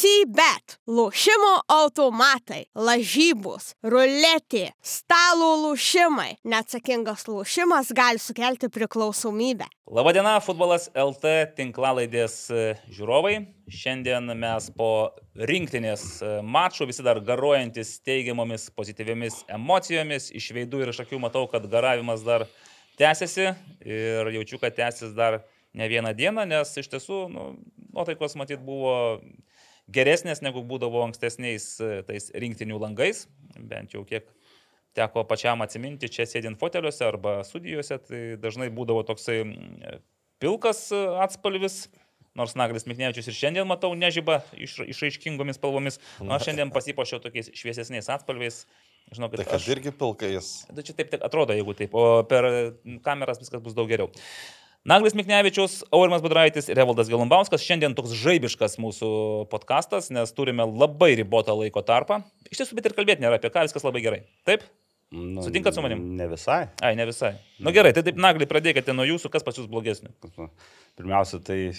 CBET, lošimo automatai, lažybos, ruletė, stalo lošimai. Neatsakingas lošimas gali sukelti priklausomybę. Labadiena, futbolas LT tinklalaidės e, žiūrovai. Šiandien mes po rinktinės e, mačų visi dar garuojantis teigiamomis pozityviamis emocijomis. Iš veidų ir iš akių matau, kad garavimas dar tęsiasi ir jaučiu, kad tęsis dar ne vieną dieną, nes iš tiesų nu, nuotaikos matyt buvo geresnės negu būdavo ankstesniais e, tais rinktinių langais, bent jau kiek teko pačiam atsiminti čia sėdint foteliuose arba studijose, tai dažnai būdavo toksai pilkas e, atspalvis, nors Naglis Miknevičius ir šiandien matau nežyba iš, išraiškingomis spalvomis, aš šiandien pasipošiau tokiais šviesesniais atspalviais. Žinokit, tai aš... irgi pilkais. Tai čia taip atrodo, jeigu taip, o per kameras viskas bus daug geriau. Naglis Miknevičius, Aurimas Budraitis ir Evaldas Gelumbauskas. Šiandien toks žaibiškas mūsų podkastas, nes turime labai ribotą laiko tarpą. Iš tiesų, bet ir kalbėti nėra apie ką, viskas labai gerai. Taip? Nu, Sutinkat su manim? Ne visai. Ai, ne visai. Na nu, gerai, tai taip nagliai pradėkite nuo jūsų, kas pas jūs blogesnė. Pirmiausia, tai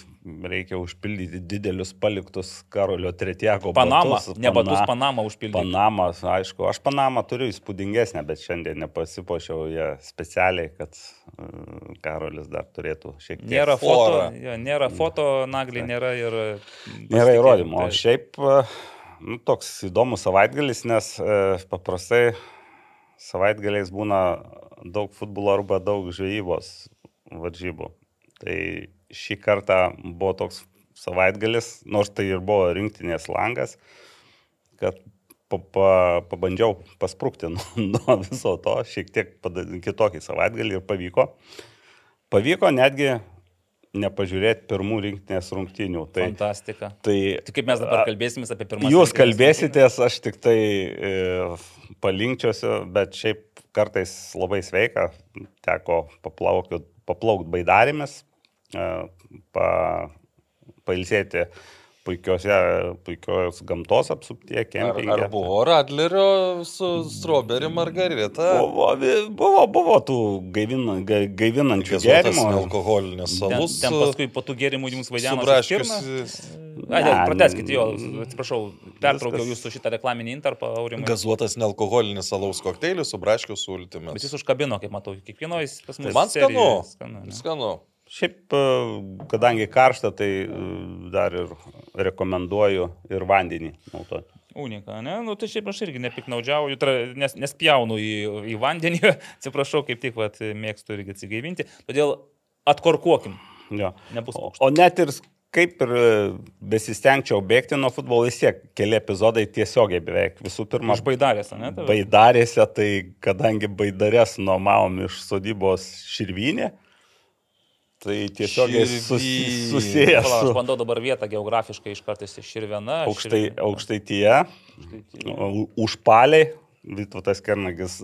reikia užpildyti didelius paliktus Karolio Tretieko Panamą. Batus. Ne batus Panamą užpildyti. Panamą, aišku, aš Panamą turiu įspūdingesnę, bet šiandien nepasipošiau ją specialiai, kad uh, Karolis dar turėtų šiek tiek. Nėra foto, jo, nėra foto nagliai, nėra ir... Nėra įrodymų. O šiaip uh, nu, toks įdomus savaitgalis, nes uh, paprastai savaitgaliais būna daug futbolo arba daug žvejybos varžybų. Tai šį kartą buvo toks savaitgalis, nors tai ir buvo rinktinės langas, kad pa, pa, pabandžiau pasprūkti nuo, nuo viso to, šiek tiek kitokį savaitgalį ir pavyko. Pavyko netgi nepažiūrėti pirmų rinktinės rungtynių. Tai, Fantastika. Tai, tai kaip mes dabar kalbėsime apie pirmą. Jūs kalbėsitės, aš tik tai e, palinkčiosiu, bet šiaip kartais labai sveika, teko paplaukti baidarėmis, e, pa, pailsėti puikiose, puikios gamtos apsuptie, kempinge. Ar, ar buvo Radlerio su Strawberry Margarita? Buvo, buvo, buvo tų gaivina, gaivinančių gėrimų. Alkoholinis salus. Ten, ten paskui po tų gėrimų jums vaidino. Prateskite jo, atsiprašau, pertraukiau jūsų šitą reklaminį interpą, Aurimai. Gazuotas nealkoholinis salaus kokteilis su braškiu sultimis. Bet jis užkabino, kaip matau, kiekvienoje pas mus. Man skanu. Skanu. skanu. Šiaip, e, kadangi karšta, tai e, dar ir rekomenduoju ir vandenį naudoti. Unika, ne? Nu, tai šiaip aš irgi nepiknaudžiauju, nes, nespjaunu į, į vandenį, atsiprašau, kaip tik vat, mėgstu irgi atsigaivinti. Todėl atkorkuokim. Jo. Nebus o, o net ir kaip ir e, besistengčiau bėgti nuo futbolo, vis tiek keli epizodai tiesiogiai beveik visų pirma. Aš baidarėse, ne? Tave? Baidarėse, tai kadangi baidarės nuomavom iš sodybos širvinė, Tai tiesiog susi, susijęs. Su... Aš bandau dabar vietą geografiškai iš kartais iš Širvena. Aukštai, širvena. Aukštaityje, užpaliai, Vytautas Kernagis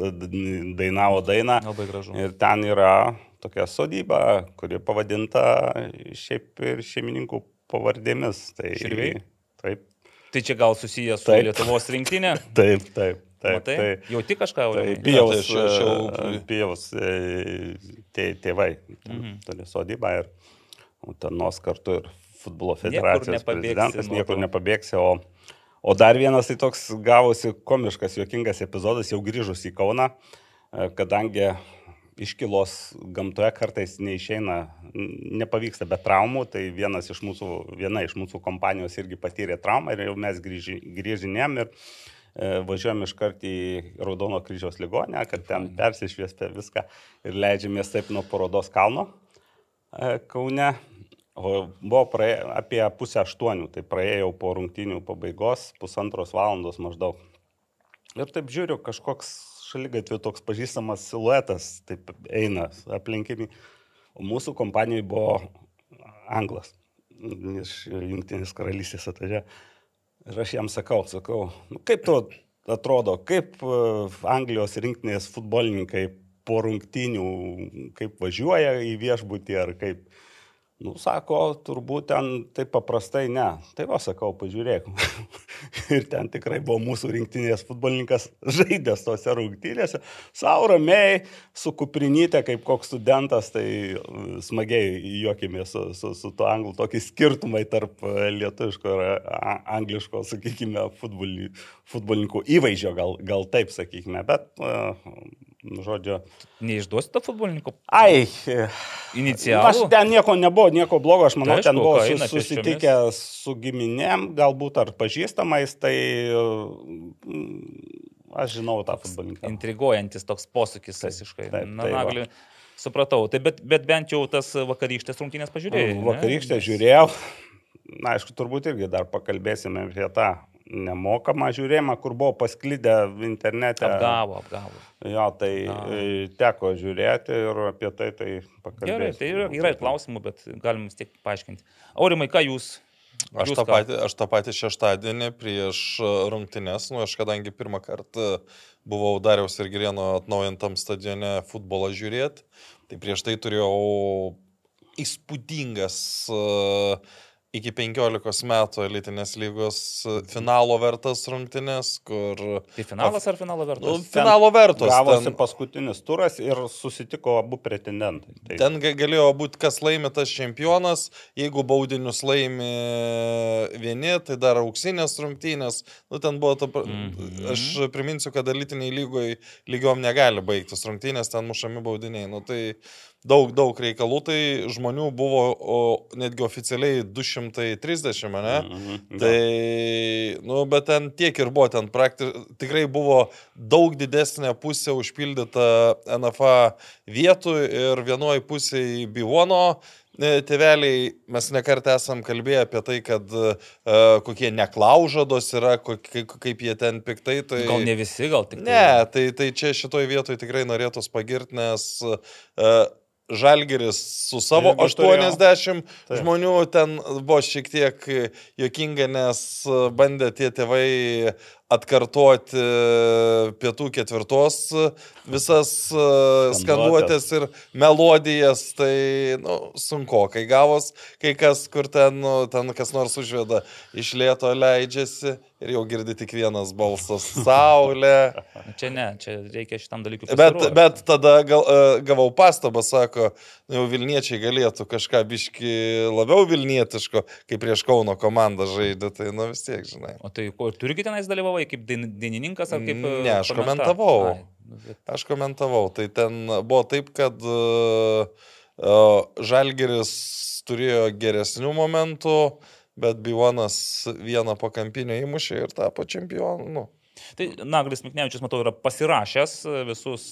dainavo dainą. Labai gražu. Ir ten yra tokia sodyba, kuri pavadinta šiaip ir šeimininkų pavardėmis. Tai, Širviai? Taip. Tai čia gal susijęs su taip. Lietuvos rinktinė? Taip, taip. Taip, Matai? tai, jau tik kažką jau. Tai ja, tai jau... pijaus tė, tėvai mhm. turi sodybą ir Utenos kartu ir futbolo federacijos prezidentas, niekur nepabėgsi. O, o dar vienas tai toks gavosi komiškas, juokingas epizodas, jau grįžus į Kauną, e, kadangi iškilos gamtoje kartais neišeina, nepavyksta be traumų, tai vienas iš mūsų, viena iš mūsų kompanijos irgi patyrė traumą ir jau mes grįžinėm ir važiuojam iškart į Raudono kryžiaus ligonę, kad ten persišviesti viską ir leidžiamės taip nuo parodos kalno e, Kaune. O buvo praėję, apie pusę aštuonių, tai praėjau po rungtinių pabaigos, pusantros valandos maždaug. Ir taip žiūriu, kažkoks šalygatvių toks pažįstamas siluetas, taip eina aplinkimi. O mūsų kompanijoje buvo anglas iš Junktinės karalystės atvažiavę. Ir aš jam sakau, sakau, nu, kaip tu atrodo, kaip e, Anglijos rinktinės futbolininkai po rungtinių, kaip važiuoja į viešbutį ar kaip. Nu, sako, turbūt ten taip paprastai ne. Tai va, sakau, pažiūrėk. ir ten tikrai buvo mūsų rinktinės futbolininkas žaidęs tose rungtynėse. Sau ramiai, su kuprinyte, kaip koks studentas, tai e, smagiai juokėmės su, su, su tuo anglų, tokį skirtumai tarp e, lietuviško ir angliško, sakykime, futbolininkų įvaizdžio, gal, gal taip sakykime, bet Nu, žodžiu. Neišduosi to futbolininko? Ai. Inicialų. Aš ten nieko nebuvo, nieko blogo, aš manau, tai aišku, ten buvo sus, susitikę su giminėm, galbūt ar pažįstamais, tai mm, aš žinau tą futbolininką. Intriguojantis toks posūkis visiškai. Taip, Na, tai nagli, supratau, tai bet, bet bent jau tas vakarykštės rungtynės pažiūrėjau. Vakarykštės žiūrėjau. Na, aišku, turbūt irgi dar pakalbėsime apie tą nemokamą žiūrėjimą, kur buvo pasklydę internete. Apgavo, apgavo. Jo, tai. E, teko žiūrėti ir apie tai tai pakalbėti. Gerai, tai yra, yra klausimų, bet galim vis tiek paaiškinti. Aurimai, ką jūs Aš tą, patį, aš tą patį šeštadienį prieš rungtynes, nu aš kadangi pirmą kartą buvau Dariaus ir Girieno atnaujintam stadione futbolą žiūrėti, tai prieš tai turėjau įspūdingas uh, iki 15 metų elitinės lygos finalo vertas rungtynės, kur... Tai finalas ar finalo vertas? Nu, finalo vertas. Gavosi ten... paskutinis turas ir susitiko abu pretendentai. Taip. Ten galėjo būti, kas laimė tas čempionas, jeigu baudinius laimė vieni, tai dar auksinės rungtynės. Nu, ten buvo ta... Mm -hmm. Aš priminsiu, kad elitiniai lygoje lygiom negali baigtis rungtynės, ten mušami baudiniai. Nu, tai daug, daug reikalų, tai žmonių buvo o, netgi oficialiai 230, ne? Mm -hmm. Tai, nu, bet ten tiek ir buvo, ten praktiškai tikrai buvo daug didesnė pusė užpildyta NFA vietų ir vienoje pusėje Bivono e, tėveliai, mes nekartą esam kalbėję apie tai, kad uh, kokie neklaužados yra, kokie, kaip jie ten piktai. Tai... Gal ne visi, gal tik. Tai... Ne, tai, tai čia šitoj vietoje tikrai norėtų pagirti, nes uh, Žalgeris su savo 80 Taip. žmonių ten buvo šiek tiek jokinga, nes bandė tie tėvai atkartoti pietų ketvirtos visas skanduotės ir melodijas, tai nu, sunku, kai gavos, kai kas, kur ten, nu, ten kas nors užveda, iš lėto leidžiasi ir jau girdi tik vienas balsas - Saulė. Čia ne, čia reikia šitam dalykui. Bet, bet tada gal, e, gavau pastabą, sako, nu, jau Vilniečiai galėtų kažką biški labiau Vilnietiško, kaip prieš Kauno komandą žaidė, tai nu vis tiek, žinai. O tai kur turgi tenais dalyvavai, kaip dainininkas ar kaip... Ne, aš komenta? komentavau. Ai, nu, bet... Aš komentavau, tai ten buvo taip, kad uh, uh, Žalgeris turėjo geresnių momentų, bet Bivonas vieną pakampinę įmušė ir tapo čempionu. Nu. Tai Naglis Miknevičius, matau, yra pasirašęs visus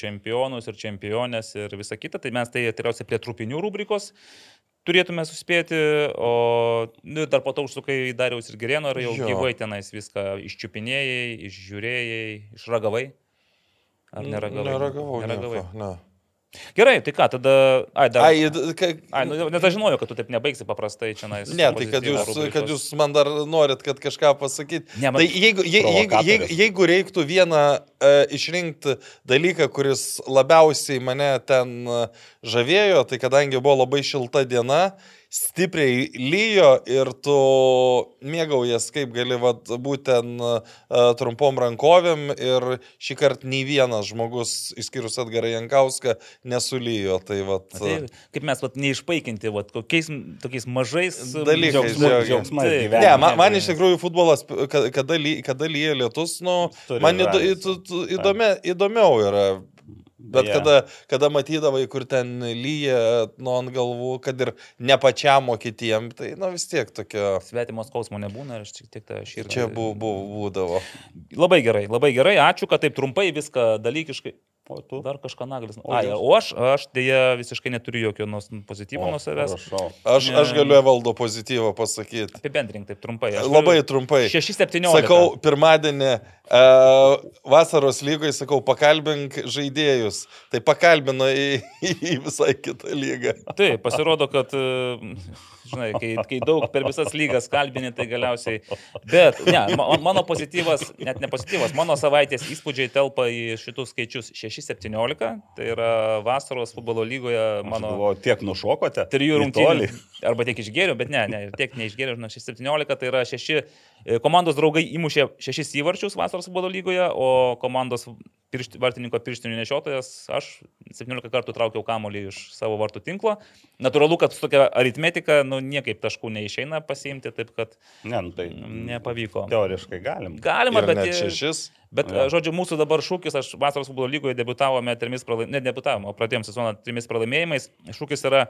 čempionus ir čempionės ir visą kitą, tai mes tai tikriausiai prie trupinių rubrikos turėtume suspėti, o nu, dar po to užsukai į Dariaus ir Gerėno ir jau jo. gyvai tenais viską iščiupinėjai, išžiūrėjai, išragavai. Ar neragavai? Neragavau. Neragavai. Nieko, ne. Gerai, tai ką, tada... Ai, dar... Ai, ka... Ai nu, net aš žinojau, kad tu taip nebaigsi paprastai čia. Ne, tai kad jūs, rubrikos. kad jūs man dar norit, kad kažką pasakyti. Ne, man... Tai jeigu, je, jeigu, jeigu, jeigu reiktų vieną uh, išrinkti dalyką, kuris labiausiai mane ten uh, žavėjo, tai kadangi buvo labai šilta diena, stipriai lyjo ir tu mėgaujas, kaip gali vat, būtent uh, trumpom rankovėm ir šį kartą nei vienas žmogus, išskyrus Edgarą Jankauską, nesulyjo. Tai, vat, tai, kaip mes vat, neišpaikinti, vat, kokiais tokiais mažais dalykais. Džiaugsmais. Tai, ne, man, man iš tikrųjų futbolas, kada, kada lyja lietus, nu, Turi man įdomi, įdomiau yra Bet yeah. kada, kada matydavai, kur ten lyja nuo ant galvų, kad ir ne pačiam, o kitiem, tai na vis tiek tokia. Svetimos skausmo nebūna, aš tik tą širdį. Čia bu, bu, būdavo. Labai gerai, labai gerai, ačiū, kad taip trumpai viską dalykiškai. O tu? Dar kažką naglis. O, Ai, o aš, aš dėja visiškai neturiu jokio pozityvo nuo savęs. Prašau. Aš, aš galiu valdo pozityvą pasakyti. Apibendrink taip trumpai. Aš Labai trumpai. 6-17. Sakau, pirmadienį uh, vasaros lygoje, sakau, pakalbink žaidėjus. Tai pakalbino į, į visai kitą lygą. Taip, pasirodo, kad uh, žinai, kai, kai daug per visas lygas kalbini, tai galiausiai. Bet, ne, mano pozityvas, net ne pozityvas, mano savaitės įspūdžiai telpa į šitus skaičius 6-17, tai yra vasaros futbolo lygoje mano... O tiek nušokote? Trijų rungtynių. Arba tiek išgėriau, bet ne, ne, tiek neišgėriau, žinai, 6-17, tai yra 6 E, komandos draugai įmušė šešis įvarčius vasaros futbolo lygoje, o komandos piršti, vartininko pirštinių nešiotojas, aš 17 kartų traukiau kamolį iš savo vartų tinklo. Natūralu, kad su tokia aritmetika, nu, niekaip taškų neišeina pasiimti, taip kad ne, nu, tai nepavyko. Teoriškai galim. Galima, Ir bet šešis. Bet, ja. žodžiu, mūsų dabar šūkis, aš vasaros futbolo lygoje debutavome trimis pralaimėjimais, ne debutavome, o pradėjome sezoną trimis pralaimėjimais. Šūkis yra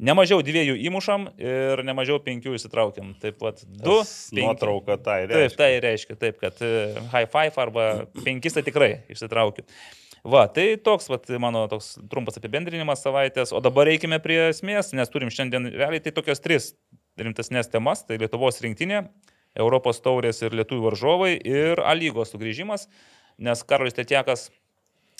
Nemažiau dviejų įmušam ir nemažiau penkių įsitraukiam. Taip pat du. Nuotrauka tai reiškia. Taip, tai reiškia, taip, kad e, high five arba penkis tai tikrai išsitraukiu. Va, tai toks vat, mano toks trumpas apibendrinimas savaitės, o dabar reikime prie esmės, nes turim šiandien realiai tai tokias tris rimtesnės temas, tai Lietuvos rinktinė, Europos taurės ir lietuvių varžovai ir A lygos sugrįžimas, nes Karolis Tetiekas,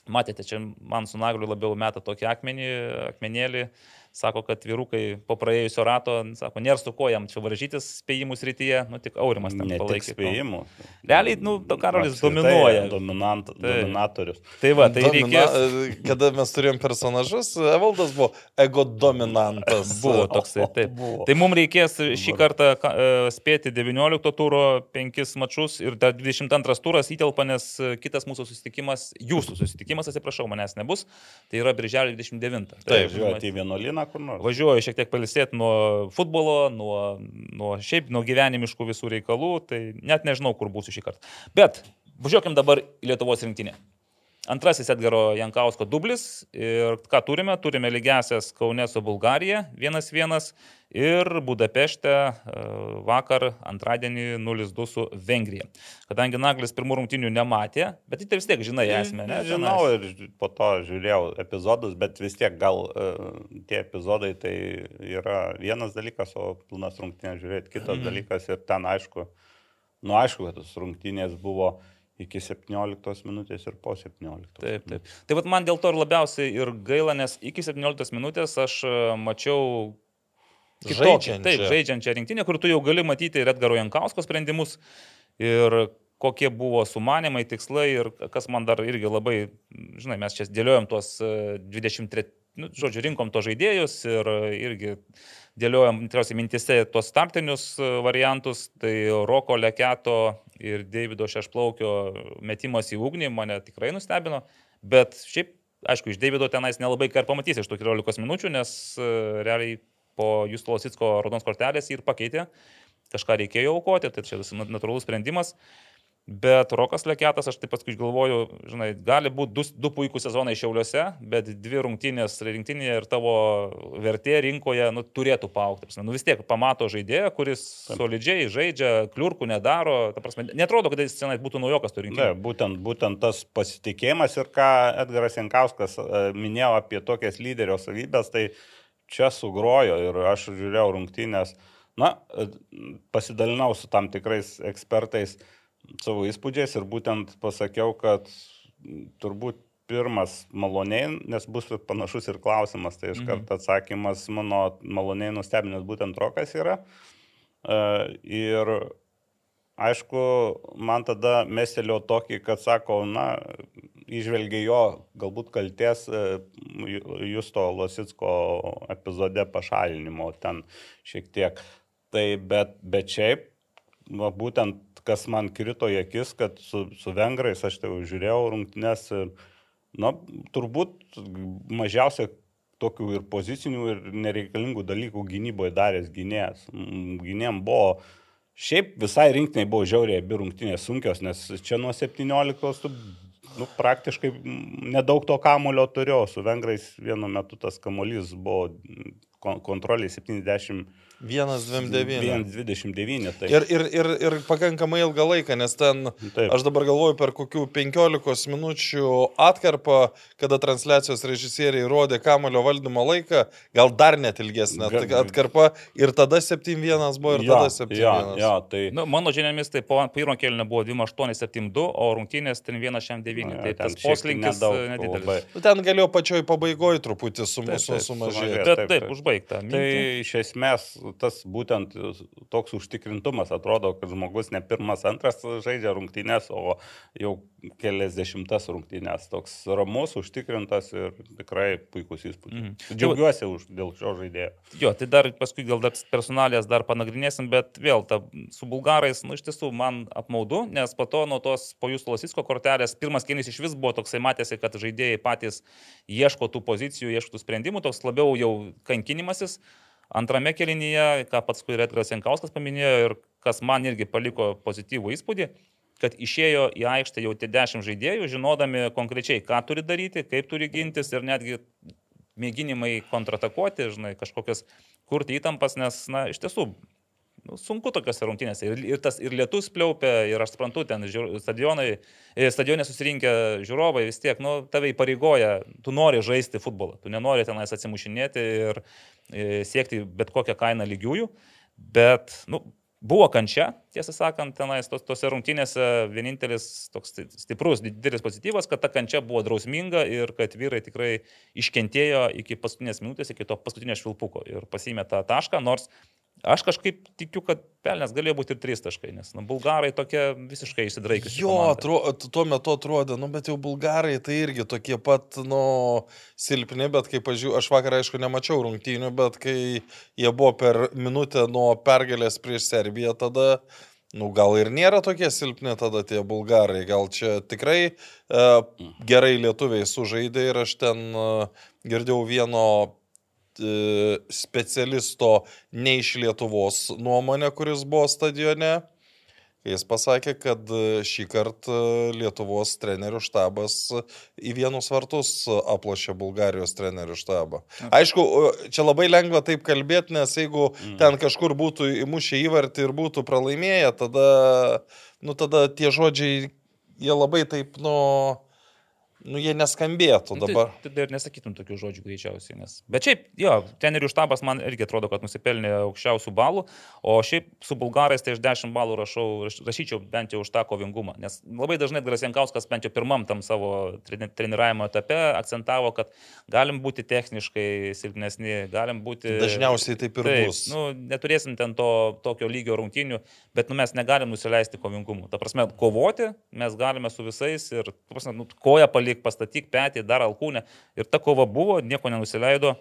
matėte, čia man su Nagliu labiau meta tokį akmenį, akmenėlį, sako, kad vyrukai po praėjusio rato, sako, nėra su kojam čia varžytis spėjimų srityje, nu tik Aurimas ten palaikė. Spėjimų. Realiai, nu, Karolis dominuoja. Dominant, tai. Dominatorius. Tai va, tai Domina, reikės... Kada mes turėjom personažus, Evaldas buvo ego dominantas. Buvo toksai, taip. Buvo. Tai mums reikės šį kartą e, spėti 19 turo 5 mačius ir dar 22 turas įtelpa, nes kitas mūsų susitikimas, jūsų susitikimas, atsiprašau, manęs nebus, tai yra birželio 29. Taip, tai, žiūrėti į vienuolyną dieną kur nors. Važiuoju šiek tiek palisėti nuo futbolo, nuo, nuo šiaip, nuo gyvenimiškų visų reikalų, tai net nežinau, kur būsiu šį kartą. Bet važiuokim dabar į Lietuvos rinktinę. Antrasis Edgaro Jankausko dublis ir ką turime? Turime lygiasias Kaune su Bulgarija 1-1 ir Budapešte e, vakar antradienį 0-2 su Vengrija. Kadangi Naglis pirmų rungtinių nematė, bet tai vis tiek žinai esmę, ne? Žinau ir po to žiūrėjau epizodus, bet vis tiek gal uh, tie epizodai tai yra vienas dalykas, o pilnas rungtinės žiūrėti kitas mm. dalykas ir ten aišku, nu aišku, kad tos rungtinės buvo uh, iki 17 minutės ir po 17. Taip, taip. Tai vat man dėl to ir labiausiai ir gaila, nes iki 17 minutės aš e, mačiau kitokią, taip, žaidžiančią rinktinę, kur tu jau gali matyti ir Edgaro Jankausko sprendimus ir kokie buvo sumanimai, tikslai ir kas man dar irgi labai, žinai, mes čia dėliojom tuos 23, e, nu, žodžiu, rinkom to žaidėjus ir irgi dėliojom tikriausiai mintise tuos startinius e, variantus, tai Roko Leketo ir Davido Šešplaukio metimas į ugnį mane tikrai nustebino, bet šiaip, aišku, iš Davido tenais nelabai ką pamatysi iš tų 14 minučių, nes e, realiai po Justo Lositsko raudonos kortelės jį ir pakeitė, kažką reikėjo aukoti, tai čia natūralus sprendimas. Bet Rokas Leketas, aš taip paskui galvoju, žinai, gali būti du, du puikūs sezonai šiauliuose, bet dvi rungtynės rinktinėje ir tavo vertė rinkoje nu, turėtų paaukti. Nu, vis tiek pamato žaidėją, kuris taip. solidžiai žaidžia, kliurkų nedaro. Prasme, netrodo, kad jis senai būtų naujokas turi rinkti. Būtent, būtent tas pasitikėjimas ir ką Edgaras Jankauskas e, minėjo apie tokias lyderio savybės, tai čia sugrojo ir aš žiūrėjau rungtynės. Na, e, pasidalinau su tam tikrais ekspertais savo įspūdžiais ir būtent pasakiau, kad turbūt pirmas maloniai, nes bus panašus ir klausimas, tai iš mhm. karto atsakymas mano maloniai nustebinęs būtent rokas yra. E, ir aišku, man tada mestelio tokį, kad sako, na, išvelgia jo galbūt kalties e, Justo Lositsko epizode pašalinimo ten šiek tiek. Tai bet, bet šiaip, va, būtent kas man krito į akis, kad su, su vengrais aš tai žiūrėjau rungtynes ir, na, turbūt mažiausia tokių ir pozicinių, ir nereikalingų dalykų gynyboje daręs gynėjas. Gynėjim buvo, šiaip visai rinktiniai buvo žiauriai abi rungtynės sunkios, nes čia nuo 17 tu nu, praktiškai nedaug to kamulio turėjau, su vengrais vienu metu tas kamolys buvo kontroliai 70 1,29. 1,29. Tai. Ir, ir, ir, ir pakankamai ilgą laiką, nes ten, taip. aš dabar galvoju, per kokių 15 minučių atkarpą, kada transliacijos režisieriai rodė kamulio valdymo laiką, gal dar net ilgesnė atkarpa ir tada 7-1 buvo ir ja, tada 7-1. Ja, ja, tai... nu, mano žiniomis, tai po pirmo kelnio buvo 2-8-7-2, o rungtynės ten 1-9. Tai tas poslinkis nedidelis. Nu, ten galėjo pačioj pabaigoje truputį su mūsų sumažėti. Taip, taip, taip, užbaigti užbaigta. Tai iš esmės tas būtent toks užtikrintumas atrodo, kad žmogus ne pirmas, antras žaidžia rungtynės, o jau kelias dešimtas rungtynės. Toks ramus, užtikrintas ir tikrai puikus įspūdis. Mhm. Džiaugiuosi už, dėl šio žaidėjo. Jo, tai dar paskui gal dar personalės dar panagrinėsim, bet vėl ta, su bulgarais, nu iš tiesų man apmaudu, nes po to nuo tos po jūsų Lasisko kortelės pirmas kėlinys iš vis buvo toksai matėsi, kad žaidėjai patys ieško tų pozicijų, ieško tų sprendimų, toks labiau jau kankinimasis. Antrame kelinyje, ką pats Kuiretras Jankauskas paminėjo ir kas man irgi paliko pozityvų įspūdį, kad išėjo į aikštę jau tie dešimt žaidėjų, žinodami konkrečiai, ką turi daryti, kaip turi gintis ir netgi mėginimai kontratakuoti, žinai, kažkokias kurti įtampas, nes, na, iš tiesų, nu, sunku tokiuose rungtynėse. Ir, ir tas ir lietus pliaupia, ir aš suprantu, ten stadionai, e, stadionė susirinkę žiūrovai vis tiek, nu, tave įpareigoja, tu nori žaisti futbolą, tu nenori tenais atsimušinėti ir e, siekti bet kokią kainą lygiųjų, bet, nu, Buvo kančia, tiesą sakant, tenais tos, tose rungtynėse vienintelis toks stiprus, didelis pozityvas, kad ta kančia buvo drausminga ir kad vyrai tikrai iškentėjo iki paskutinės minutės, iki to paskutinio švilpuko ir pasimė tą tašką, nors Aš kažkaip tikiu, kad pelnės galėjo būti ir trys taškai, nes nu, bulgarai tokie visiškai įsidraikius. Jo, atro, tuo metu atrodė, nu, bet jau bulgarai tai irgi tokie pat, nu, silpni, bet kaip aš, aš vakar aišku nemačiau rungtynių, bet kai jie buvo per minutę nuo pergalės prieš Serbiją, tada, nu, gal ir nėra tokie silpni tada tie bulgarai, gal čia tikrai e, gerai lietuviai sužaidė ir aš ten e, girdėjau vieno specialisto ne iš Lietuvos nuomonę, kuris buvo stadione. Jis pasakė, kad šį kartą Lietuvos trenerių štabas į vienus vartus aplošė Bulgarijos trenerių štabą. Aišku, čia labai lengva taip kalbėti, nes jeigu mm. ten kažkur būtų įmušę įvartį ir būtų pralaimėję, tada, nu, tada tie žodžiai, jie labai taip, nu, nu, jie neskambėtų nu, dabar. Tai, tai ir nesakytum tokių žodžių greičiausiai. Nes... Bet šiaip, jo, tenerių štabas man irgi atrodo, kad nusipelnė aukščiausių balų, o šiaip su bulgarais tai aš 10 balų rašau, rašyčiau bent jau už tą kovingumą. Nes labai dažnai Grasienkauskas bent jau pirmam tam savo treniravimo etape akcentavo, kad galim būti techniškai silpnesni, galim būti... Dažniausiai taip ir taip, bus. Nu, neturėsim ten to tokio lygio rungtinių, bet nu, mes negalim nusileisti kovingumu. Ta prasme, kovoti mes galime su visais ir, ta prasme, nu, koja palikti palik, pastatyk petį, dar alkūnę. Ir ta kova buvo, nieko nenusileido.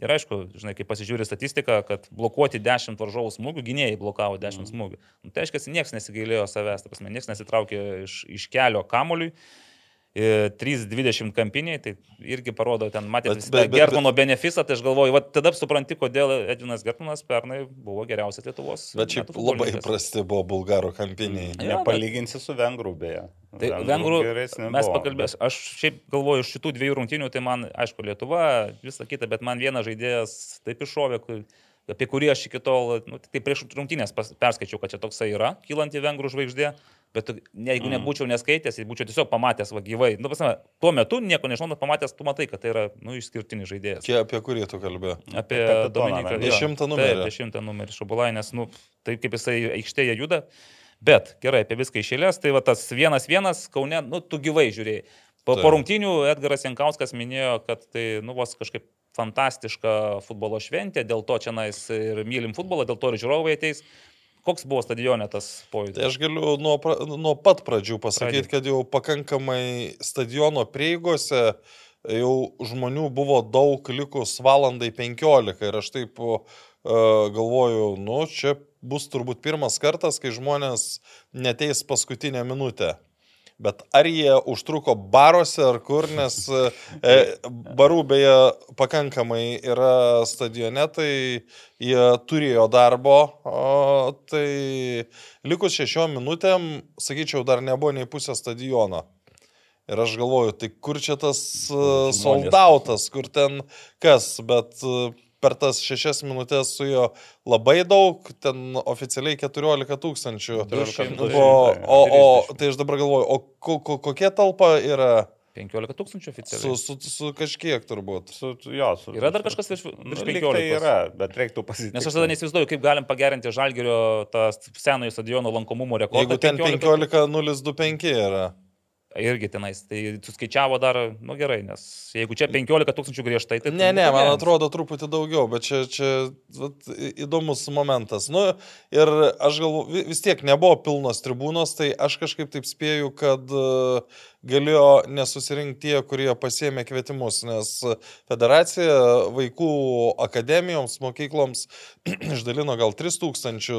Ir aišku, žinai, kai pasižiūri statistiką, kad blokuoti 10 varžovų smūgių, gynėjai blokavo 10 mm. smūgių. Nu, tai aiškiai, niekas nesigailėjo savęs, ta prasme, niekas nesitraukė iš, iš kelio kamuoliui. 3,20 kampiniai, tai irgi parodo, ten matėte Gertmano benefisą, tai aš galvoju, va, tada supranti, kodėl Edvinas Gertmanas pernai buvo geriausias Lietuvos. Bet šiaip labai prasti buvo bulgarų kampiniai. Ja, Nepalyginsi bet... su vengrų beje. Tai vengrų, mes pakalbėsime, aš šiaip galvoju, iš šitų dviejų rungtynių, tai man, aišku, Lietuva, visa kita, bet man vienas žaidėjas taip iššovė, apie kurį aš iki tol, nu, tai prieš rungtynės perskaičiau, kad čia toksai yra, kylanti vengrų žvaigždė. Bet ne, jeigu mm. nebūčiau neskaitęs, būčiau tiesiog pamatęs va, gyvai, nu, pasame, tuo metu nieko nežinau, pamatęs, tu matai, kad tai yra nu, išskirtinis žaidėjas. Kie, apie kurį tu kalbėjai? Apie Dominiką. Dešimtą numerį. Taip, dešimtą numerį Šabulai, nes, nu, taip kaip jisai aikštėje juda. Bet gerai, apie viską išėlės, tai va tas vienas vienas, Kaune, nu, tu gyvai žiūrėjai. Po, po rungtinių Edgaras Jankauskas minėjo, kad tai, nu, vos kažkaip fantastiška futbolo šventė, dėl to čia nais ir mylim futbolą, dėl to ir žiūrovai ateis. Koks buvo stadione tas pojūtis? Tai aš galiu nuo, nuo pat pradžių pasakyti, kad jau pakankamai stadiono prieigose jau žmonių buvo daug likus valandai 15 ir aš taip uh, galvoju, nu, čia bus turbūt pirmas kartas, kai žmonės neteis paskutinę minutę. Bet ar jie užtruko baruose ar kur, nes e, barų beje pakankamai yra stadione, tai jie turėjo darbo, o, tai likus šešiom minutėm, sakyčiau, dar nebuvo nei pusė stadiono. Ir aš galvoju, tai kur čia tas soldautas, kur ten kas, bet per tas šešias minutės su juo labai daug, ten oficialiai 14 tūkstančių. O, o, o tai aš dabar galvoju, o ko, ko, kokia talpa yra? 15 tūkstančių oficialiai. Su, su, su kažkiek turbūt. Su, jo, su, yra dar kažkas virš, virš 15. Nu, tai yra, bet reiktų pasitikti. Nes aš tada neįsivaizduoju, kaip galim pagerinti Žalgerio tą senojo stadiono lankomumo rekordą. Jeigu ten 15.025 yra. Irgi tenais. Tai suskaičiavo dar, nu gerai, nes jeigu čia 15 tūkstančių griežtai, tai... Ne, ne, man atrodo truputį daugiau, bet čia, čia vat, įdomus momentas. Nu, ir aš galvoju, vis tiek nebuvo pilnos tribūnos, tai aš kažkaip taip spėju, kad galėjo nesusirinkti tie, kurie pasėmė kvietimus, nes federacija vaikų akademijoms, mokykloms išdalino gal 3000.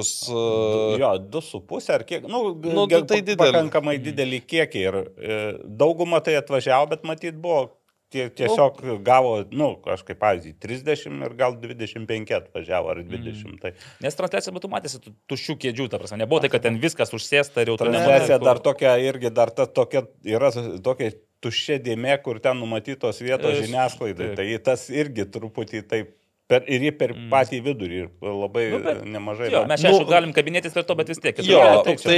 Jo, 2,5 ar kiek, nu, nu tai didelį. pakankamai didelį kiekį ir e, dauguma tai atvažiavo, bet matyt buvo tie, tiesiog gavo, nu, aš kaip pavyzdį, 30 ir gal 25 atvažiavo ar 20. Mm. Tai. Nes transliacija metu matėsi tuščių kėdžių, ta prasme, nebuvo tai, kad ten viskas užsėsta ir jau transliacija dar tokia, irgi dar ta tokia, yra tokia tuščia dėmė, kur ten numatytos vietos žiniasklaidai. Tai tas irgi truputį taip Per, ir jį per mm. patį vidurį ir labai nu, bet, nemažai. Jo, mes šiandien nu, galim kabinėtis prie to, bet vis tiek. Jo, taip, tai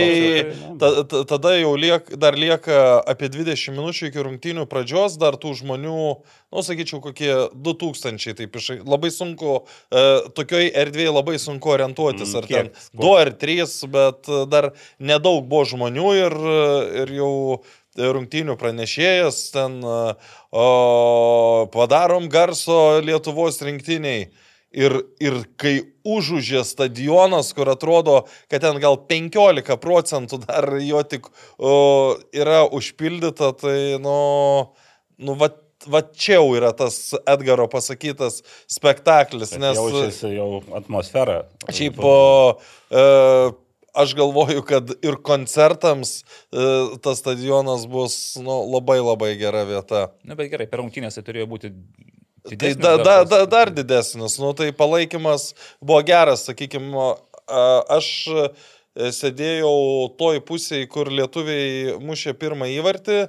ta, ta, tada jau liek, dar lieka apie 20 minučių iki rungtynių pradžios, dar tų žmonių, nu, sakyčiau, kokie 2000, taip iš labai sunku, e, tokioj erdvėje labai sunku orientuotis, mm, ar kiek, ten 2 ar 3, bet dar nedaug buvo žmonių ir, ir jau rungtynių pranešėjas, ten o, padarom garso Lietuvos rinktiniai. Ir, ir kai užužė stadionas, kur atrodo, kad ten gal 15 procentų dar jo tik o, yra užpildyta, tai, nu, nu va, va čia jau yra tas Edgaro pasakytas spektaklis. Nes jaučiasi jau atmosfera. Šiaip po... E, aš galvoju, kad ir koncertams e, tas stadionas bus nu, labai labai gera vieta. Na, bet gerai, per rungtynės tai turėjo būti Tai da, da, da, dar didesnis, nu, tai palaikymas buvo geras, sakykime, aš sėdėjau toj pusėje, kur lietuviai mušė pirmą įvartį,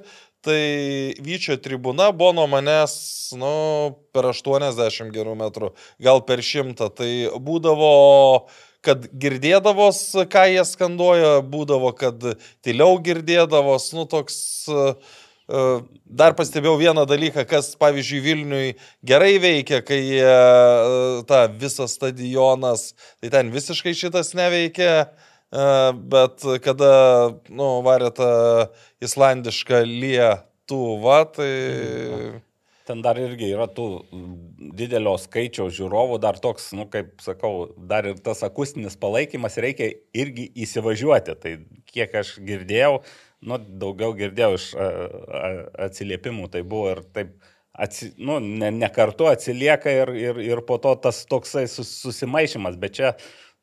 tai Vyčio tribūna buvo nuo manęs, nu, per 80 gerų metrų, gal per 100, tai būdavo kad girdėdavos, ką jie skanduoja, būdavo, kad tyliau girdėdavos, nu toks... E, dar pastebėjau vieną dalyką, kas, pavyzdžiui, Vilniui gerai veikia, kai e, ta visas stadionas, tai ten visiškai šitas neveikia, e, bet kada, nu, varė tą islandišką lietuvą, tai... Mhm Ten dar irgi yra tų didelio skaičiaus žiūrovų, dar toks, nu, kaip sakau, dar ir tas akustinis palaikymas reikia irgi įsivažiuoti. Tai kiek aš girdėjau, nu, daugiau girdėjau iš atsiliepimų, tai buvo ir taip, atsi, nu, ne, ne kartu atsilieka ir, ir, ir po to tas toksai sus, susimaišymas, bet čia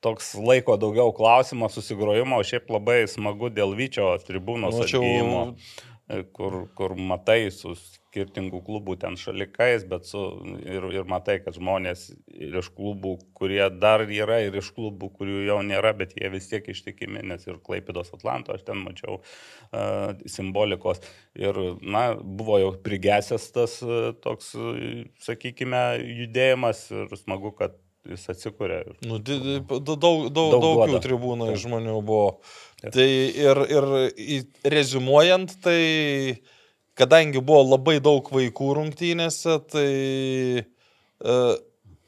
toks laiko daugiau klausimo, susigrojimo, o šiaip labai smagu dėl Vyčio tribūnos atgyjimo. Čia kur, kur matai su skirtingų klubų ten šalikais, bet su, ir, ir matai, kad žmonės ir iš klubų, kurie dar yra, ir iš klubų, kurių jau nėra, bet jie vis tiek ištikimi, nes ir Klaipidos Atlanto aš ten mačiau uh, simbolikos. Ir, na, buvo jau prigesęs tas uh, toks, uh, sakykime, judėjimas ir smagu, kad jis atsikūrė. Nu, daug, daug, daug, daug jų tribūnų žmonių buvo. Taip. Tai ir, ir rezumuojant, tai kadangi buvo labai daug vaikų rungtynėse, tai e,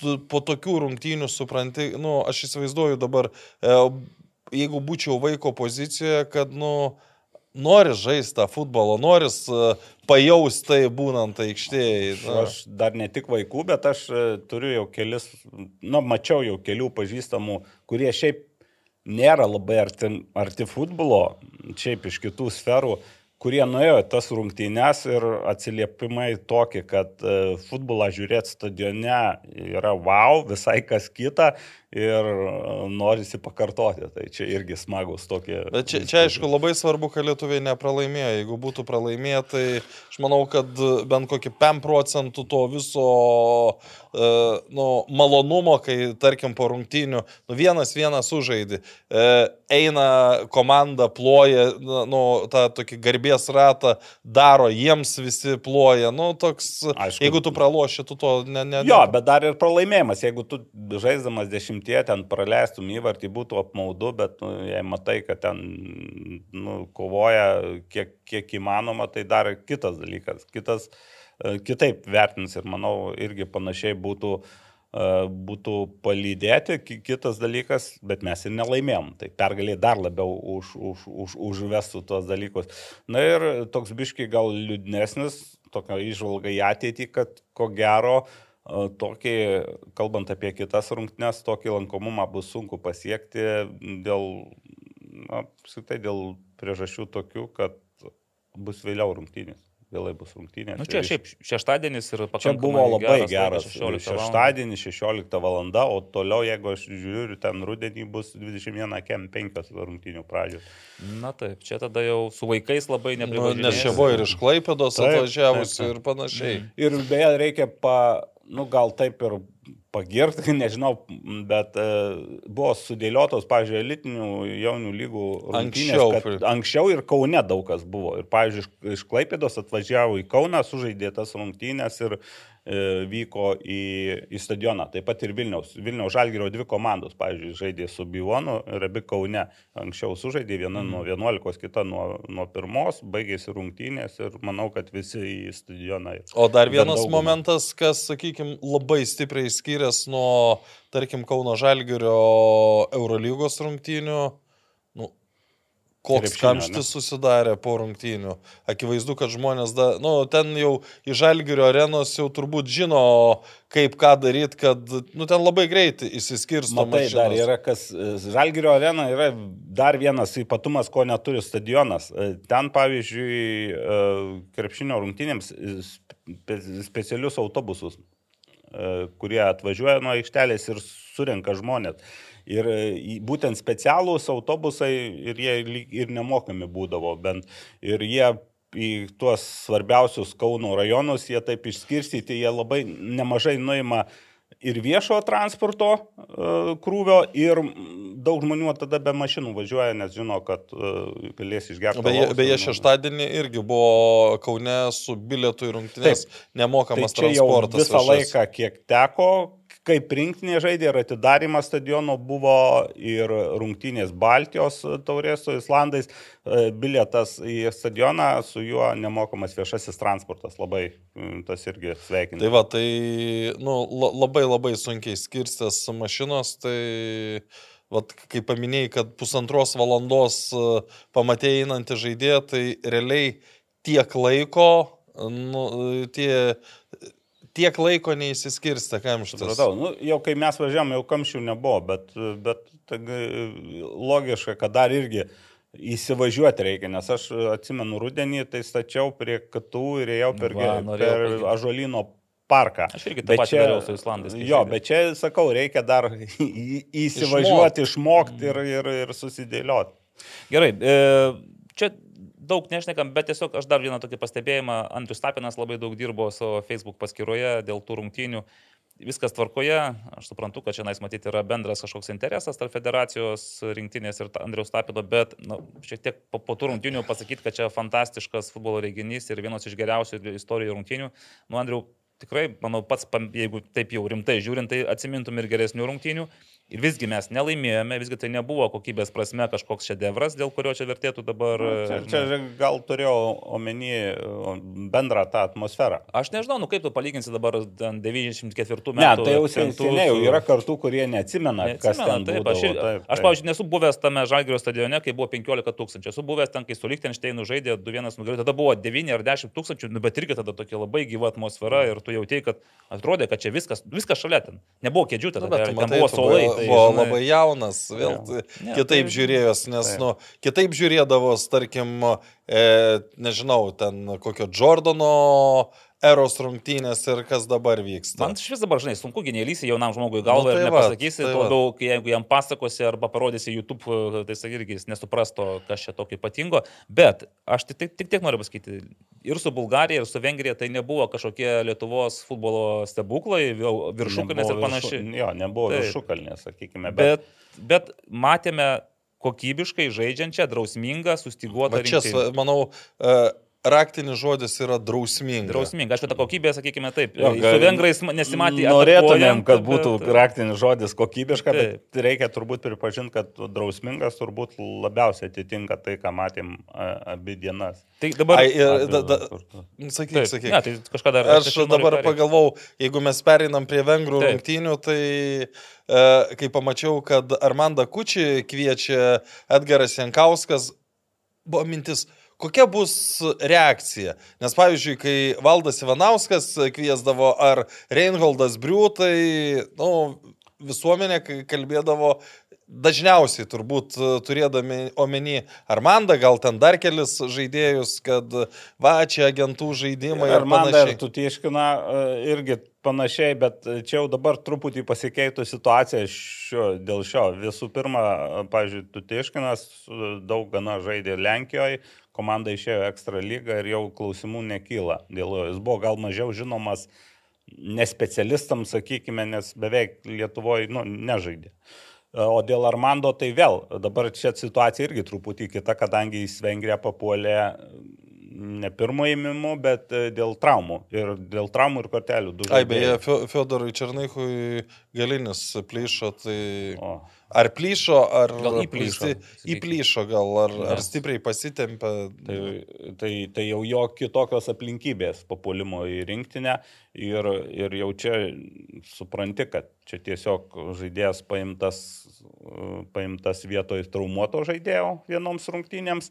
tu po tokių rungtynių supranti, nu, aš įsivaizduoju dabar, e, jeigu būčiau vaiko pozicijoje, kad, nu, nori žaisti tą futbolą, nori uh, pajausti tai būnant aikštėje. Na. Aš dar ne tik vaikų, bet aš uh, turiu jau kelis, nu, mačiau jau kelių pažįstamų, kurie šiaip nėra labai arti, arti futbolo, šiaip iš kitų sferų, kurie nuėjo tas rungtynes ir atsiliepimai tokie, kad e, futbolą žiūrėti stadione yra wow, visai kas kita ir e, norisi pakartoti. Tai čia irgi smagus tokie. Bet čia, čia aišku labai svarbu, kad lietuviai nepralaimėjo. Jeigu būtų pralaimėję, tai aš manau, kad bent kokį 5 procentų to viso uh, nu, malonumo, kai tarkim po rungtynių, nu, vienas vienas sužaidži, uh, eina komanda, ploja, nu, tą tokį garbės ratą daro, jiems visi ploja. Nu, toks, aišku, jeigu tu praloši, tu to ne, ne. Jo, bet dar ir pralaimėjimas, jeigu tu žaisdamas dešimt dešimtie ten praleistum įvartį, būtų apmaudu, bet nu, jei matai, kad ten nu, kovoja kiek, kiek įmanoma, tai dar kitas dalykas. Kitas, e, kitaip vertins ir manau irgi panašiai būtų būtų palydėti, kitas dalykas, bet mes ir nelaimėjom. Tai pergaliai dar labiau už, už, už, užvestų tuos dalykus. Na ir toks biški gal liūdnesnis, tokia išvalga į ateitį, kad ko gero tokį, kalbant apie kitas rungtynes, tokį lankomumą bus sunku pasiekti dėl, na, apskritai dėl priežasčių tokių, kad bus vėliau rungtynės vėlai bus rungtynės. Nu, čia šiaip šeštadienis ir pakankamai. Čia buvo labai geras. geras. Šeštadienis 16 val. o toliau, jeigu aš žiūriu, ten rudenį bus 21 kem 5 rungtynių pradžios. Na taip, čia tada jau su vaikais labai neprivažiuoju. Nu, nes čia buvo ir iš Klaipėdos atvažiavusi ir panašiai. Ir beje, reikia pa, nu gal taip ir pagirti, nežinau, bet e, buvo sudėliotos, pavyzdžiui, elitinių jaunių lygų rungtynės. Anksčiau. Anksčiau ir Kaune daug kas buvo. Ir, pavyzdžiui, iš, Klaipėdos atvažiavo į Kauną, sužaidė tas rungtynės ir vyko į, į stadioną. Taip pat ir Vilniaus. Vilniaus Žalgirio dvi komandos, pavyzdžiui, žaidė su Bivonu ir abi Kaune. Anksčiau sužaidė viena mm. nuo 11, kita nuo, nuo 1, baigėsi rungtynės ir manau, kad visi į stadioną. O dar vienas daugumą. momentas, kas, sakykime, labai stipriai skiriasi nuo, tarkim, Kauno Žalgirio Eurolygos rungtynių koks kamštis susidarė po rungtynių. Akivaizdu, kad žmonės, da, nu, ten jau į Žalgirio arenos jau turbūt žino, kaip ką daryti, kad, nu, ten labai greitai įsiskirsto. Mašinos. dar yra kas, Žalgirio arena yra dar vienas ypatumas, ko neturi stadionas. Ten, pavyzdžiui, e, krepšinio rungtynėms specialius autobusus, e, kurie atvažiuoja nuo aikštelės ir surenka žmonės. Ir e, būtent specialūs autobusai ir jie ir nemokami būdavo bent. Ir jie į tuos svarbiausius Kauno rajonus, jie taip išskirstyti, jie labai nemažai nuima ir viešo transporto uh, krūvio, ir daug žmonių tada be mašinų važiuoja, nes žino, kad uh, galės išgerti. Beje, beje šeštadienį irgi buvo Kaune su bilietų ir rungtynės nemokamas tai transportas. Visą viešas. laiką, kiek teko, kaip rinktinė žaidė ir atidarimas stadiono buvo ir rungtynės Baltijos taurės su Islandais, e, bilietas į stadioną, su juo nemokamas viešasis transportas, labai tas irgi sveikinu. Tai va, tai nu, labai labai sunkiai skirstės mašinos, tai Vat, kai paminėjai, kad pusantros valandos e, pamatėjai einantį žaidėją, tai realiai tiek laiko, nu, tie tiek laiko neįsiskirsta kamštis. Supratau, nu, jau kai mes važiavam, jau kamščių nebuvo, bet, bet tai, logiška, kad dar irgi įsivažiuoti reikia, nes aš atsimenu rudenį, tai stačiau prie katų ir ėjau per, Va, per Ažolino parką. Aš irgi tą patį dariau su Islandais. Jo, bet čia, sakau, reikia dar įsivažiuoti, išmokti ir, ir, ir susidėlioti. Gerai, e, čia daug nešnekam, bet tiesiog aš dar vieną tokį pastebėjimą. Andrius Tapinas labai daug dirbo savo Facebook paskyroje dėl tų rungtynių. Viskas tvarkoje, aš suprantu, kad čia nais matyti yra bendras kažkoks interesas tarp federacijos rinktinės ir Andriaus Tapino, bet nu, šiek tiek po, po tų rungtynių pasakyti, kad čia fantastiškas futbolo renginys ir vienas iš geriausių istorijų rungtynių. Nu, Andriu, tikrai, manau, pats, jeigu taip jau rimtai žiūrint, tai atsimintum ir geresnių rungtynių. Ir visgi mes nelaimėjome, visgi tai nebuvo kokybės prasme kažkoks šedevras, dėl kurio čia vertėtų dabar... Čia, čia gal turėjau omeny bendrą tą atmosferą. Aš nežinau, nu kaip tu palyginsi dabar 94 metų. Ne, tai jau seniai jau yra kartų, kurie neatsimena, neatsimena kas ten taip, būdavo. Aš, ir, taip, taip. aš pavyzdžiui, nesu buvęs tame Žalgirio stadione, kai buvo 15 tūkstančių. Esu buvęs ten, kai su Lichtensteinu žaidė 2-1 nugalėjo. Tada buvo 9 ar 10 tūkstančių, nu, bet irgi tada tokia labai gyva atmosfera ir tu jautėjai, kad atrodė, kad čia viskas, viskas šalia ten. Nebuvo kėdžių tada, nu, ten buvo suolai. Tai, buvo žinai, labai jaunas, vėl ja. Kitaip tai, žiūrėjos, nes, tai. nu, kitaip žiūrėdavos, tarkim, e, nežinau, ten kokio Jordano eros rungtynės ir kas dabar vyksta. Man iš vis dabar, žinai, sunku gynėlysi jaunam žmogui galvą nu, tai ir nepasakysi, tai labiau, jeigu jam pasakosi arba parodysi YouTube, tai jis irgi nesupras to, kas čia tokio ypatingo. Bet aš tik, tik, tik tiek noriu pasakyti, ir su Bulgarija, ir su Vengrija tai nebuvo kažkokie Lietuvos futbolo stebuklai, viršukalnės ir panašiai. Viršu, jo, nebuvo tai, viršukalnės, sakykime. Bet, bet, bet matėme kokybiškai žaidžiančią, drausmingą, sustiguotą. Bet čia, manau, uh, raktinis žodis yra drausminga. Drausminga, aišku, ta kokybė, sakykime taip. Jo, gal, su vengrais nesimatė. Norėtumėm, kad būtų bet... raktinis žodis kokybiška, taip. bet reikia turbūt pripažinti, kad drausmingas turbūt labiausiai atitinka tai, ką matėm abi dienas. Tai dabar... Ai, ir, da, da, sakyk, taip. sakyk. Ne, tai kažką dar. Aš dabar pagalvojau, jeigu mes pereinam prie vengrų taip. rungtynių, tai e, kai pamačiau, kad Armanda Kučiai kviečia Edgaras Jankauskas, buvo mintis, kokia bus reakcija. Nes pavyzdžiui, kai Valdas Ivanauskas kviesdavo ar Reinholdas Briūtai, nu, visuomenė kalbėdavo dažniausiai turbūt turėdami omeny Armandą, gal ten dar kelis žaidėjus, kad va, čia agentų žaidimai. Armanda ir Tutieškina e, irgi panašiai, bet čia jau dabar truputį pasikeitų situacija šio, dėl šio. Visų pirma, pavyzdžiui, Tutieškinas daug gana žaidė Lenkijoje, komanda išėjo ekstra lygą ir jau klausimų nekyla. Dėl jo jis buvo gal mažiau žinomas nespecialistams, sakykime, nes beveik Lietuvoje nu, nežaidė. O dėl Armando tai vėl, dabar čia situacija irgi truputį kita, kadangi jis Vengrija papuolė ne pirmo įmimu, bet dėl traumų. Ir dėl traumų ir kortelių. Ai, beje, Fiodorui Černaichui galinis plyšo, tai... O. Ar plyšo, ar gal įplyšo. Įplyšo gal, ar, ar stipriai pasitempė. Tai, tai, tai jau jo kitokios aplinkybės papuolimo į rinktinę ir, ir jau čia supranti, kad čia tiesiog žaidėjas paimtas, paimtas vietoj traumuoto žaidėjo vienoms rungtynėms,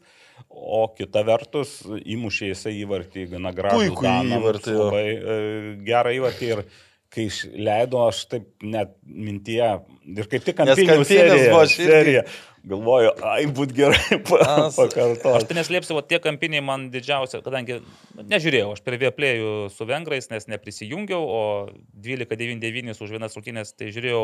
o kita vertus įmušė jisai įvartį gana gražų. Puikų įvartį. Labai e, gerą įvartį ir kai išleido, aš taip net mintyje ir kaip tik ant pinigų serija, serija. Galvoju, ai, būt gerai pakartoti. Aš tai neslėpsiu, tie kampiniai man didžiausia, kadangi nežiūrėjau, aš per vieplėjų su vengrais, nes neprisijungiau, o 12.99 už vienas rungtynės tai žiūrėjau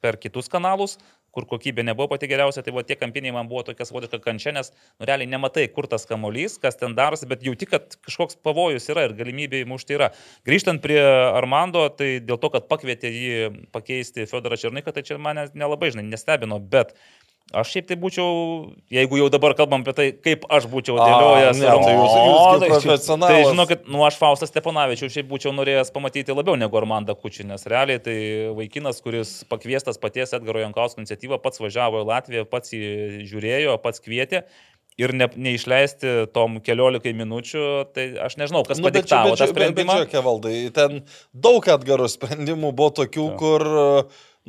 per kitus kanalus, kur kokybė nebuvo pati geriausia, tai buvo tie kampiniai man buvo tokia savotiška kančia, nes nu, realiai nematai, kur tas kamolys, kas ten darosi, bet jauti, kad kažkoks pavojus yra ir galimybė įmušti yra. Grįžtant prie Armando, tai dėl to, kad pakvietė jį pakeisti Fedorą Černiką, tai čia mane nelabai, žinai, nestebino, bet Aš šiaip tai būčiau, jeigu jau dabar kalbam apie tai, kaip aš būčiau dėliojęs. Ne, tai jūs, jūs tai, profesionalas. Tai žinokit, nu aš Faustas Steponavičius šiaip būčiau norėjęs pamatyti labiau negu Armanda Kučį, nes realiai tai vaikinas, kuris pakviestas paties Edgaro Jankausko iniciatyvą, pats važiavo į Latviją, pats jį žiūrėjo, pats kvietė ir ne, neišleisti tom keliolikai minučių, tai aš nežinau, kas nu, padiktavo tą sprendimą. Bet, bet, bet, valdai, ten daug atgarų sprendimų buvo tokių, ja. kur,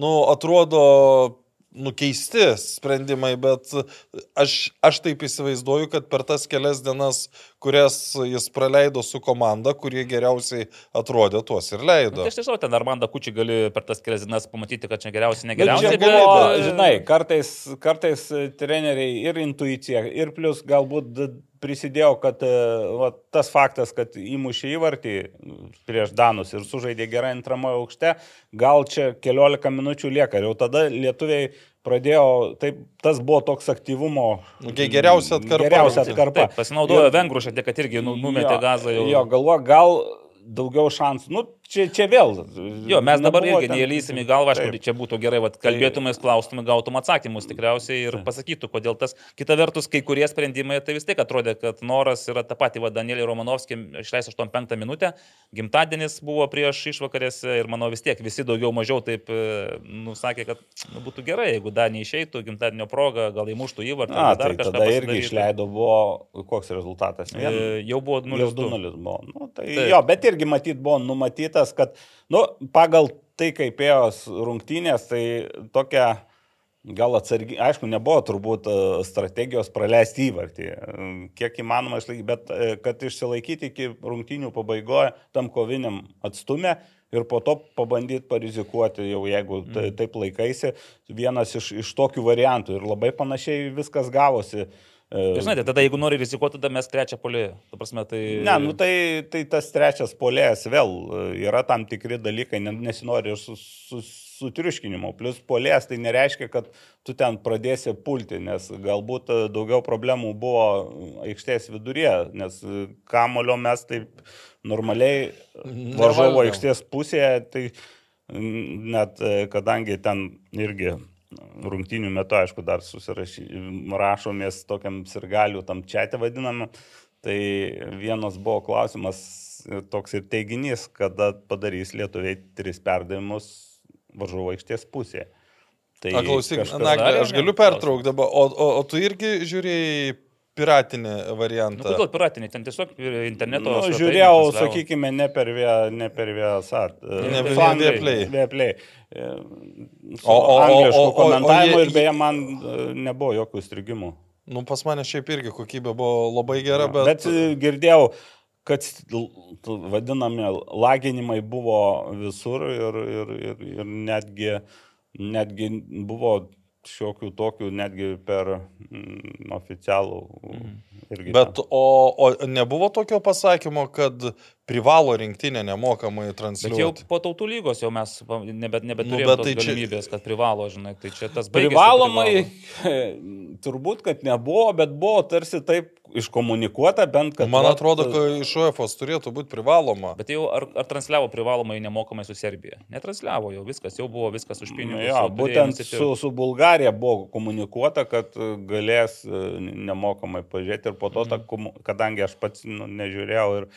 nu, atrodo, nukeisti sprendimai, bet aš, aš taip įsivaizduoju, kad per tas kelias dienas, kurias jis praleido su komanda, kurie geriausiai atrodė, tuos ir leido. Tai aš tiesiog ten Armanda Kučiai gali per tas kelias dienas pamatyti, kad čia geriausiai, negeriausiai. Bet, buvo, žinai, kartais, kartais treneriai ir intuicija, ir plus galbūt prisidėjo, kad e, va, tas faktas, kad įmušė įvartį prieš Danus ir sužaidė gerai antramojo aukšte, gal čia keliolika minučių lieka. Ir jau tada lietuviai pradėjo, taip, tas buvo toks aktyvumo. Okay, geriausia atkarpa. Geriausia atkarpa. Taip, pasinaudojo vengrų šiek tiek, kad irgi nu, numetė gazą jau. Jo, galvo, gal daugiau šansų. Nu, čia, čia vėl. Jo, mes dabar irgi ten... neįlysim į galvą, aišku, čia būtų gerai, kad kalbėtumės, klaustumės, gautum atsakymus tikriausiai ir pasakytų, kodėl tas. Kita vertus, kai kurie sprendimai, tai vis tiek atrodė, kad noras yra ta pati, va, Danielį Romanovskį išleis 85 minutę, gimtadienis buvo prieš išvakarėse ir manau vis tiek visi daugiau mažiau taip e, nusakė, kad nu, būtų gerai, jeigu dar neišeitų gimtadienio proga, gal įmuštų įvartį. Na, dar tai kažką. Tada irgi išleido, buvo koks rezultatas? E, jau buvo 0-2. Nu, tai, tai, jo, bet irgi matyt buvo numatytas, kad Nu, pagal tai, kaip ėjo rungtynės, tai tokia gal atsargiai, aišku, nebuvo turbūt e, strategijos praleisti įvartį, kiek įmanoma išlaikyti, bet e, kad išsilaikyti iki rungtynių pabaigoje tam koviniam atstumė ir po to pabandyti parizikuoti, jau jeigu mm. taip laikaisi, vienas iš, iš tokių variantų ir labai panašiai viskas gavosi. Ir žinai, tai tada jeigu nori rizikuoti, tada mes trečią polį. Tai... Ne, nu tai, tai tas trečias polėjas vėl e, yra tam tikri dalykai, nesinori ir su, su, su triuškinimu. Plus polėjas tai nereiškia, kad tu ten pradėsi pulti, nes galbūt e, daugiau problemų buvo aikštės viduryje, nes e, kamulio mes taip normaliai varžovo aikštės pusėje, tai net kadangi ten irgi rungtinių metu, aišku, dar susirašomės tokiam sirgalių, tam čia te vadinam, Tai vienas buvo klausimas toks ir teiginys, kada padarys lietuviai tris perdavimus varžovo aikštės pusėje. Tai A, klausyk, Nagli, aš galiu pertraukti dabar, o, o, o tu irgi žiūrėjai piratinį variantą. Nu, kodėl piratinį? Ten tiesiog interneto. Nu, žiūrėjau, sakykime, ne per, vė, ne per VSAT. Ne per Vieplay. Vieplay. O, o, angliškų komentavimų ir beje man e, nebuvo jokių strigimų. Nu, pas mane šiaip irgi kokybė buvo labai gera, bet... Bet e, girdėjau, kad vadinami laginimai buvo visur ir, ir, ir, ir netgi, netgi buvo šiokių tokių netgi per mm, oficialų. Mhm. Bet o, o nebuvo tokio pasakymo, kad privalo rinktinė nemokamai transliuoti. Bet jau po tautų lygos jau mes nebet, nebeturėjome nu, tai galimybės, čia... kad privalo, žinai, tai čia tas baigėsi. Privalomai, privalo. turbūt, kad nebuvo, bet buvo tarsi taip iškomunikuota bent, kad... Man atrodo, kad iš UEFA turėtų būti privaloma. Bet jau ar, ar transliavo privalomai nemokamai su Serbija? Netransliavo jau viskas, jau buvo viskas už pinigus. Ja, būtent su, su Bulgarija buvo komunikuota, kad galės e, nemokamai pažiūrėti ir po to, mhm. ta, kadangi aš pats nu, nežiūrėjau ir e,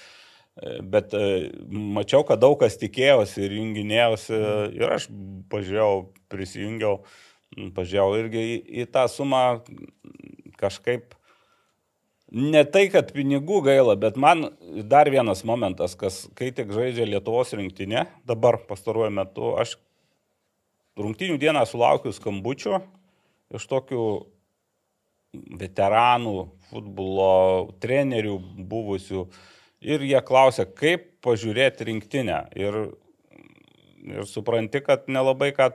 Bet e, mačiau, kad daug kas tikėjosi ir junginėjausi mhm. ir aš pažiūrėjau, prisijungiau, pažiūrėjau irgi į, į tą sumą kažkaip Ne tai, kad pinigų gaila, bet man dar vienas momentas, kas kai tik žaidžia Lietuvos rinktinė, dabar pastaruoju metu, aš rungtinių dieną sulaukiu skambučių iš tokių veteranų, futbolo trenerių buvusių ir jie klausia, kaip pažiūrėti rinktinę. Ir, ir supranti, kad nelabai ką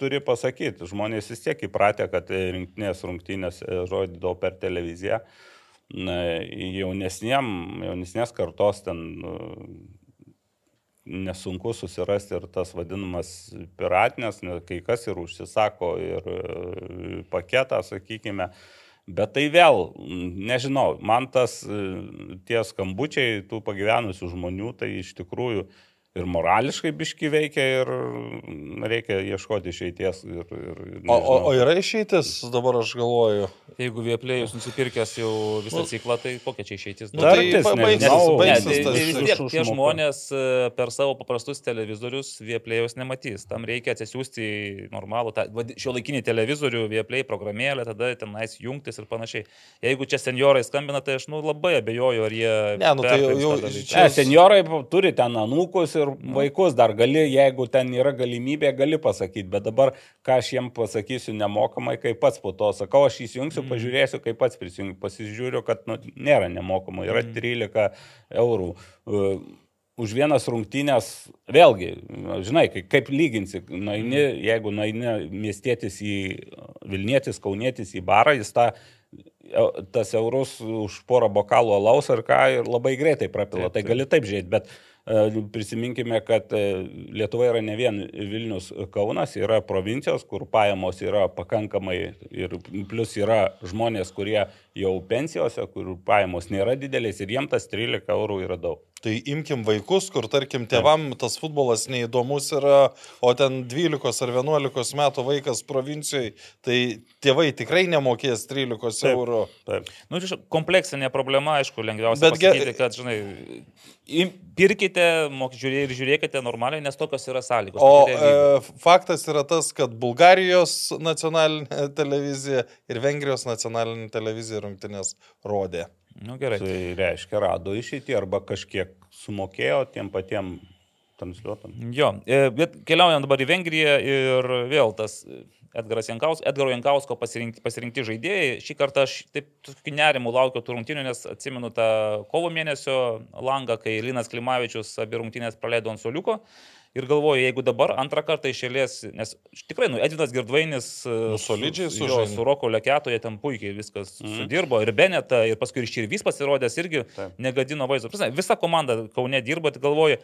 turi pasakyti. Žmonės vis tiek įpratę, kad rinktinės rungtynės rodydavo per televiziją jaunesniem, jaunesnės kartos ten nu, nesunku susirasti ir tas vadinamas piratinės, kai kas ir užsisako ir e, paketą, sakykime. Bet tai vėl, nežinau, man tas e, tie skambučiai tų pagyvenusių žmonių, tai iš tikrųjų ir morališkai biški veikia ir reikia ieškoti išeities. Ir, ir, o, o, o yra išeitis, dabar aš galvoju. Jeigu Vieplėjus nusipirkęs jau visą nu, ciklą, tai kokia čia išeitis? Nu, tai baigsis, tai, tai vis tiek tie žmonės e, per savo paprastus televizorius Vieplėjus nematys. Tam reikia atsisiųsti normalų, šio laikinį televizorių, Vieplėj programėlę, tada tenais jungtis ir panašiai. Jeigu čia seniorai skambina, tai aš nu, labai abejoju, ar jie... Ne, nu, tai jau, jau, čia... ne, seniorai turi ten anūkus ir ir vaikus dar gali, jeigu ten yra galimybė, gali pasakyti, bet dabar ką aš jiem pasakysiu nemokamai, kai pats po to sakau, aš įsijungsiu, mm. pažiūrėsiu, kaip pats prisijungiu, pasižiūriu, kad nu, nėra nemokamai, yra 13 mm. eurų. Už vienas rungtynės, vėlgi, žinai, kaip lyginsi, naini, mm. jeigu naini miestietis į Vilnietis, Kaunietis į barą, jis tą tas eurus už porą bokalų alaus ar ką ir labai greitai prapila. Taip, taip. Tai gali taip žiūrėti, bet prisiminkime, kad e, Lietuva yra ne vien Vilnius Kaunas, yra provincijos, kur pajamos yra pakankamai ir plus yra žmonės, kurie jau pensijose, kur pajamos nėra didelės ir jiems tas 13 eurų yra daug. Tai imkim vaikus, kur tarkim tėvam tas futbolas neįdomus yra, o ten 12 ar 11 metų vaikas provincijoje, tai tėvai tikrai nemokės 13 taip, eurų. Taip. Nu, čia kompleksinė problema, aišku, lengviausia Bet pasakyti, ge... kad, žinai, pirkite, žiūrė, ir žiūrėkite normaliai, nes tokios yra sąlygos. O e, faktas yra tas, kad Bulgarijos nacionalinė televizija ir Vengrijos nacionalinė televizija rungtynės rodė. Nu, gerai. Tai reiškia, rado išeitį arba kažkiek sumokėjo tiem patiem transliuotam. Jo, e, bet keliaujant dabar į Vengriją ir vėl tas Edgaras Jankaus, Edgaro Jankausko pasirinkti, pasirinkti žaidėjai. Šį kartą aš taip tokiu nerimu laukiu tų rungtynių, nes atsimenu tą kovo mėnesio langą, kai Linas Klimavičius abi rungtynės praleido ant soliuko. Ir galvoju, jeigu dabar antrą kartą išėlės, nes tikrai, nu, Edvinas Girdvainis nu, solidžiai su, su, su Roko Leketoje ten puikiai viskas mm. sudirbo. Ir Beneta, ir paskui ir Širvys pasirodęs irgi Taip. negadino vaizdo. Prasme, visa komanda Kaune dirba, tai galvoju,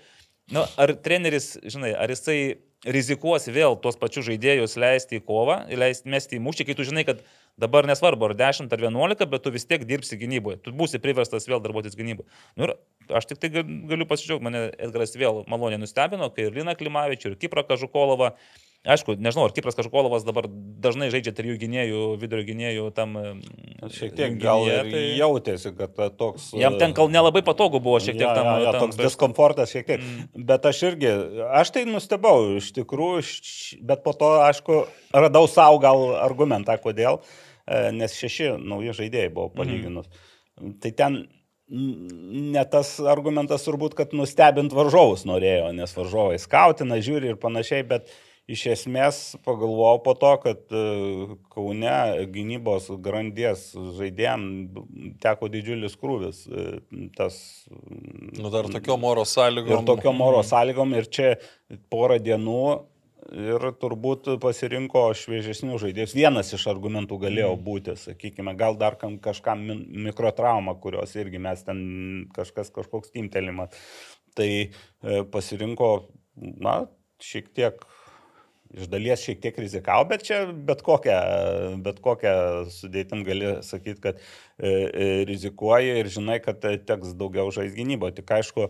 nu, ar treneris, žinai, ar jisai rizikuos vėl tuos pačius žaidėjus leisti į kovą, leisti mesti į mūšį, kai tu žinai, kad Dabar nesvarbu, ar 10 ar 11, bet tu vis tiek dirbsi gynyboje. Tu būsi priverstas vėl darbuotis gynyboje. Nu, ir aš tik tai galiu pasidžiaugti, mane Edgaras vėl maloniai nustebino, kai ir Lina Klimavičių, ir Kiprą Kažukolovą Aišku, nežinau, ar Kipras Kažkolovas dabar dažnai žaidžia trijų gynėjų, vidurio gynėjų tam. Šiek tiek gal ir tai... jautėsi, kad toks. Jam ten gal nelabai patogu buvo šiek tiek ja, tam. Ja, ja, tam toks prieš... diskomfortas šiek tiek. Mm. Bet aš irgi, aš tai nustebau iš tikrųjų, bet po to, aišku, radau savo gal argumentą, kodėl, e, nes šeši nauji žaidėjai buvo palyginus. Mm. Tai ten ne tas argumentas turbūt, kad nustebint varžovus norėjo, nes varžovai skautina, žiūri ir panašiai, bet iš esmės pagalvojau po to, kad e, Kaune gynybos grandies žaidėjim teko didžiulis krūvis. E, tas, nu, dar tokiom oro sąlygom. Ir tokiom oro sąlygom ir čia porą dienų ir turbūt pasirinko šviežesnių žaidėjus. Vienas iš argumentų galėjo mhm. būti, sakykime, gal dar kažkam mikrotrauma, kurios irgi mes ten kažkas kažkoks timtelimas. Tai e, pasirinko, na, šiek tiek iš dalies šiek tiek rizikavo, bet čia bet kokią, bet kokią sudėtim gali sakyti, kad e, e, rizikuoji ir žinai, kad teks daugiau žais gynybo. Tik aišku,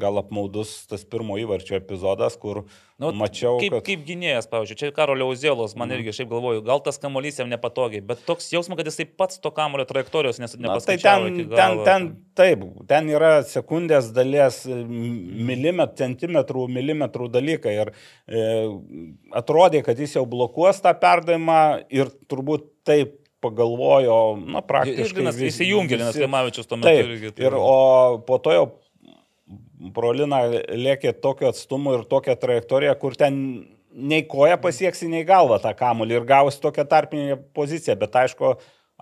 gal apmaudus tas pirmo įvarčio epizodas, kur nu, mačiau. Kaip, kad... kaip gynėjas, pavyzdžiui, čia Karolio Uzėlos, man mm. irgi šiaip galvoju, gal tas kamuolys jam nepatogiai, bet toks jausmas, kad jisai pats to kamulio trajektorijos nes, nepaskaičiavo. Tai ten, ten, ten, taip, ten yra sekundės dalies milimetrų, centimetrų, milimetrų dalykai ir e, atrodė, kad jis jau blokuos tą perdavimą ir turbūt taip pagalvojo, na, praktiškai. Ir įsijungė, nes Klimavičius tuo metu taip, irgi. Tai... Ir, o po to jau Brolina lėkė tokio atstumo ir tokią trajektoriją, kur ten nei koja pasieksi, nei galva tą kamulį ir gausi tokią tarpinę poziciją, bet aišku,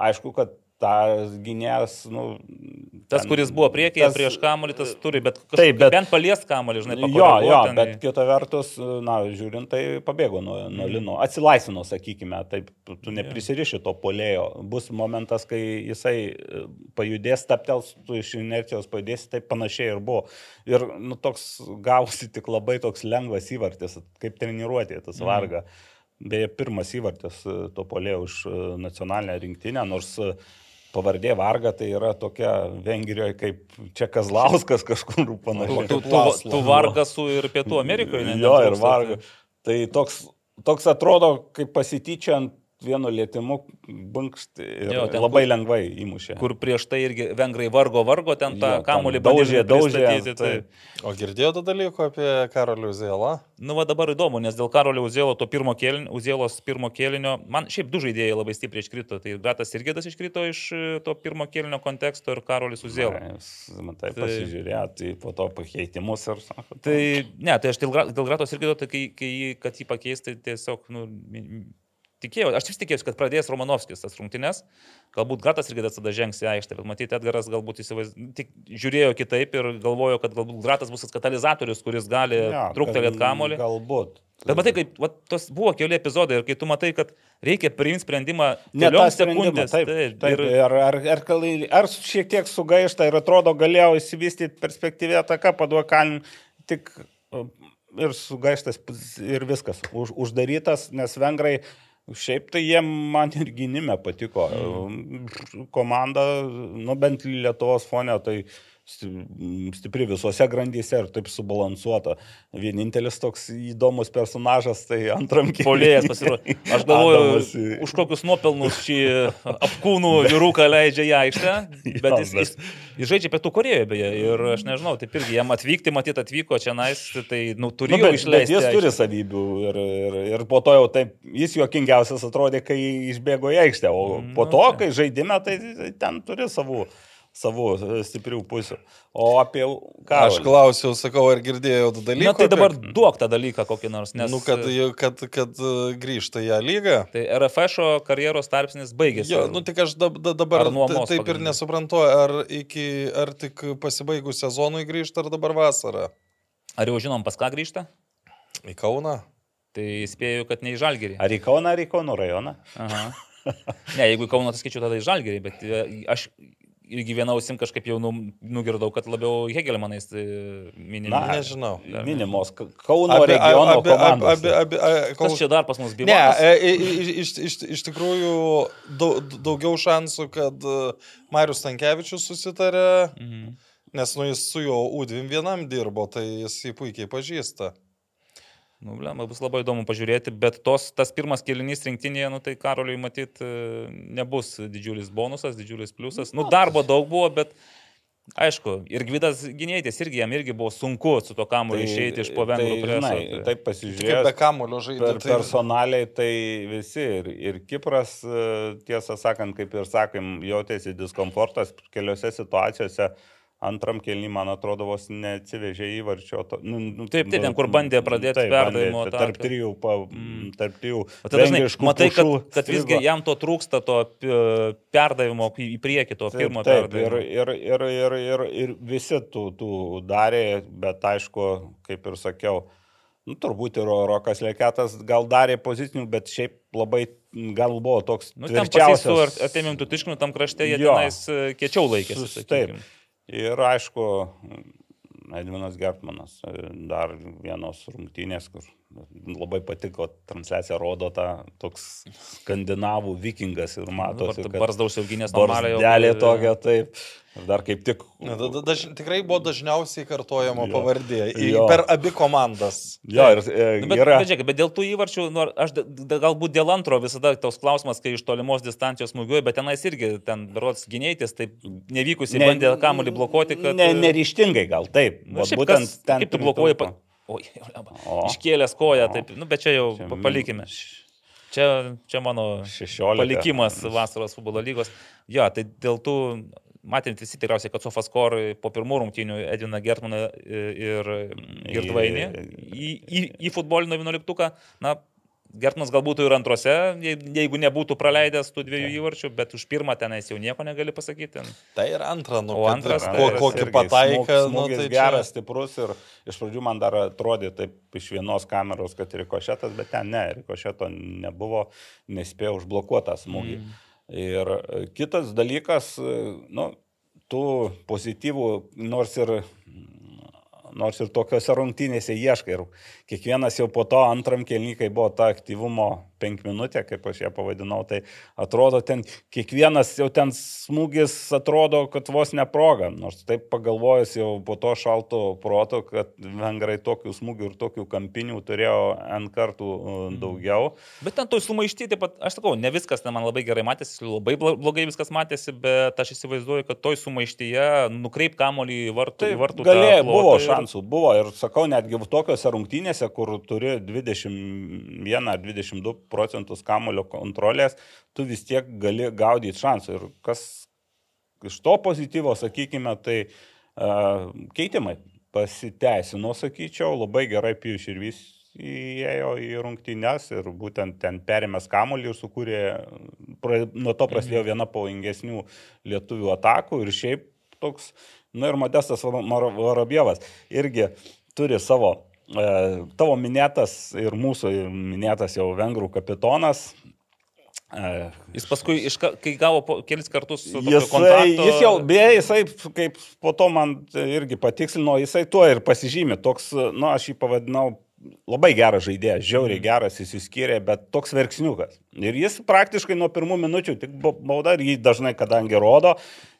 aišku, kad tas gynėjas, nu, tas, ten, kuris buvo priekyje tas, prieš kamuolį, tas turi, bet, kažkaip, taip, bet bent palies kamuolį, žinai, jo, jo, ten, bet kita vertus, na, žiūrint, tai pabėgo nuo, nuo mm. lino, atsilaisvino, sakykime, taip, tu neprisiriši to polėjo, bus momentas, kai jisai e, pajudės, taptels, tu iš inercijos pajudėsi, taip panašiai ir buvo. Ir, nu, toks gausi tik labai toks lengvas įvartis, kaip treniruotė, tas mm. varga. Beje, pirmas įvartis e, to polėjo už e, nacionalinę rinktinę, nors pavardė Varga tai yra tokia Vengrijoje kaip čia Kazlauskas kažkur panašiai. Tu, tu, tu Vargasų ir Pietų Amerikoje, ne? Jo, ir Varga. Tai toks, toks atrodo, kaip pasityčiant vienu lietimu bunkšt ir jo, ten, labai kur, lengvai įmušė. Kur prieš tai irgi vengrai vargo, vargo ten tą kamuolį daužė, daužė. Tai. O girdėjote dalyko apie Karolių Zėlą? Nu, va dabar įdomu, nes dėl Karolių Zėlo to pirmo kėlinio, Uzėlos pirmo kėlinio, man šiaip du žaidėjai labai stipriai iškrito. Tai Gatas ir Gėdas iškrito iš e, to pirmo kėlinio konteksto ir Karolis Uzėlo. Matai, tai, pasižiūrėjo, tai po to pakeitimus ir sako. Tai ne, tai aš dėl, dėl Gratos ir Gėdo, tai kai, kai, kad jį pakeisti, tai tiesiog, nu, tikėjau, aš vis tikėjausi, kad pradės Romanovskis tas rungtynes, galbūt Gratas irgi tada žengs į aikštę, bet matyti, Edgaras galbūt įsivaiz... tik žiūrėjo kitaip ir galvojo, kad galbūt Gratas bus tas katalizatorius, kuris gali ja, truktelėti kamolį. Galbūt. Bet matai, kaip va, tos buvo keli epizodai ir kai tu matai, kad reikia priimti sprendimą keliom sekundėm. Taip, taip, taip. Ir... Ar, ar, ar, ar šiek tiek sugaišta ir atrodo galėjau įsivystyti perspektyvę ataką, paduokalin tik ir sugaištas ir viskas, už, uždarytas, nes vengrai Šiaip tai jie man ir gynime patiko. Mm. Komanda, nu bent Lietuvos fone, tai stipri visose grandyse ir taip subalansuota. Vienintelis toks įdomus personažas, tai antram keliui. Polėjas pasirodė. Aš galvoju, Adamas... už kokius nuopelnus šį apkūnų vyruką leidžia į aikštę, bet jis, jis, jis žaidžia Pietų Korejoje beje ir aš nežinau, taip irgi jam atvykti, matyti atvyko čia nais, tai nu, turėjo nu, išleisti. Jis turi savybių ir, ir, ir po to jau taip, jis juokingiausias atrodė, kai išbėgo į aikštę, o po nu, to, kai žaidime, tai ten turi savų savų e, stiprių pusių. O apie ką? Aš klausiau, sakau, ar girdėjau tą dalyką. Na tai dabar apie... duok tą dalyką kokį nors, nes... Nu, kad, kad, kad e, grįžta į ją lygą. Tai RFŠ karjeros tarpsnis baigėsi. Jo, nu tik aš dabar taip ir nesuprantu, ar, iki, ar tik pasibaigus sezonui grįžta, ar dabar vasarą. Ar jau žinom, pas ką grįžta? Į Kauną. Tai spėju, kad ne į Žalgerį. Ar į Kauną, ar į Kauno rajoną? Aha. Ne, jeigu į Kauną, tai tada į Žalgerį, bet e, aš irgi vienausim kažkaip jau nu, nugirdau, kad labiau Hegelmanais tai minimos. Na, nežinau. Minimos Kauno abi, regiono abi, komandos. Abi, abi, abi, kol... Kas čia dar pas mus buvo? Ne, e, iš, iš, iš tikrųjų daug, daugiau šansų, kad e, Marius Tankievičius susitarė, mhm. nes nu, jis su juo U21 dirbo, tai jis jį puikiai pažįsta. Nu, blema, bus labai įdomu pažiūrėti, bet tos, tas pirmas kelinys rinktinėje, nu, tai Karoliui matyt e, nebus didžiulis bonusas, didžiulis pliusas. Nu, darbo daug buvo, bet aišku, ir Gvidas Gynėtis irgi jam irgi buvo sunku su to kamuoliu tai, išeiti iš po vengrų tai, preso. Tai. taip pasižiūrėjau. Be kamulio žaidė. Per, tai... Personaliai tai visi ir, ir Kipras, e, tiesą sakant, kaip ir sakėm, jautėsi diskomfortas keliose situacijose. Uh, Antram kelnį, man atrodo, vos neatsivežė įvarčio. To, nu, nu, taip, tai ten, kur bandė pradėti taip, perdavimo. Tarp trijų, pa, mm. tarp trijų. O tada, žinai, matai, kad, kad visgi jam to trūksta, to perdavimo į priekį, to taip, pirmo taip, perdavimo. Ir, ir, ir, ir, ir, visi tų, tų darė, bet aišku, kaip ir sakiau, nu, turbūt ir Rokas Leketas gal darė pozicinių, bet šiaip labai gal buvo toks... Nu, ten pasisų, ar atėmėm tų tiškinių tam krašte, jie tenais e, kiečiau laikėsi. Taip. Ir aišku, Edvinas Gertmanas, dar vienos rungtynės, kur labai patiko, transliacija rodo tą toks skandinavų vikingas ir matosi, kad barzda užsiauginės normaliai. Dėlė tokia, taip. Dar kaip tik. Daž, tikrai buvo dažniausiai kartojama jo. pavardė jo. per abi komandas. Jo, ir, e, nu, bet, yra... bet, žiūrėk, bet dėl tų įvarčių, nu, aš da, da, galbūt dėl antro visada toks klausimas, kai iš tolimos distancijos smūgiuoja, bet tenais irgi ten berots gynėtis, taip nevykusiai ne, bandė kamuolį blokuoti. Kad... Ne, neryštingai gal, taip. Nu, šiaip, būtent kas, ten. Kaip tu blokuoji? Pa... Oi, iškėlęs koją, taip, nu, bet čia jau čia, palikime. Čia, čia mano 16. palikimas vasaros futbolo lygos. Jo, tai dėl tų matėm visi tikriausiai, kad Sofascore po pirmų rungtynių Edviną Gertmaną ir Girtvainį į, į, į futbolinio 11-uką. Na, Gertmas galbūt ir antrose, jeigu nebūtų praleidęs tų dviejų įvarčių, bet už pirmą tenais jau nieko negali pasakyti. Tai ir antrą, nu, o antras, ko, kokį pataiką. Nu, tai geras, čia... stiprus ir iš pradžių man dar atrodė taip iš vienos kameros, kad rikošetas, bet ten ne, rikošeto nebuvo, nespėjo užblokuotas smūgį. Mm. Ir e, kitas dalykas, e, nu, tų pozityvų, nors ir nors ir tokiuose rungtynėse ieškai. Ir kiekvienas jau po to antram kelnykai buvo ta aktyvumo penk minutė, kaip aš ją pavadinau, tai atrodo ten kiekvienas jau ten smūgis atrodo, kad vos neproga. Nors taip pagalvojus jau po to šalto proto, kad vengrai tokių smūgių ir tokių kampinių turėjo N kartų mhm. daugiau. Bet ten to sumaišti, taip pat, aš sakau, ne viskas ten man labai gerai matėsi, labai blogai viskas matėsi, bet aš įsivaizduoju, kad toj sumaištyje nukreip kamolį į vartų. Taip, į vartų galėjo, buvo šansų, buvo ir sakau, netgi tokiuose rungtynėse, kur turi 21 ar 22 procentus kamulio kontrolės, tu vis tiek gali gaudyti šansų. Ir kas iš to pozityvo, sakykime, tai uh, keitimai pasiteisino, sakyčiau, labai gerai Pijus ir vis įėjo į rungtynes ir būtent ten perėmęs kamuolį ir sukūrė, pra, nuo to prasidėjo mhm. viena pavojingesnių lietuvių atakų ir šiaip toks, na nu ir Modestas Varabievas irgi turi savo tavo minėtas ir mūsų minėtas jau vengrų kapitonas. E, jis paskui, iš, kai gavo kelis kartus jisai, kontakto... jis jau, beje, jisai, kaip po to man irgi patikslino, jisai tuo ir pasižymė. Toks, na, nu, aš jį pavadinau labai geras žaidėjas, žiauriai mhm. geras, jis įskyrė, bet toks verksniukas. Ir jis praktiškai nuo pirmų minučių tik bauda ir jį dažnai, kadangi rodo,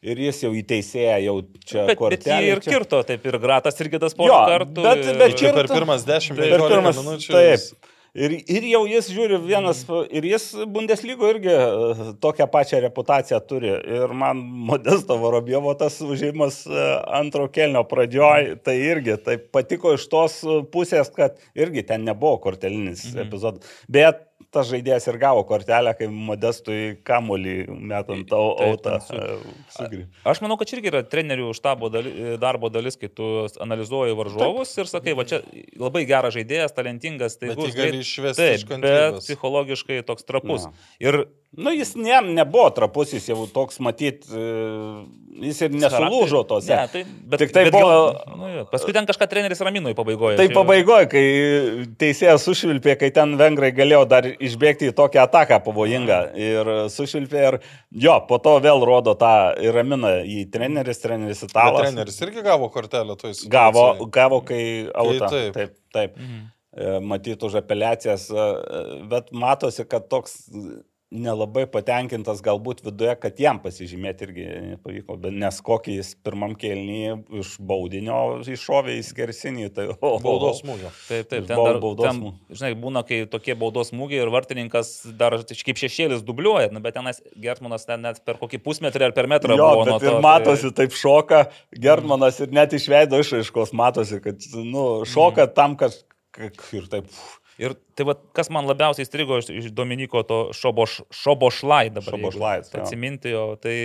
ir jis jau įteisėja jau čia bet, kortelį. Bet jį ir čia... kirto, taip ir gratas irgi tas porą kartų. Bet, bet, bet kirto, per pirmas dešimt minučių. Taip. Ir, ir jau jis žiūri vienas, ir jis Bundeslygo irgi e, tokią pačią reputaciją turi. Ir man Modesto Varobievo tas užimas e, antro kelnio pradžioj, tai irgi tai patiko iš tos pusės, kad irgi ten nebuvo kortelinis mhm. epizodas. Bet tas žaidėjas ir gavo kortelę, kai modestui kamolį metant autą. E, aš manau, kad čia irgi yra trenerių štabo dalis, darbo dalis, kai tu analizuoji varžovus taip. ir sakai, va čia labai geras žaidėjas, talentingas, tai gali greit, išvesti taip, iš kantrybės. Bet psichologiškai toks trapus. Na. Ir Nu, jis ne, nebuvo trapus, jis jau toks, matyt, e, jis ir nesulūžo tose. Ne, tai, bet, Tik tai bet buvo... Gal, nu, jo, paskui ten kažką treneris ramino į pabaigoje. Tai pabaigoje, kai teisėjas sušvilpė, kai ten vengrai galėjo dar išbėgti į tokią ataką pavojingą. Ir sušvilpė ir jo, po to vėl rodo tą ir ramina į treneris, treneris italas. Bet treneris irgi gavo kortelę, tu esi. Gavo, gavo, kai auto. Taip, taip. taip. Mhm. E, Matyt, už apeliacijas, e, bet matosi, kad toks nelabai patenkintas galbūt viduje, kad jam pasižymėti irgi nepavyko, bet nes kokį jis pirmam kelnyje iš baudinio iššovė į skersinį, tai o, baudos smūgio. Taip, taip, ten, dar, baudos ten, žinai, būna, kai tokie baudos smūgiai ir vartininkas dar kaip šešėlis dubliuoja, nu, bet tenas Gertmanas ten net per kokį pusmetrį ar per metrą jo, buvo. Bet to, ir matosi, tai... taip šoka, Gertmanas ir net iš veido išaiškos matosi, kad nu, šoka mm. tam, kad ir taip. Uf, Ir tai va, kas man labiausiai strigo iš, iš Dominiko to šoboš, šobošlai dabar. Šobošlai. Atsiminti jo, tai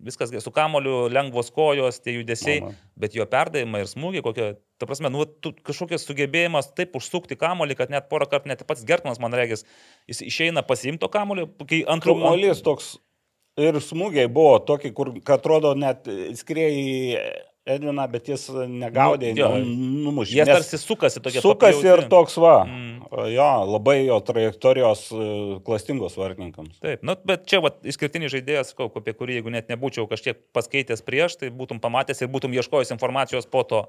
viskas su kamoliu, lengvos kojos, tie judesiai, Mama. bet jo perdavimai ir smūgiai, kokie, ta prasme, nu, tu, kažkokias sugebėjimas taip užsukti kamolį, kad net porą kartų, net pats Gertmanas, man regis, jis išeina pasiimto kamolį, kai antrų... Kamolys toks ir smūgiai buvo tokie, kur, kad atrodo, net skrieja Edviną, bet jis negaudė, nu, numušė. Jie tarsi sukasi tokie. Sukasi ir toks va. Mm. Jo, labai jo trajektorijos e, klastingos vartininkams. Taip, nu, bet čia va, išskirtinis žaidėjas, apie kurį jeigu net nebūčiau kažkiek paskaitęs prieš, tai būtum pamatęs ir būtum ieškojęs informacijos po to.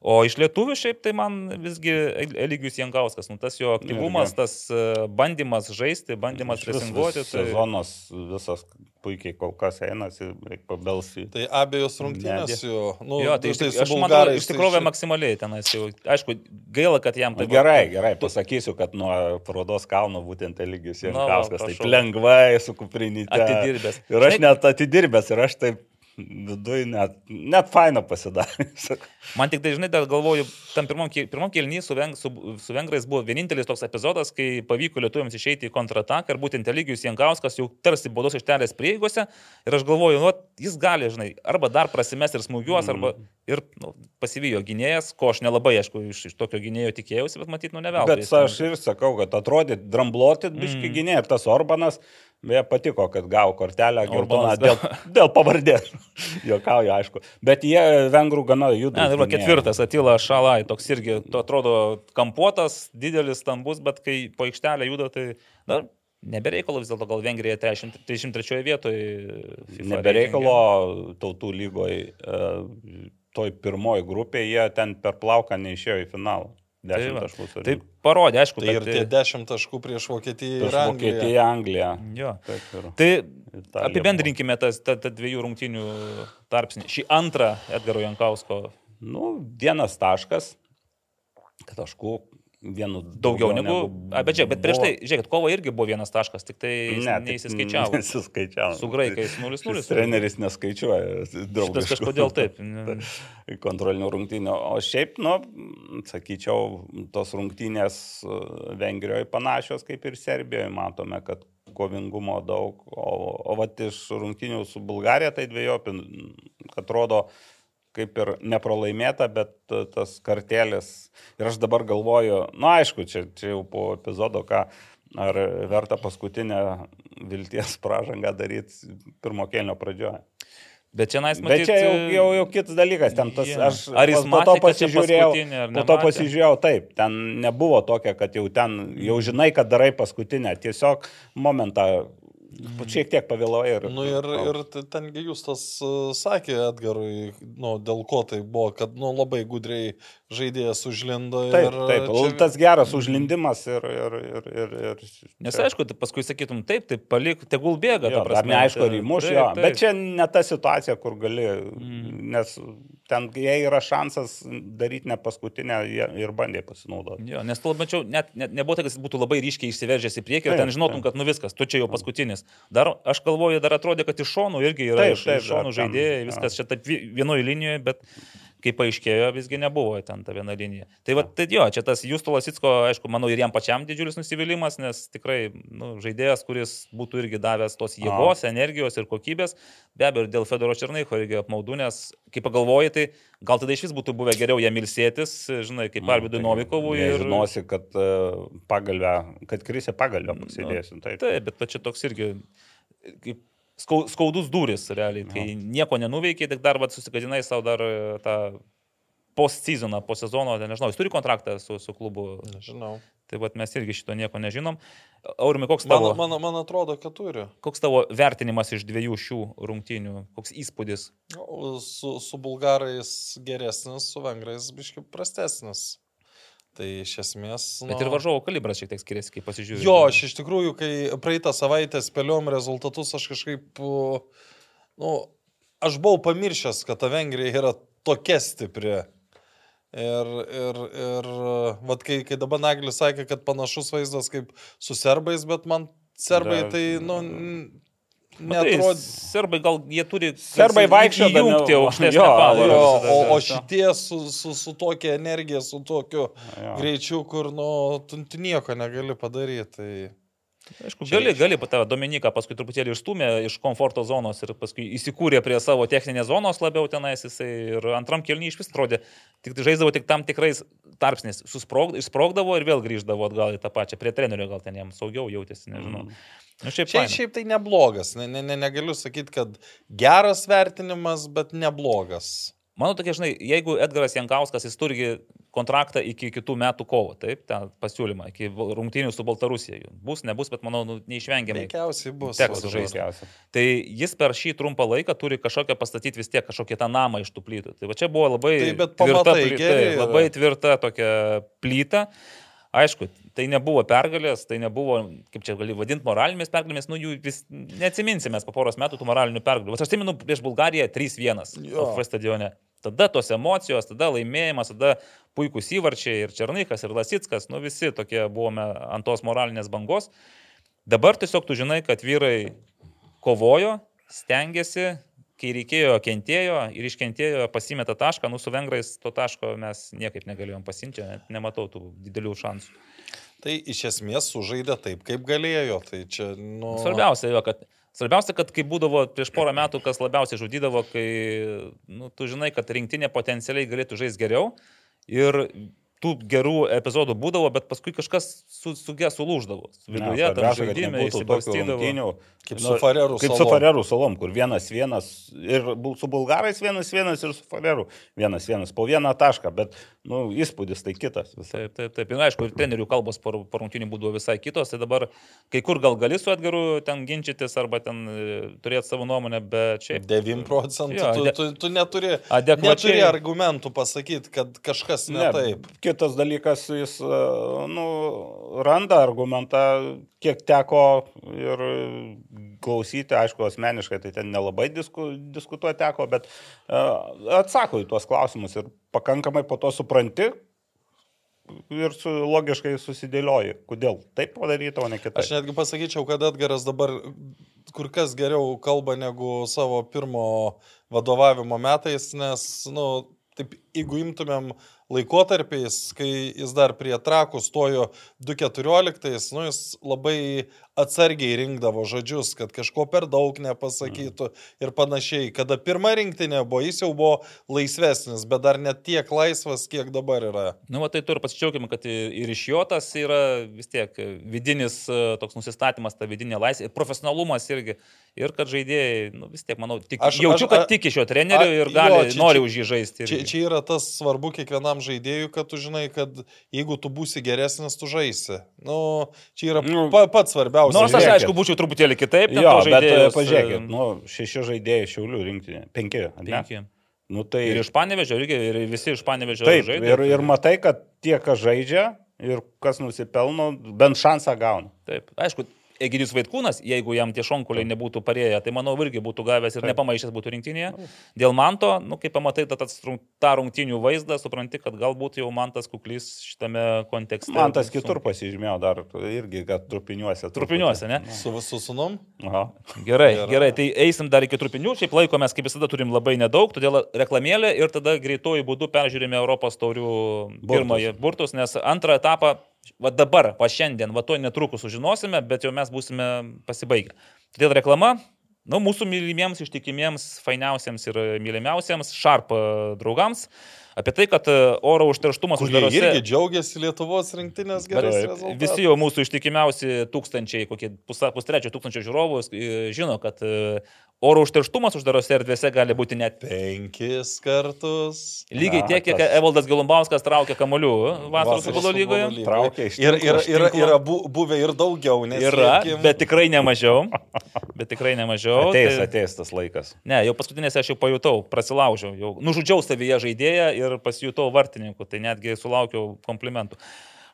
O iš lietuvių šiaip tai man visgi Eligijus Jankauskas, nu, tas jo aktyvumas, tas e, bandymas žaisti, bandymas presinguoti. Tai... Sezonas visas puikiai kol kas einasi, reikia pabelsi. Tai abiejos rungtynės jų. Nu, jo, tai, tai aš manau, iš tikrųjų tai maksimaliai tenais jau. Aišku, gaila, kad jam tai... Gerai, gerai, pasakysiu, kad nuo parodos kalno būtent Eligijus Jankauskas taip lengvai su kuprinyte. Atidirbęs. Ir aš net atidirbęs, ir aš taip viduje net, net faina pasidarė. Man tik dažnai dar galvoju, tam pirmam, pirmam kelnyje su, veng, su, su vengrais buvo vienintelis toks epizodas, kai pavyko lietuviams išeiti į kontrataką ir būtent Eligijus Jankauskas jau tarsi baudos ištelės prieigose ir aš galvoju, nu, jis gali, žinai, arba dar prasimest ir smūgiuos, mm. arba ir nu, pasivijo gynėjas, ko aš nelabai, aišku, iš, iš tokio gynėjo tikėjausi, bet matyt, nu ne veltui. Bet aš ir sakau, kad atrodė drambluoti biški mm. gynėjai ir tas Orbanas Beje, patiko, kad gavo kortelę geltoną dėl, dėl pavardės. Jokauju, aišku. Bet jie vengrų gana juda. Ne, dabar ketvirtas, Atila Šalai, toks irgi, to atrodo, kampuotas, didelis, stambus, bet kai po aikštelę juda, tai na, nebereikalo vis dėlto, gal Vengrija 33 vietoje. Nebereikalo tautų lygoje, toj pirmoji grupė, jie ten per plauką neišėjo į finalą. 10 tai taškų. Tai parodė, aišku. Tai ir tie 10 taškų prieš Vokietiją ir Angliją. Vokietiją, Angliją. Jo. Ir. Tai Italija apibendrinkime tas ta, ta dviejų rungtinių tarpsnį. Šį antrą Edgaro Jankausko. Nu, vienas taškas, taškų vienu daugiau negu. negu a, bet, žiūrėk, bet prieš tai, žiūrėk, kovo irgi buvo vienas taškas, tik tai ne, neįsiskaičiavo. Nesiskaičiavo. Su graikais 0-0. Treneris neskaičiuoja. Šitas kažkodėl taip. Kontrolinių rungtynių. O šiaip, nu, sakyčiau, tos rungtynės e, Vengrijoje panašios kaip ir Serbijoje. Matome, kad kovingumo daug. O, o vat iš rungtynių su Bulgarija tai dviejopin, kad atrodo, kaip ir nepralaimėta, bet tas kartelis. Ir aš dabar galvoju, na nu, aišku, čia, čia jau po epizodo, ką, ar verta paskutinę vilties pražangą daryti pirmo kelnio pradžioje. Bet čia nais matyti. Bet čia jau, jau, jau kitas dalykas, ten tas, yeah. aš ar jis po to pasižiūrėjau, po to pasižiūrėjau, taip, ten nebuvo tokia, kad jau ten, jau žinai, kad darai paskutinę, tiesiog momentą Šiek tiek pavėlavai ir... Nu ir, ir tengi jūs tas e, sakė Edgarui, nu, dėl ko tai buvo, kad nu, labai gudriai žaidėjas užlindo. Taip, ir, taip, čia... tas geras užlindimas ir... ir, ir, ir, ir Nes aišku, tai paskui sakytum, taip, tai palik, tegul bėga. Jo, dar neaišku, ar įmuš jo, bet čia ne ta situacija, kur gali, mm. nes ten, jei yra šansas daryti ne paskutinę, jie ir bandė pasinaudoti. Jo, nes tu mačiau, net, net nebuvo tai, kad jis būtų labai ryškiai išsiveržęs į priekį ir ten žinotum, kad nu viskas, tu čia jau paskutinis. Dar, aš galvoju, dar atrodė, kad iš šonų irgi yra taip, iš, taip, iš šonų žaidėjai, viskas čia taip vienoje linijoje, bet kaip paaiškėjo, visgi nebuvo ten ta viena linija. Tai va, tai jo, čia tas Justo Lasitsko, aišku, manau, ir jam pačiam didžiulis nusivylimas, nes tikrai nu, žaidėjas, kuris būtų irgi davęs tos jėgos, A. energijos ir kokybės, be abejo, ir dėl Fedoro Černaiko irgi apmaudu, nes kai pagalvoji, tai gal tada iš vis būtų buvę geriau jam ilsėtis, žinai, kaip Arvidui tai, Novikovui. Ir žinosi, kad uh, pagalbę, kad krisė pagalbę pasidėsim. Taip, taip bet čia toks irgi kaip skaudus duris, realiai. Kai ja. nieko nenuveikiai, tik dar vat, susikadinai savo dar e, tą post-seasoną, po sezono, nežinau, jis turi kontraktą su, su klubu. Nežinau. Tai vat, mes irgi šito nieko nežinom. Aurimai, koks tavo... Man, man, man atrodo, kad turi. Koks tavo vertinimas iš dviejų šių rungtynių? Koks įspūdis? Su, su bulgarais geresnis, su vengrais biškai prastesnis. Tai iš esmės. Nu... Bet ir varžovo kalibras šiek tiek skiriasi, kai pasižiūrėjau. Jo, aš iš tikrųjų, kai praeitą savaitę spėliom rezultatus, aš kažkaip, nu, aš buvau pamiršęs, kad ta Vengrija yra tokia stipri. Ir, ir, ir vat, kai, kai dabar Naglis sakė, kad panašus vaizdas kaip su serbais, bet man serbai da, tai, nu, Neatrodo. Serbai gal jie turi. Serbai vaikščio jungti aukštesnį pavarą. O, o šitie su, su, su tokia energija, su tokiu jo. greičiu, kur, nu, tu, tu nieko negali padaryti. Tai... Aišku, gali, gali, tave Dominiką paskui truputėlį išstumė iš komforto zonos ir paskui įsikūrė prie savo techninės zonos labiau tenais, jisai ir antram kelniui iš vis atrodė, tik žaisdavo tik tam tikrais tarpsniais, susprog, išsprogdavo ir vėl grįždavo atgal į tą pačią, prie trenerio gal ten jam saugiau jautėsi, nežinau. Mm. Nu, šiaip, šiaip, šiaip tai neblogas, ne, ne, ne, negaliu sakyti, kad geras vertinimas, bet neblogas. Manau, tokia, žinai, jeigu Edgaras Jankauskas, jis turi kontraktą iki kitų metų kovo, taip, tą pasiūlymą, iki rungtynių su Baltarusija. Bus, nebus, bet manau, nu, neišvengiamai. Veikiausiai bus. Teks žaisti. Tai jis per šį trumpą laiką turi kažkokią pastatyti vis tiek kažkokią tą namą iš tų plytų. Tai va čia buvo labai, tai, tvirta, plyta, labai tvirta tokia plyta. Aišku, tai nebuvo pergalės, tai nebuvo, kaip čia gali vadinti, moralinėmis pergalėmis, nu jų vis neatsiminsime po poros metų tų moralinių pergalių. Aš atsimenu prieš Bulgariją 3-1 OF stadione. Tada tos emocijos, tada laimėjimas, tada puikūs įvarčiai ir Černykas, ir Lasitskas, nu visi tokie buvome ant tos moralinės bangos. Dabar tiesiog tu žinai, kad vyrai kovojo, stengiasi, kai reikėjo, kentėjo ir iškentėjo, pasimeta tašką, nu su vengrais to taško mes niekaip negalėjom pasimti, nematau tų didelių šansų. Tai iš esmės sužaidė taip, kaip galėjo. Tai čia, nu... Svarbiausia, jo, kad Svarbiausia, kad kai būdavo prieš porą metų, kas labiausiai žudydavo, kai nu, tu žinai, kad rinktinė potencialiai galėtų žaisti geriau ir tų gerų epizodų būdavo, bet paskui kažkas su, su, sulūždavo. Viduje tam žaidime įsibastydavo. Kaip nu, su Farerų salom. Kaip su Farerų salom, kur vienas vienas ir su bulgarais vienas vienas ir su Farerų vienas vienas po vieną tašką, bet nu, įspūdis tai kitas. Visai. Taip, taip, taip. Ir aišku, ir trenerių kalbos po rungtinių būdavo visai kitos, tai dabar kai kur gal gali su Edgaru ten ginčytis arba ten e, turėti savo nuomonę, bet šiaip. 9 procentų. Jo, tu, tu, tu neturi, neturi argumentų pasakyti, kad kažkas ne, ne taip. Kitas dalykas, jis e, nu, randa argumentą, kiek teko ir klausyti, aišku, asmeniškai tai ten nelabai disku, diskutuoti teko, bet uh, atsako į tuos klausimus ir pakankamai po to supranti ir su, logiškai susidėlioji, kodėl taip padaryta, o ne kitaip. Aš netgi pasakyčiau, kad Edgaras dabar kur kas geriau kalba negu savo pirmo vadovavimo metais, nes, na, nu, taip, jeigu imtumėm laikotarpiais, kai jis dar prie trakų stojo 2.14, nu, jis labai atsargiai rinkdavo žodžius, kad kažko per daug nepasakytų mm. ir panašiai. Kada pirma rinktinė buvo, jis jau buvo laisvesnis, bet dar net tiek laisvas, kiek dabar yra. Na, nu, tai tu ir pasidžiaugiam, kad ir iš jo tas yra vis tiek vidinis e, toks nusistatymas, ta vidinė laisvė, profesionalumas irgi. Ir kad žaidėjai, nu, vis tiek, manau, tik, aš, jaučiu, kad tiki šio treneriu ir gali, jo, čia, nori už jį žaisti. Čia, čia yra tas svarbu kiekvienam žaidėjui, kad tu žinai, kad jeigu tu būsi geresnis, tu žaisi. Nu, čia yra nu, pa, pats svarbiausias svarbiausia. Nors aš aišku būčiau truputėlį kitaip. Jo, bet e, pažiūrėkit, nu, šeši žaidėjai šiaulių rinktinė. Penki. Penki. Nu, tai... Ir iš panevežio, ir visi iš panevežio Taip, žaidė. Ir, ir matai, kad tie, kas žaidžia ir kas nusipelno, bent šansą gauna. Taip, aišku, Egidijus Vaitkūnas, jeigu jam tie šonkuliai nebūtų parėję, tai manau irgi būtų gavęs ir nepamaišęs būtų rinktinėje. Dėl manto, nu, kai pamatai tą, tą rungtinių vaizdą, supranti, kad galbūt jau mantas kuklys šitame kontekste. Mantas kitur su... pasižymėjo dar irgi, kad trupiniuose. Trupiniuose, ne? Su visų sunom? Aha. Gerai, gerai, gerai, tai eisim dar iki trupinių. Šiaip laiko mes kaip visada turim labai nedaug, todėl reklamėlė ir tada greituoju būdu peržiūrime Europos taurių pirmąjį burtus, nes antrą etapą Va dabar, va šiandien, va to netrukus sužinosime, bet jau mes būsime pasibaigę. Todėl reklama, nu, mūsų mylimiems, ištikimiems, fainiausiems ir mylimiausiems Sharp e, draugams apie tai, kad e, oro užterštumas uždarose... Irgi džiaugiasi Lietuvos rinktinės gerais rezultatais. Visi jau mūsų ištikimiausi tūkstančiai, kokie pustrečio tūkstančio žiūrovų žino, kad oro užterštumas uždarose erdvėse gali būti net penkis kartus. Lygiai tiek, kiek Evaldas Gilumbauskas traukia kamolių vasaros futbolo lygoje. Traukia iš Ir yra, yra, yra bu- buvę ir daugiau, nes Yra, bet tikrai nemažiau. Bet tikrai nemažiau. Ateis, tai- ateis tas laikas. Ne, jau paskutinėse aš jau pajutau, prasilaužiau, jau nužudžiau savyje žaidėją ir pasijutau vartininku, tai netgi sulaukiau komplimentų.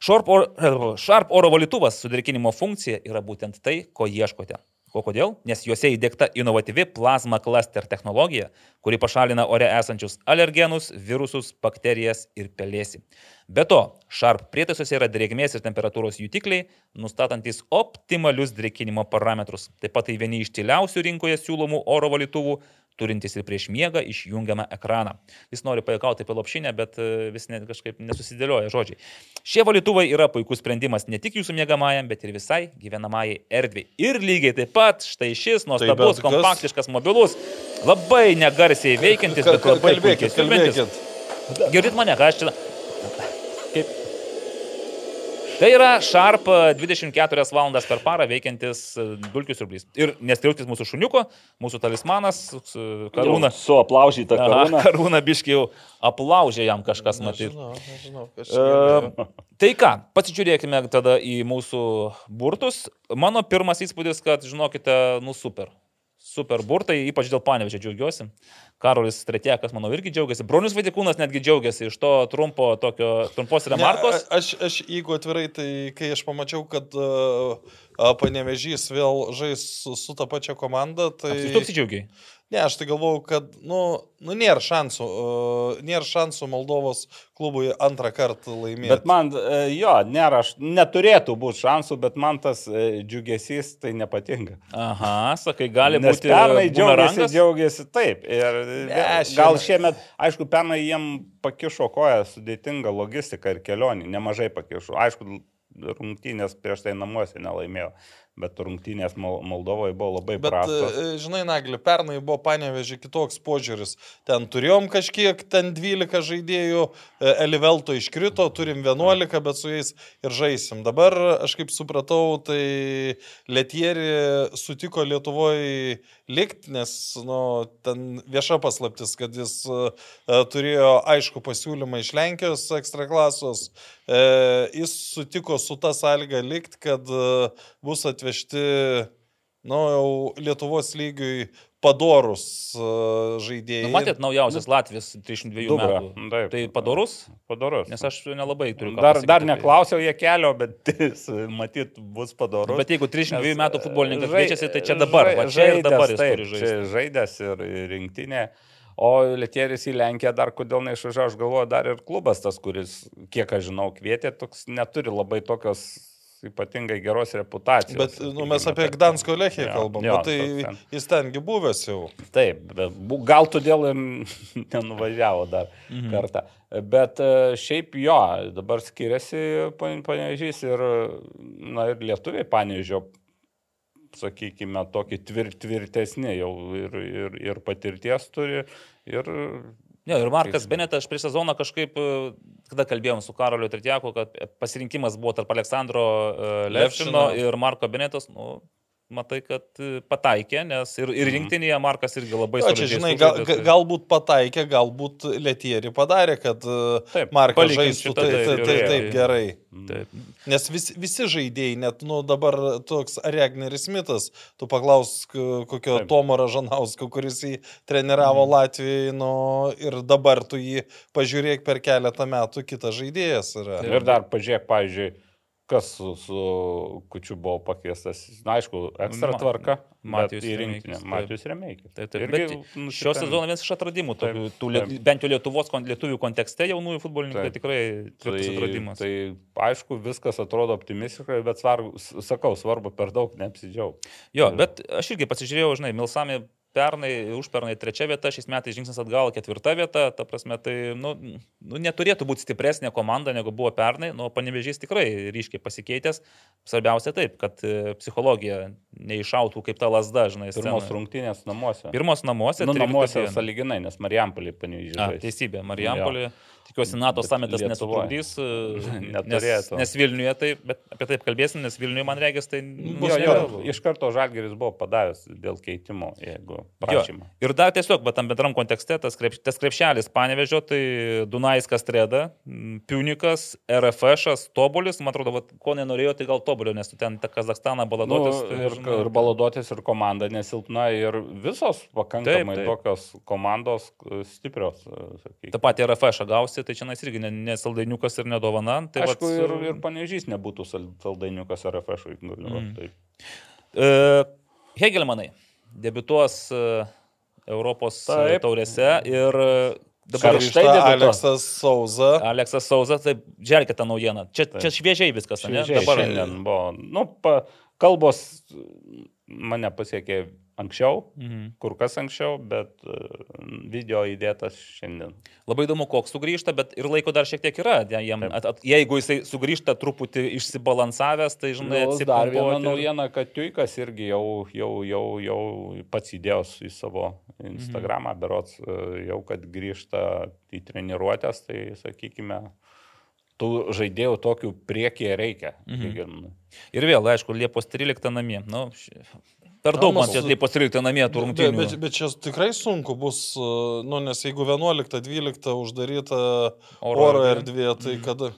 Sharp oro, Sharp oro valytuvas su drėkinimo funkcija yra būtent tai, ko ieškote. O kodėl? Nes juose įdėkta inovatyvi plasma cluster technologija, kuri pašalina ore esančius alergenus, virusus, bakterijas ir pelėsį. Be to, Sharp prietaisuose yra drėgmės ir temperatūros jutikliai, nustatantis optimalius drėkinimo parametrus. Taip pat tai vieni iš tyliausių rinkoje siūlomų oro valytuvų, turintis ir prieš miegą išjungiamą ekraną. Jis nori pajakauti apie lopšinę, bet e, vis ne, kažkaip nesusidėlioja žodžiai. Šie valytuvai yra puikus sprendimas ne tik jūsų miegamajam, bet ir visai gyvenamajai erdvei. Ir lygiai taip pat štai šis nuostabus, kas- kompaktiškas, mobilus, labai negarsiai veikiantis, bet labai puikiai kalbėkit. Girdit mane, ką aš čia... Tai yra Sharp 24 valandas per parą veikiantis e, dulkių siurblys. Ir nestriauktis mūsų šuniuko, mūsų talismanas, e, karūna. Su aplaužyta Aha, karūna. karūna biški jau aplaužė jam kažkas matyti. Nežinau, nežinau, kas E. Tai ką, pasižiūrėkime tada į mūsų burtus. Mano pirmas įspūdis, kad, žinokite, nu super. Super burtai, ypač dėl panevežė džiaugiuosi. Karolis Tretiekas, manau, irgi džiaugiasi. Bronius Vatikūnas netgi džiaugiasi iš to trumpo, tokio, trumpos remarkos. Ne, aš, aš, jeigu atvirai, tai kai aš pamačiau, kad uh, panevežys vėl žais su, su ta pačia komanda, tai... Tai tu apsidžiaugiai. Ne, aš tai galvau, kad, nu, nu nėra šansų, uh, nėra šansų Moldovos klubui antrą kartą laimėti. Bet man, e, jo, nėra, aš- neturėtų būti šansų, bet man tas e, džiugesys tai nepatinka. Aha, sakai, gali Nes būti. pernai džiaugiasi, džiaugiasi taip. Ir Ne, gal šiemet- šiemet, aišku, pernai jiem pakišo koją sudėtinga logistika ir kelionė, nemažai pakišo. Aišku, rungtynės prieš tai namuose nelaimėjo, bet rungtynės Mol- Moldovoje buvo labai Bet, prastos. e, žinai, Nagli, pernai buvo panevežė kitoks požiūris. Ten turėjom kažkiek, ten 12 žaidėjų, e, Elivelto iškrito, turim 11, bet su jais ir žaisim. Dabar, aš kaip supratau, tai Letieri sutiko Lietuvoje likti, nes, nu, ten vieša paslaptis, kad jis e, e, turėjo aišku pasiūlymą iš Lenkijos ekstraklasos. E, jis sutiko su ta sąlyga likti, kad e, bus atvežti nu, jau Lietuvos lygiui padorus uh, žaidėjai. Nu, matėt, naujausias Latvijas 32 Dubra, metų. taip. Tai padorus? Padorus. Nes aš nelabai turiu Dar, dar neklausiau jie kelio, bet matyt bus padorus. Bet jeigu 32 Nes, metų futbolininkas kviečiasi, tai čia dabar, va čia ir žaidęs, dabar jis taip, turi žaisti. Žaidęs ir ir rinktinė. O Lietieris į Lenkiją dar kodėl neišvažiavo, aš galvoju, dar ir klubas tas, kuris, kiek aš žinau, kvietė, toks neturi labai tokios ypatingai geros reputacijos. Bet nu, mes apie. Gdansko Lechiją Jo, kalbam, jo, bet tai ten. jis tengi buvęs jau. Taip, bet gal todėl ir nenuvažiavo dar mhm. kartą. Bet e, šiaip jo, dabar skiriasi pan- panežys ir, na, ir lietuviai panežio, sakykime, tokį tvir, tvirtesnį jau ir, ir, ir patirties turi. Ir, Ne, ir Markas Benetas prieš sezoną kažkaip, e, kada kalbėjom su Karoliu Tretjaku, kad pasirinkimas buvo tarp Aleksandro e, Levšino Levšino. ir Marko Benetas, nu, matai, kad e, pataikė, nes ir, ir rinktinėje Markas irgi labai O čia, žinai, gal, tai- galbūt pataikė, galbūt Letieri padarė, kad Taip, Markas žaistų taip, taip, taip, taip, gerai. taip gerai. Taip. Nes vis, visi žaidėjai, net nu, dabar toks Regneris Mitas, tu paklausk k- kokio Taip. Tomo Ražanausko, kuris jį treniravo mm. Latvijai, nu, ir dabar tu jį pažiūrėk per keletą metų, kitas žaidėjas yra. ir dar pažiūrėk, pavyzdžiui, kas su, su kučiu buvo pakviestas. Na, aišku, ekstra Ma- tvarka. Matijus Remeikis, taip. Matijus Remeikis. Taip, taip. Irgi Bet nusipelnė. šio sezono vienas iš atradimų, Taip, tokių, tų, liet- taip. bent jau Lietuvos, lietuvių kontekste jaunųjų futbolininkų, tai Taip. tikrai tvirtas atradimas. Tai aišku, viskas atrodo optimistiškai, bet svarbu, sakau, svarbu per daug neapsidžiaugti. Jo, bet aš irgi pasižiūrėjau, žinai, Milsami pernai, užpernai trečia vieta, šiais metais žingsnis atgal ketvirta vieta, ta prasme, tai nu, nu, neturėtų būti stipresnė komanda negu buvo pernai, nu, panevežys tikrai ryškiai pasikeitęs. Svarbiausia taip, kad e, psichologija neišautų kaip ta lasda, žinai, Pirmos scenoje. rungtynės namuose. Pirmos namuose. Nu, 13 namuose saliginai, nes Marijampolį A, panevežė. teisybė, Marijampolė. Tikiuosi, NATO samitas nesutrukdys. e, Nes, nes Vilniuje tai, bet apie tai kalbėsim, nes Vilniuje, man regis, tai Jo, jo, iš karto Žalgeris buvo padavęs dėl keitimo, jeigu prašymą. Jo. Ir dar tiesiog, bet tam bendram kontekste, tas, krep, tas krepšelis panevežio, tai Dunaiskas Treda, Piunikas, RFŠ, Tobulis, man atrodo, vat, ko nenorėjo, tai gal Tobulio, nes tu ten Kazakstaną baladotis. Nu, tai, ir, žinai, ir baladotis, ir komanda nesilpna, ir visos pakankamai taip, taip. tokios komandos stiprios. Sakykime. Ta pati RFŠ gausi, tai čia irgi nesaldainiukas ne ir nedovana. Tai Aišku, vat, ir, ir panežys nebūtų saldainiukas RFŠ. Mm. Uh, Hegelmanai debituos uh, Europos Taip. taurėse ir uh, dabar štai Aleksas Sauza. Aleksas Sauza, tai želkite tą naujieną. Čia, čia šviežiai viskas, šviežiai, ne? Dabar šiandien buvo. Nu, pa, kalbos mane pasiekė anksčiau, mhm. kur kas anksčiau, bet e, video įdėtas šiandien. Labai įdomu, koks sugrįžta, bet ir laiko dar šiek tiek yra. Jam, at, at, jeigu jisai sugrįžta truputį išsibalansavęs, tai žinai, nu, dar viena naujiena, kad Tuikas irgi jau, jau, jau, jau pats įdėjo į savo Instagramą, mhm. berots e, jau, kad grįžta į treniruotės, tai sakykime, tų žaidėjų tokių priekyje reikia. Mhm. Ir vėl, aišku, Liepos 13 namie. Nu, Per daug man tai pasirinkti namie turrungtinių. Bet, bet, bet čia tikrai sunku bus, nu, nes jeigu 11-12 uždaryta oro, oro erdvė, tai mm. kada?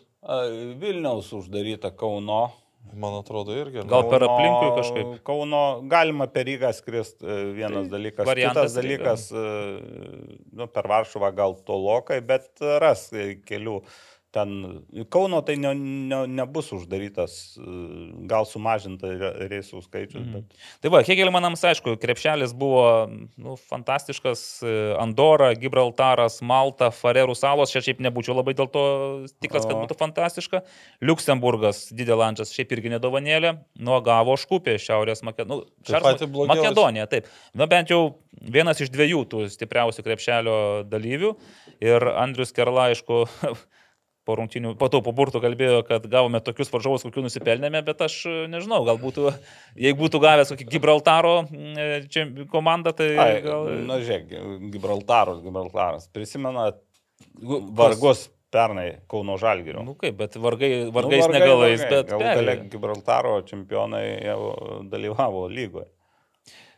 Vilniaus uždaryta Kauno. Man atrodo irgi. Gal per aplinkui kažkaip. Kauno galima per Rygą skristi e, vienas tai dalykas. Variantas Kitas dalykas, e, nu, per Varšuvą gal tolokai, bet ras kelių. Uh, ten Kauno tai ne, ne, nebus uždarytas, gal sumažinta reisų skaičius. Mhm. Bet... Tai va, Hegelmanams, aišku, krepšelis buvo nu, fantastiškas, Andora, Gibraltaras, Malta, Farerų salos, čia šiaip nebūčiau labai dėl to tikras, kad būtų fantastiška. Liuksemburgas, Didelandžas, šiaip irgi nedovanėlė, nuo gavo škupė Šiaurės Makedonija. Nu, Makedonija, taip. Na bent jau vienas iš dviejų tų stipriausių krepšelio dalyvių. Ir Andrius Kerla, aišku, po rungtinių, po to po burtų kalbėjo, kad gavome tokius varžovus, kokių nusipelnėme, bet aš e, nežinau, gal būtų, jeigu būtų gavęs kokį Gibraltaro e, čia komandą, tai... Ai, gal... Na, žiūrėk, Gibraltaras, Gibraltaras. Prisimena vargus pernai Kauno Žalgirio. Nu kaip, bet vargai, vargais nu, vargai, negalais, vargai. bet... Galų gale Gibraltaro čempionai dalyvavo lygoje.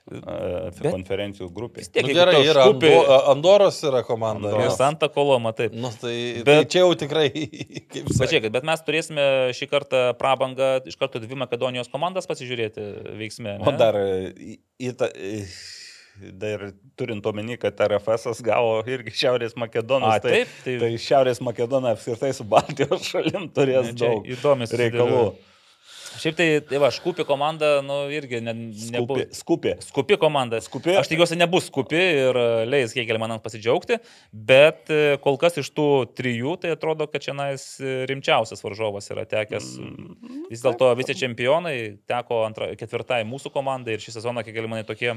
Bet, konferencijų grupė. Tiek, nu, gerai, yra škupi... Andoros yra komanda. Ir Santa Koloma, taip. Nu, tai, bet, tai čia jau tikrai. Pažiūrėkit, bet mes turėsime šį kartą prabangą iš karto dvi Makedonijos komandas pasižiūrėti veiksmė. Ne? O dar į tą... Dar turint omeny, kad RFS gavo irgi Šiaurės Makedonas. A, tai, taip, tai... tai Šiaurės Makedonai apskritai su Baltijos šalim turės ne, daug reikalų. Dėl... Šiaip tai, tai va, Škupi komanda, nu, irgi ne, nebuvo. Skupi. Skupi komanda. Skupi. Aš tikiuosi, nebus skupi ir e, leis kiek man pasidžiaugti, bet e, kol kas iš tų trijų, tai atrodo, kad čia nais e, rimčiausias varžovas yra tekęs. Mm, Vis dėlto visi čempionai teko antra, ketvirtai mūsų komandai ir šį sezoną, kiek gali manai, tokie,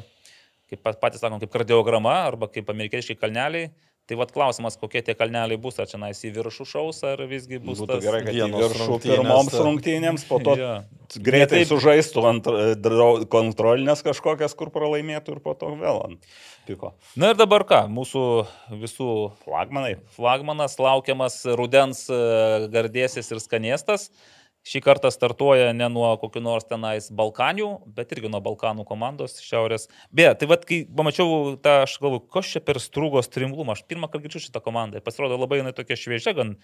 kaip patys sakom, kaip kardiograma arba kaip amerikiečiai kalneliai Tai vad klausimas, kokie tie kalneliai bus, ar čia nais į viršų šaus, ar visgi bus Būtų tas gerai, kad į viršų pirmoms rungtynėms, po to ja. greitai taip... sužaistų ant kontrolinės kažkokias, kur pralaimėtų ir po to vėl ant piko. Na ir dabar ką, mūsų visų flagmanai. Flagmanas laukiamas rudens e, gardėsis ir skanėstas. Šį kartą startuoja ne nuo kokių nors tenais Balkanių, bet irgi nuo Balkanų komandos šiaurės. Beje, tai vad, kai pamačiau tą, aš galvoju, kas čia per strūgos trimlumą, aš pirmą kartą girdžiu šitą komandą. Pasirodo labai jinai tokia šviežia, gan,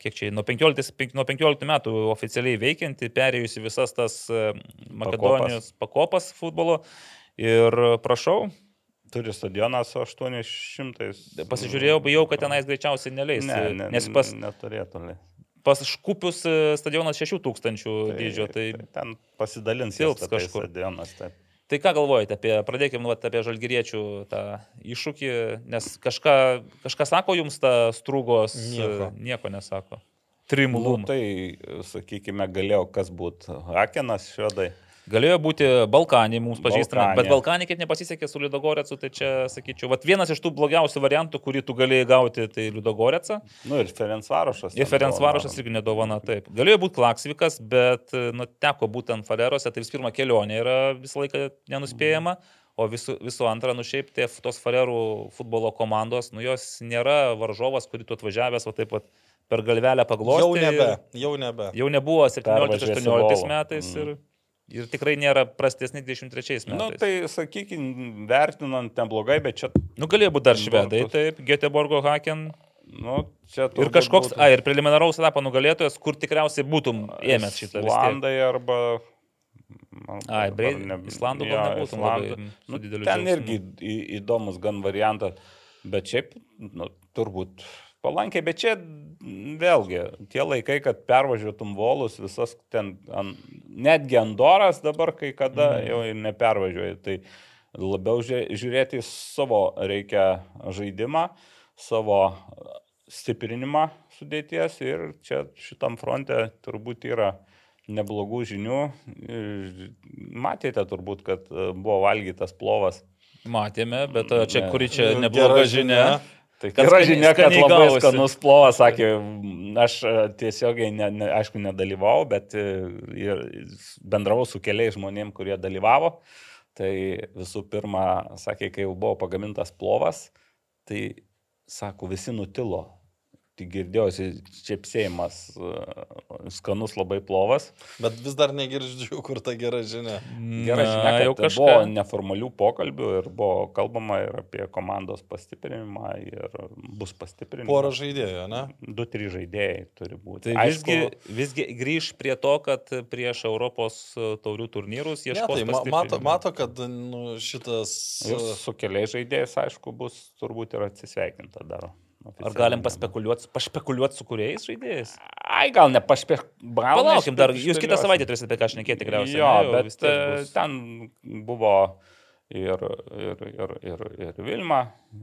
kiek čia, nuo 15, nuo 15 metų oficialiai veikianti, perėjusi visas tas e, Makedonijos pakopas, pakopas futbolo. Ir prašau, Turi stadioną su 800. Pasižiūrėjau, bijau, kad tenais greičiausiai neleis. Ne, ne, nes pas... Neturėtų leis. Pas Škupius e, stadionas 6000 tai, dydžio. Tai, ten pasidalins silps kažkur. Stadionas, taip. Tai ką galvojate apie, pradėkime nu, apie žalgyriečių tą iššūkį, nes kažką, kažką sako jums ta strūgos, nieko, nieko nesako. Trimulų. Nu, tai, sakykime, galėjo kas būti Hakenas, švedai. Galėjo būti Balkanį mums pažįstami, Balkanė. bet Balkanį kaip nepasisekė su Liudogorecu, tai čia, sakyčiau, vat vienas iš tų blogiausių variantų, kurį tu galėjai gauti, tai Liudogoreca. Nu ir Ferencvarošas. Ir Ferencvarošas irgi nedovana, taip. Galėjo būti Klaksvikas, bet nu, teko būtent Falerose, tai vis pirma kelionė yra visą laiką nenuspėjama. O visų, visų antra, nu šiaip tie, tos Falerų futbolo komandos, nu jos nėra varžovas, kurį tu atvažiavęs, o taip pat per galvelę paglosti. Jau nebe, jau nebe. Jau nebuvo 17-18 metais. Mm. Ir Ir tikrai nėra prastesni 23 metais. Na, nu, tai sakykime, vertinant neblogai, bet čia... Nu, galėjo būti dar švedai, taip, Göteborgo Haken. Nu, ir kažkoks, būtų... a, ir preliminaraus etapo nugalėtojas, kur tikriausiai būtum ėmęs šitą. Islandai arba... Ai, Breid, ne... Islandų gal nebūtum labai nu, Ten džiaugsmu. irgi įdomus gan variantas, bet šiaip, nu, turbūt palankiai, bet čia vėlgi tie laikai, kad pervažiuotum volus, visas ten, an, netgi Andoras dabar kai kada mm. jau nepervažiuoji, tai labiau žiūrėti savo reikia žaidimą, savo stiprinimą sudėties ir čia šitam fronte turbūt yra neblogų žinių. Matėte turbūt, kad buvo valgytas plovas. Matėme, bet čia kuri čia nebloga žinia. žinia Tai yra žinia, kad labai gausi. skanus plovas, sakė, aš e, tiesiogiai, ne, ne, aišku, nedalyvau, bet e, ir bendravau su keliais žmonėm, kurie dalyvavo. Tai visų pirma, sakė, kai jau buvo pagamintas plovas, tai, sako, visi nutilo tik girdėjosi čiapsėjimas, e, skanus labai plovas. Bet vis dar negirdžiu, kur ta gera žinia. Gera žinia, kad jau kažką. buvo neformalių pokalbių ir buvo kalbama ir apie komandos pastiprinimą ir bus pastiprinimas. Porą žaidėjų, ne? Du, trys žaidėjai turi būti. Tai Aišku, visgi, visgi grįž prie to, kad prieš Europos taurių turnyrus ieškos. Ne, tai mato, mato, kad nu, šitas... Ir su keliais žaidėjais, aišku, bus turbūt ir atsisveikinta dar. Ar galim paspekuliuoti, paspekuliuoti su kuriais žaidėjais? Ai, gal ne paspekuliuoti. Palaukim dar, jūs kitą savaitę turėsite apie ką šnekėti tikriausiai. Jo, ne, bet e, ten buvo ir, ir, ir, ir, ir Vilma,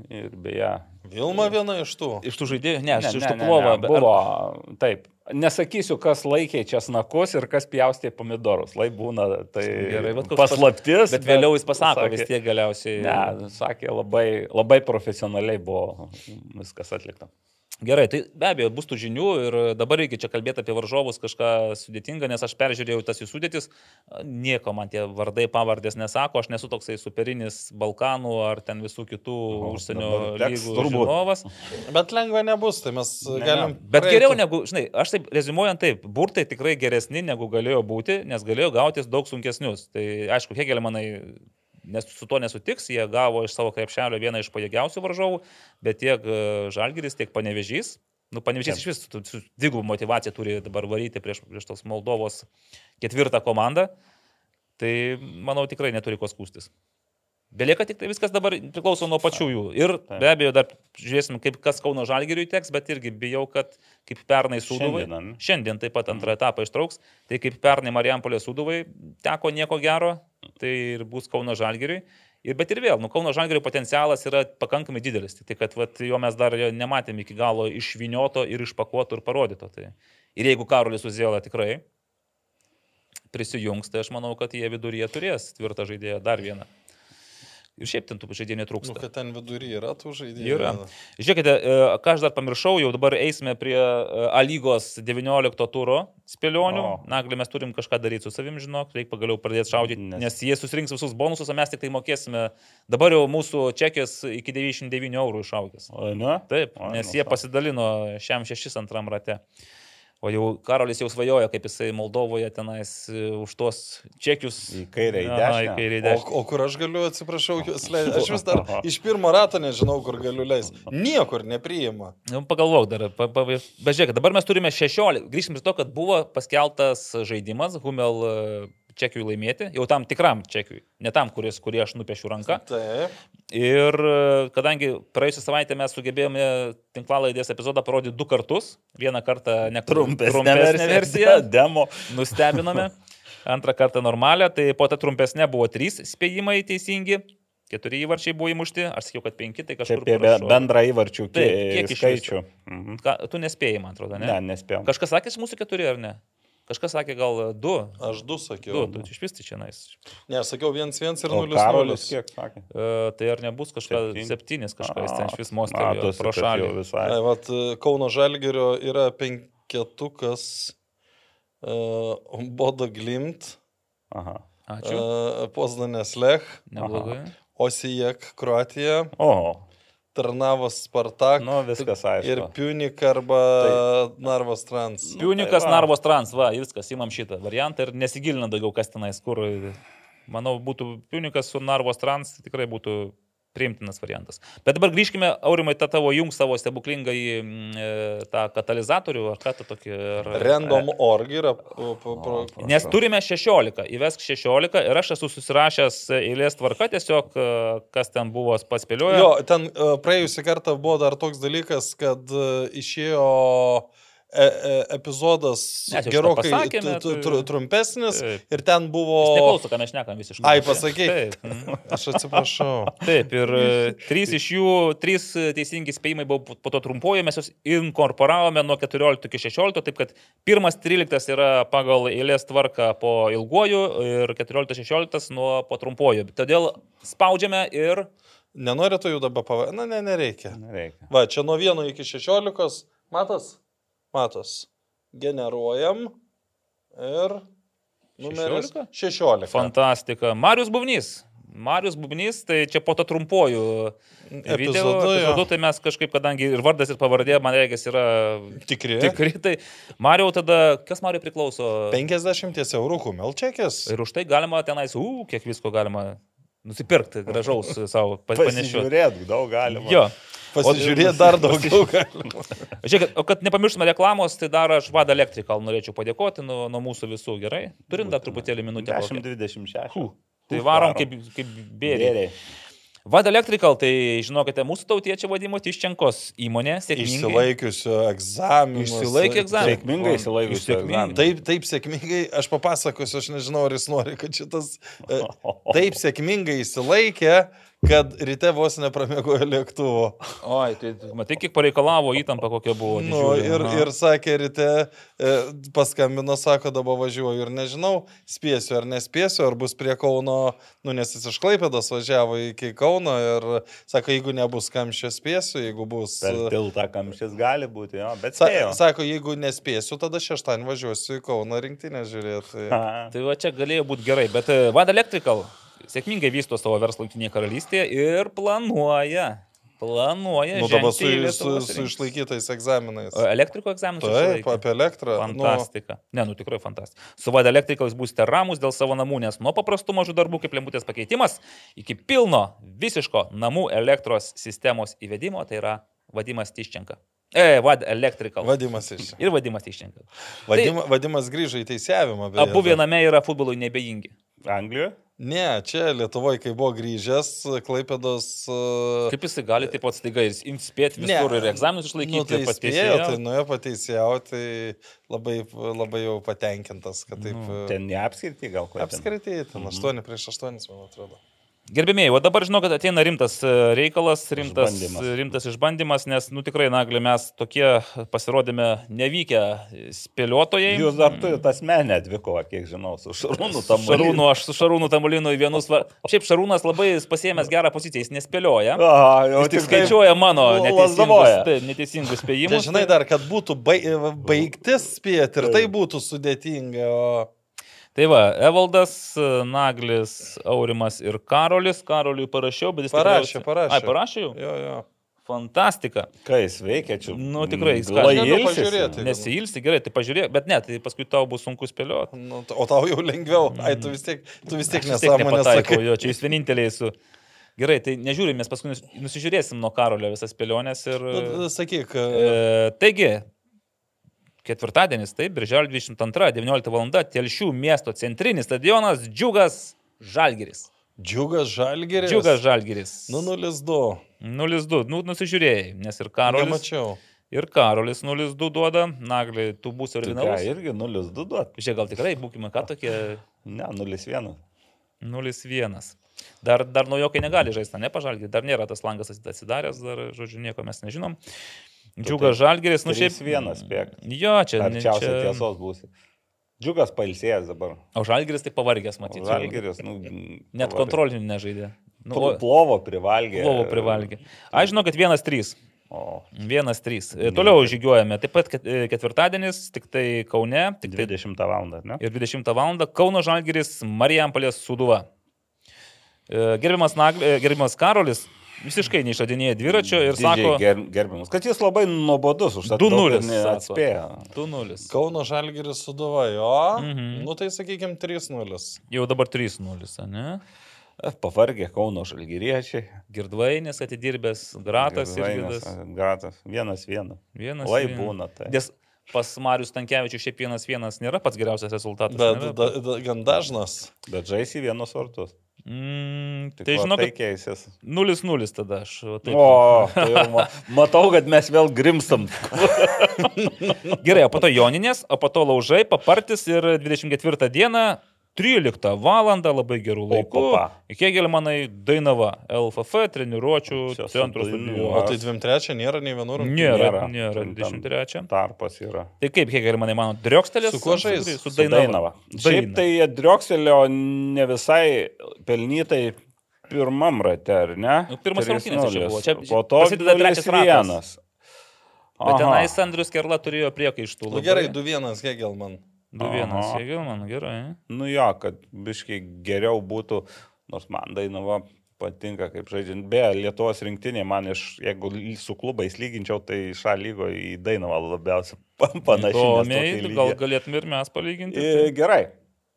ir beje. Vilma viena iš tų. Iš tų žaidėjų, ne, ne iš tų plovą. Buvo, ar... taip, Nesakysiu, kas laikė česnakus ir kas pjaustė pomidorus. Lai būna tai Gerai, bet paslaptis. Bet vėliau jis pasako sakė, vis tiek galiausiai. Ne, sakė, labai, labai profesionaliai buvo viskas atlikta. Gerai, tai be abejo bus tų žinių ir dabar reikia čia kalbėti apie varžovus kažką sudėtingą, nes aš peržiūrėjau tas jų sudėtis, nieko man tie vardai pavardės nesako, aš nesu toksai superinis Balkanų ar ten visų kitų o, užsienio lygų žinovas. Bet lengva nebus, tai mes ne, galim. Ne. Bet praeiti. geriau negu, žinai, aš taip rezimuojant taip, burtai tikrai geresni negu galėjo būti, nes galėjo gautis daug sunkesnius. Tai aišku, Hegelė manai nes su tuo nesutiks, jie gavo iš savo krepšelio vieną iš pajėgiausių varžovų, bet tiek e, Žalgiris, tiek Panevežys, nu Panevežys iš vis dvigubų motivaciją turi dabar varyti prieš, prieš tos Moldovos ketvirtą komandą, tai manau tikrai neturi ko skūstis. Belieka tik tai viskas dabar priklauso nuo pačių jų. Ir be abejo, dar žiūrėsim, kaip kas Kauno Žalgiriui teks, bet irgi bijau, kad kaip pernai Sūduvai. Šiandien, šiandien taip pat antrą etapą ištrauks. Tai kaip pernai Marijampolė Sūduvai teko nieko gero, tai ir bus Kauno Žalgiriui. Ir, bet ir vėl, nu, Kauno Žalgirio potencialas yra pakankamai didelis, tik tai kad vat, jo mes dar nematėme iki galo išvinioto ir išpakuoto ir parodyto. Tai. Ir jeigu Karolis Uzėlė tikrai prisijungs, tai aš manau, kad jie viduryje turės tvirtą žaidėją dar vieną. Ir šiaip ten tų žaidėjų netrūksta. Nu, kad ten vidury yra tų žaidėjų. Yra. Žiūrėkite, e, ką aš dar pamiršau, jau dabar eisime prie e, A lygos 19 turo spėlionių. O. Nagli, mes turim kažką daryti su savim, žinok, reikia pagaliau pradėti šaudyti, nes, nes jie susirinks visus bonusus, o mes tik tai mokėsime. Dabar jau mūsų čekis iki 99 eurų išaugęs. O, ne? Taip, o, nes nu, jie pasidalino šiam šešis antram rate. O jau Karolis jau svajoja, kaip jisai Moldovoje tenais e, už tuos čekius. Į kairę į dešinę. Į kairę į dešinę. O, o kur aš galiu, atsiprašau, jūs leisti? Aš vis dar iš pirmo rato nežinau, kur galiu leisti. Niekur nepriima. Nu, pagalvok dar. Pa, pa, bet žiūrėk, dabar mes turime 16. Grįžkim prie to, kad buvo paskeltas žaidimas Humel čekiui laimėti, jau tam tikram čekiui, ne tam, kuris, kurį aš nupiešiu ranką. Taip. Ir kadangi praėjusią savaitę mes sugebėjome tinklalaidės epizodą parodyti du kartus, vieną kartą ne trumpesnė, trumpesnė versija, demo, nustebinome, antrą kartą normalią, tai po tą trumpesnę buvo trys spėjimai teisingi. Keturi įvarčiai buvo įmušti, aš sakiau, kad penki, tai kažkur apie be, bendrą įvarčių kiek, kiek skaičių. Mhm. Ka, tu nespėjai, man atrodo, ne? Ne, nespėjau. Kažkas sakė, mūsų keturi ar ne? Kažkas sakė gal du. Aš du sakiau. Du, tu iš vis tai čia nais. Ne, sakiau 1-1 ir 0-0. Karolis kiek sakė? Uh, tai ar nebus kažkas septynis kažkas ten iš vis mostelio pro šalį. Visai. Ne, vat, Kauno Žalgerio yra penketukas uh, Bodo Glimt. Aha. Ačiū. Uh, Poznanės Lech. Neblogai. Osijek Kroatija. O. Tarnavos Spartak. Nu, viskas aišku. Ir Punik arba tai. Narvos Trans. Punikas, tai Narvos Trans, va, viskas, imam šitą variantą ir nesigilina daugiau kas tenais, kur, manau, būtų Punikas su Narvos Trans, tikrai būtų priimtinas variantas. Bet dabar grįžkime, Aurimai, tą tavo jung savo stebuklingą į mm, e, tą katalizatorių, ar ką tą tokį... Ar, Random org yra. Nes turime 16, įvesk 16 ir aš esu susirašęs eilės tvarka, tiesiog e, kas ten buvo paspėliojo. Jo, ten e, praėjusią kartą buvo dar toks dalykas, kad išėjo e, e, epizodas Mes jau gerokai pasakėme, tu- tu- tai- tru- trumpesnis Taip. ir ten buvo... Jis Neklauso, ką mes šnekam visiškai. Ai, mhm. Aš atsiprašau. Taip, ir e, trys iš jų, trys e, teisingi spėjimai buvo po- to trumpuoju, mes juos inkorporavome nuo 14 iki 16, taip kad pirmas 13 yra pagal eilės tvarką po ilguoju ir 14-16 nuo po trumpuoju. Todėl spaudžiame ir Nenorėtų jų dabar pavadinti? Na, ne, nereikia. Reikia. Va, čia nuo 1 iki 16. Matas? Matos. Generuojam. Ir. Numeris 16? 16. fantastika. Marius Buvnys. Marius Bubnys, tai čia po to trumpuoju video Epizodu, jo. epizodu, tai mes kažkaip, kadangi ir vardas, ir pavardė, man reikia, yra Tikri. tikri, tai Mario tada, kas Mario priklauso? 50 eurų kumelčekis. Ir už tai galima tenais, u, kiek visko galima nusipirkti, gražaus savo pa- panešiu. Pasižiūrėt, daug galima. Jo. Pasižiūrėti dar daugiau galima. Žiūrėk, o kad nepamirštume reklamos, tai dar aš Vada Electrical norėčiau padėkoti nuo, nuo mūsų visų, gerai? Turim dar truputėlį minutę. kokią? 10-26. Tai varom kaip, kaip bėriai. Vada Electrical, tai žinokite, mūsų tautiečio vadimo Tiščenkos įmonė, sėkmingai. Išsilaikiusio egzaminų. Išsilaikė egzaminą. Sėkmingai išsilaikiusio Sėkmingai. Taip, taip sėkmingai, aš papasakosiu, aš nežinau, ar jis nori, kad šitas e, taip sėkmingai įsilaikė, kad ryte vos nepramiegojo lėktuvo. Oi, tai matai, kiek pareikalavo įtampa, kokia buvo. Nu, didžiulė. ir, Aha. ir sakė ryte, e, paskambino, sako, dabar važiuoju ir nežinau, spėsiu ar nespėsiu, ar bus prie Kauno, nu, nes jis iš Klaipėdas važiavo iki Kauno ir sako, jeigu nebus kamščio spėsiu, jeigu bus... Per e, tiltą kamštis gali būti, jo, bet Sa spėjo. sako, jeigu nespėsiu, tada šeštąjį važiuosiu į Kauną rinktinę žiūrėti. Tai va čia galėjo būti gerai, bet e, Vada Electrical sėkmingai vysto savo verslą Junktinėje karalystėje ir planuoja, planuoja. Nu, dabar su, su, su išlaikytais egzaminais. O Elektriko egzaminus Taip, išlaikė? apie elektrą. Nu, Fantastika. Ne, nu tikrai fantastika. Su Vada Electrical jūs būsite ramus dėl savo namų, nes nuo paprastų mažų darbų kaip lemputės pakeitimas iki pilno visiško namų elektros sistemos įvedimo, tai yra vadimas Tiščenka. E, Vad Electrical. Vadimas iš. Ir vadimas Tiščenka. Vadima, vadimas grįžo į teisėjimą. beje. Abu viename yra futbolui nebejingi. Anglijoje? Ne, čia Lietuvoje, kai buvo grįžęs, Klaipėdos... Uh, Kaip jisai gali taip pat staiga ir imt spėti visur ir egzaminus išlaikyti, nu, tai ir spėjo, pateisėjo. tai nuėjo pateisėjau, tai labai, labai jau patenkintas, kad taip... Nu, Nu, Ten neapskirti gal ko. Apskritai, ten 8 prieš 8, man atrodo. Gerbėmiai, o dabar žinau, kad ateina rimtas e, reikalas, rimtas Išbandymas. rimtas išbandymas nes, nu tikrai, naglį mes tokie pasirodėme nevykę spėliotojai. Jūs dar turite asmenę dvikovą, kiek žinau, su Šarūnu tam Šarūnu, aš su Šarūnu Tamulinu į vienus. var- Šiaip Šarūnas labai pasėmęs gerą poziciją, jis nespėlioja. Aha, jau Jis tik skaičiuoja mano neteisingus, neteisingus Tai spėjimus. žinai dar, kad būtų bai, baigtis spėti ir tai būtų sudėtinga. O... Tai va, Evaldas, Naglis, Aurimas ir Karolis. Karoliui parašiau, bet jis Parašė, tikriausiai- parašė. Ai, parašė jau? Jo, jo. Fantastika. Kai jis veikia čia? Nu, tikrai, jis ilsisi. pažiūrėti. Nesilsi, gerai, tai pažiūrėk, bet ne, tai paskui tau bus sunku spėlioti. Nu, o tau jau lengviau. Ai, tu vis tiek, tu vis tiek nepataikau, sakai. jo, čia jūs vieninteliai su... Gerai, tai nežiūrim, mes paskui nus- nusižiūrėsim nuo Karolio visas spėlionės ir... Nu, Sakyk, E, taigi, ketvirtadienis, taip, birželio 22, 19 val. Telšių miesto centrinis stadionas Džiugas Žalgiris. džiugas žalgeris. Džiugas Žalgiris. Nu, 0-2. 0-2, nu, nusižiūrėjai, nes ir Karolis. Nemačiau. Ir Karolis 0-2 duoda, Nagliai, tu būsi Tai originalus. irgi 0-2 duot. Žiūrėk, gal tikrai būkime ką tokie Ne, 0-1. 0-1. Dar, dar naujokai negali žaisti, ne pažalgyti, dar nėra tas langas atsidaręs, dar, žodžiu, nieko mes nežinom. Džiugas Žalgeris, nu šiaip. 1 spėk. Jo, čia. Arčiausiai čia... tiesos būsi. Džiugas pailsėjęs dabar. O Žalgeris tai pavargęs, matyti. Žalgeris, nu. Net kontrolinių nežaidė. Nu, o, plovo privalgė. plovo privalgė. Aš žinau, kad 1-3. O, 1-3. E, Toliau žygiuojame. Taip pat ket- ketvirtadienis, tik tai Kaune, tik tai 20 val. ne? ir 20 val. Kauno Žalgiris Marijampolės Suduva. E, Gerbiamas, Nagli, e, gerbiamas Karolis, visiškai neišradinėja dviračio ir sako... Ger, gerbiamas, kad jis labai nuobodus už tą 2-0 atspėję. 2-0. Kauno Žalgiris suduva, jo. Mhm. Nu tai sakykime 3-0. Jau dabar 3-0, ne? Pavargė Kauno žalgyriečiai. Girdvainis atidirbęs, Gratas ir Girdvainis. Gratas. Vienas vienas. Vienas. Lai vienas. būna tai. Nes pas Marius Tankievičius šiaip vienas vienas nėra pats geriausias rezultatas. Bet nėra? da, da, gan dažnas. Bet žaisi vienus vartus. Mm, tai va žinok, tai keisis. 0-0 tada aš. Taip. O, tai ma, matau, kad mes vėl grimstam. Gerai, o po to Joninės, o po to Laužai, Papartis ir 24 dieną 13 val. labai gerų laikų. Kegelmanai Dainava, LFF, centro Dainava. stadionu. O tai 23 nėra nei vienur. Nėra, Nėra. nėra, Ten 23. Tarpas yra. Tai kaip Kegelmanai mano, Driokstelės? Su kuo žais? Su Su Dainava. Dainava. Šiaip tai jie driokselio ne visai pelnytai pirmam rate, ar ne? Nu, pirmas 3:0. rungtynėse čia buvo. Čia po to prasideda trečias ratas. 0:1. Bet tenais Andrius Kerla turėjo priekaištų. Nu, gerai, 2-1 Hegelman. 2-1. Aha. Kegelman, gerai. Nu jo, kad biškai geriau būtų, nors man Dainava patinka, kaip žaidžiant. Beje, Lietuvos rinktinė man iš, jeigu su klubais lyginčiau, tai šią lygą į Dainavą labiausiai panašiai. Įdomiai, gal lygį. galėtum ir mes palyginti. E, Gerai.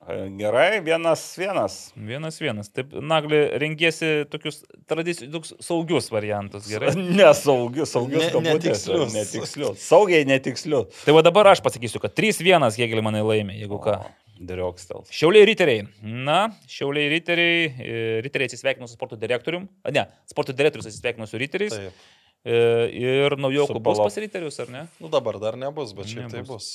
E, Gerai, vienas vienas. Vienas vienas. Taip, Nagli, rengiesi tokius tradicinius, saugius variantus, gerai? Nesaugius, saugius Ne- kabutėse, netikslius. Netikslius. Saugiai netikslius. Tai va dabar aš pasakysiu, kad 3-1 Hegelmanai laimė, jeigu ką. Driokstels. Šiauliai riteriai. Na, Šiauliai riteriai. e, Riteriai atsisveikino su sporto direktorium. A, ne, sporto direktorius atsisveikino su riteriais. Taip. E, Ir naujokų bus pas riterius, ar ne? Nu dabar dar nebus, bet šiaip tai Nebus. bus.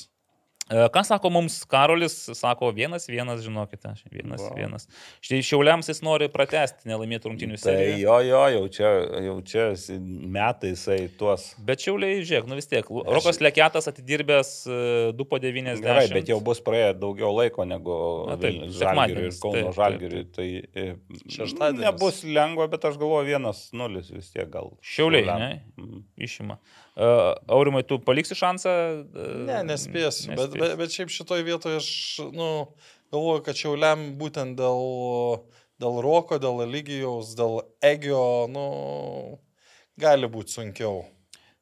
E, Ką sako mums Karolis? Sako vienas, vienas, žinokite. Vienas, Va. vienas. Štai Šiauliams jis nori pratesti nelaimėtų rungtinių Tai seriją. jo, jo, jau čia, jau čia metai jisai tuos. Bet Šiauliai, žiūrėk, nu vis tiek. Rokas Leketas atidirbęs e, 2 po 90. Gerai, bet jau bus praėję daugiau laiko negu Žalgiriui ir Kauno Žalgiriui. Tai e, Šeštadienis. nebus lengva, bet aš galvoju vienas nulis vis tiek gal. Šiauliai, Šiauliam. ne? Mm. Išima. Uh, Aurimai, tu paliksi šansą? Uh, Ne, nespėsiu. Bet, bet, bet šiaip šitoje vietoje aš nu, galvoju, kad šiauliam būtent dėl, dėl Roko, dėl Eligijaus, dėl Egio, nu, gali būti sunkiau.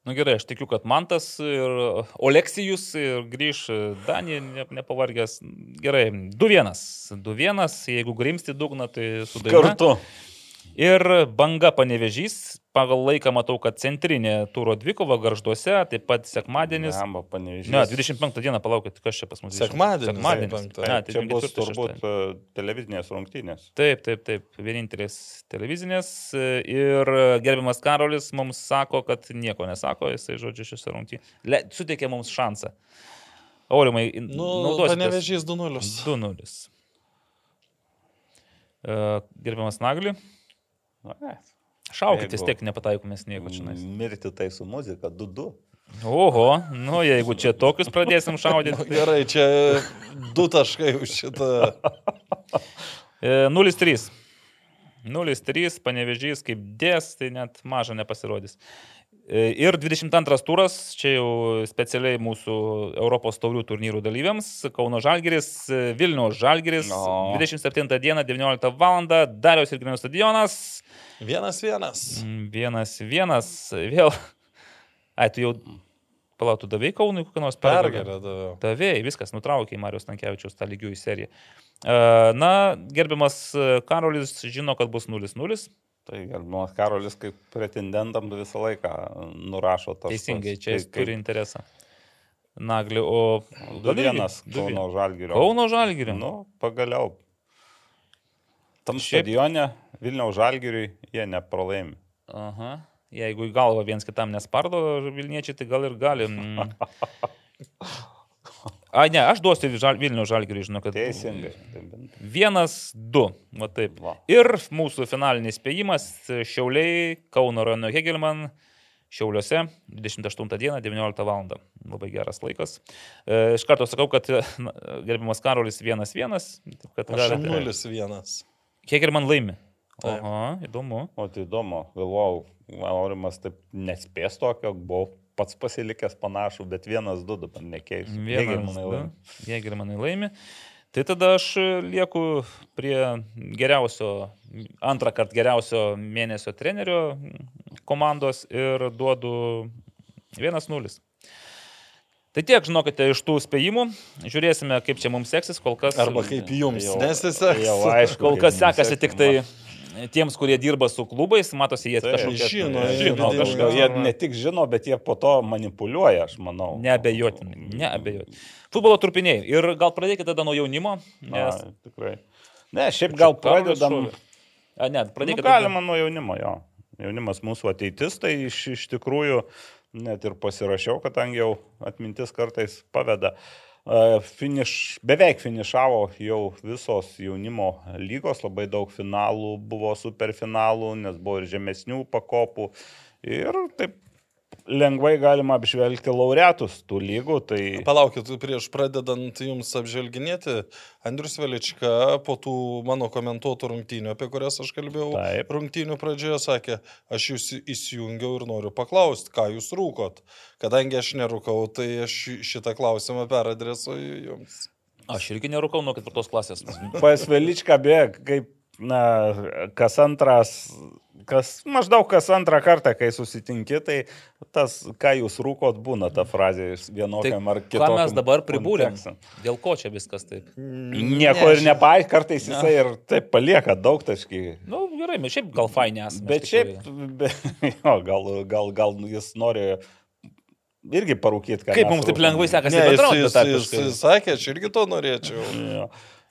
Na nu, gerai, aš tikiu, kad Mantas ir Oleksijus ir grįž Danija ne, nepavargęs. Gerai, 2-1. 2-1, jeigu grimsti dugną, tai su Daina. Kartu. Ir banga panevežys. Pagal laiką matau, kad centrinė turo dvikova garžduose, taip pat sekmadienis. Jamba panevežys. Ne, 25 dieną palaukit, kas čia pas mus. Sekmadienis, Sekmadienis. penktą. Ne, Čia bus 24, turbūt e, televizinės rungtynės. Taip, taip, taip. Vienintelės televizinės. Ir gerbiamas Karolis mums sako, kad nieko nesako, jisai žodžiu šiose rungtynėse. Suteikė mums šansą. Aurimai, Nu, naudositės. panevežys 2-0. 2-0. E, Gerbiamas Nagli, Na, šaukit, vis tiek nepataikomės nieko čia. Mirti tai su muzika 2-2. Oho, nu jeigu čia tokius pradėsim šaudyti. Gerai, čia du taškai už šitą. E, 0-3. 0-3, panevežys kaip dės, tai net maža nepasirodys. E, Ir 22 turas, čia jau specialiai mūsų Europos taurių turnyrų dalyviams. Kauno Žalgeris, e, Vilniaus Žalgeris, No. 27 dieną 19 val. Dariaus ir Grinų stadionas. Vienas vienas. Mm, Vienas, vienas, vėl. Ai, tu jau palautų davai Kaunui kokią nors pergalę. Pergalę. Davėjai, viskas, nutraukė Marijos Tankievičiaus tą lygiųjų seriją. E, Na, gerbiamas Karolis žino, kad bus 0-0. Tai gerbiamas Karolis kaip pretendentam visą laiką nurašo tas. Teisingai, čia jis kaip- turi interesą. Nagli, o... Du vienas Kauno Žalgirio. Kauno Žalgirio. Nu, pagaliau. Tam Šiaip- stadione Vilniaus Žalgiriui jie nepralaimi. Aha. Jeigu į galvą viens kitam nespardo Vilniečiai, tai gal ir gali. Mm. A, ne, aš duosiu žal, Vilnių žalgiriui, žinau, kad. Teisingai. Vienas, du. Va taip. Va. Ir mūsų finalinis spėjimas - Šiauliai, Kauno Rano Hegelman. Šiauliuose 28 dieną 19 val. Labai geras laikas. E, iš karto sakau, kad gerbiamas Karolis 1-1. taip kad Aš galite- 0-1. Hegelman laimi. Taip. Oho, įdomu. O tai įdomu, galvojau, Aurimas taip nespės tokio, buvau pats pasilikęs panašų, bet vienas, du dabar nekeis. Vienas, du. Jėgermanai laimi. Tai tada aš lieku prie geriausio, antrą kartą geriausio mėnesio trenerio komandos ir duodu 1-0. Tai tiek, žinokite, iš tų spėjimų. Žiūrėsime, kaip čia mums seksis kol kas. Arba kaip jums nesiseks. Jau, aišku, kol kas sekasi tik tai tiems, kurie dirba su klubais, matosi, jie kažkokie žino, žino kažką, jie ne tik žino, bet jie po to manipuliuoja, aš manau. Neabejotinai, neabejotinai. Futbolo trupiniai. Ir gal pradėkite tada nuo jaunimo. Nes... Na, tikrai. Ne, šiaip gal pradedam. A, ne, pradėkite. Nu, galima nuo jaunimo, jo. Jaunimas mūsų ateitis, tai iš, iš tikrųjų net ir pasirašiau, kadangi jau atmintis kartais paveda. Uh, Finiš, beveik finišavo jau visos jaunimo lygos, labai daug finalų buvo superfinalų, nes buvo ir žemesnių pakopų. Ir taip lengvai galima apžvelgti laureatus tų lygų. Tai... Palaukit, prieš pradedant jums apžvelginėti, Andrius Velička po tų mano komentuotų rungtynių, apie kurias aš kalbėjau, Taip. rungtynių pradžioje sakė, aš jūs įsijungiau ir noriu paklausti, ką jūs rūkot. Kadangi aš nerūkau, tai aš šitą klausimą peradresuoju jums. Aš irgi nerūkau nuo ketvirtos klasės. Pas Velička bėg, kaip na, kas antras kas maždaug kas antrą kartą, kai susitinki, tai tas, ką jūs rūkot, būna ta frazė vienokiam tai ar kitokiam. Ką mes dabar pribūrėm? Dėl ko čia viskas taip? Nieko ne, ir nepai, kartais jisai ne. ir taip palieka daug taškį. Na nu, gerai, mes šiaip gal fainė esame. Bet šiaip, be, jo, gal, gal, gal jis nori irgi parūkyti, ką. Kaip mums taip lengvai sekasi? Ne, jis, jis, jis, jis sakė, aš irgi to norėčiau.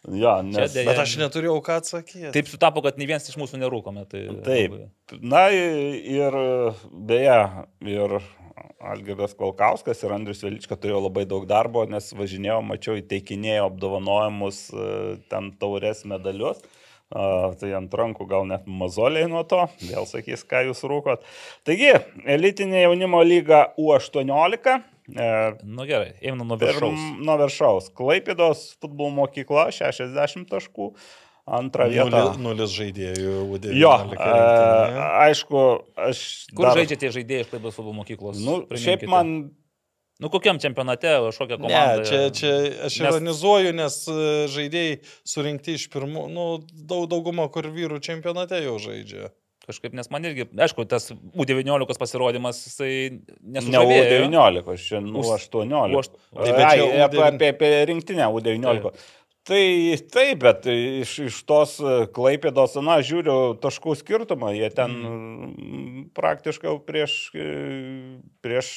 Jo. Ja, nes... Bet aš neturėjau ką atsakyti. Taip sutapo, kad nei vienas iš mūsų nerūkome. Tai Taip. Labai... Na ir beje, ir Algirdas Kolkauskas ir Andrius Velička turėjo labai daug darbo, nes važinėjo, mačiau, įteikinėjo apdovanojimus e, ten taurės medalius. Uh, tai ant rankų gal net mazoliai nuo to, vėl sakys, ką jūs rūkot. Taigi, elitinė jaunimo lyga U18, E, nu gerai, einu nuo viršaus. Nuo viršaus. Klaipėdos futbolo mokykla 60 taškų. Antrą vietą. Nulis, nulis žaidėjų, UDV. Jo, a, aišku, aš. Kur dar... žaidžia tie žaidėjai iš Klaipėdos futbolo mokyklos? Nu, šiaip man Nu, kokiam čempionate, kokią komandą? Ne, čia, čia aš nes... ironizuoju, nes e, žaidėjai surinkti iš pirmų, nu, daug, dauguma kur vyrų čempionate jau žaidžia. Kažkaip, nes man irgi, aišku, tas U19 pasirodymas, jisai nesužavėjo. Ne U19, aš čia nu 18. Už... Taip, bet čia apie, apie, apie rinktinę U19. Taip. Tai taip, bet iš, iš tos klaipėdos, na, žiūriu taškų skirtumą, jie ten mm. praktiškai prieš, prieš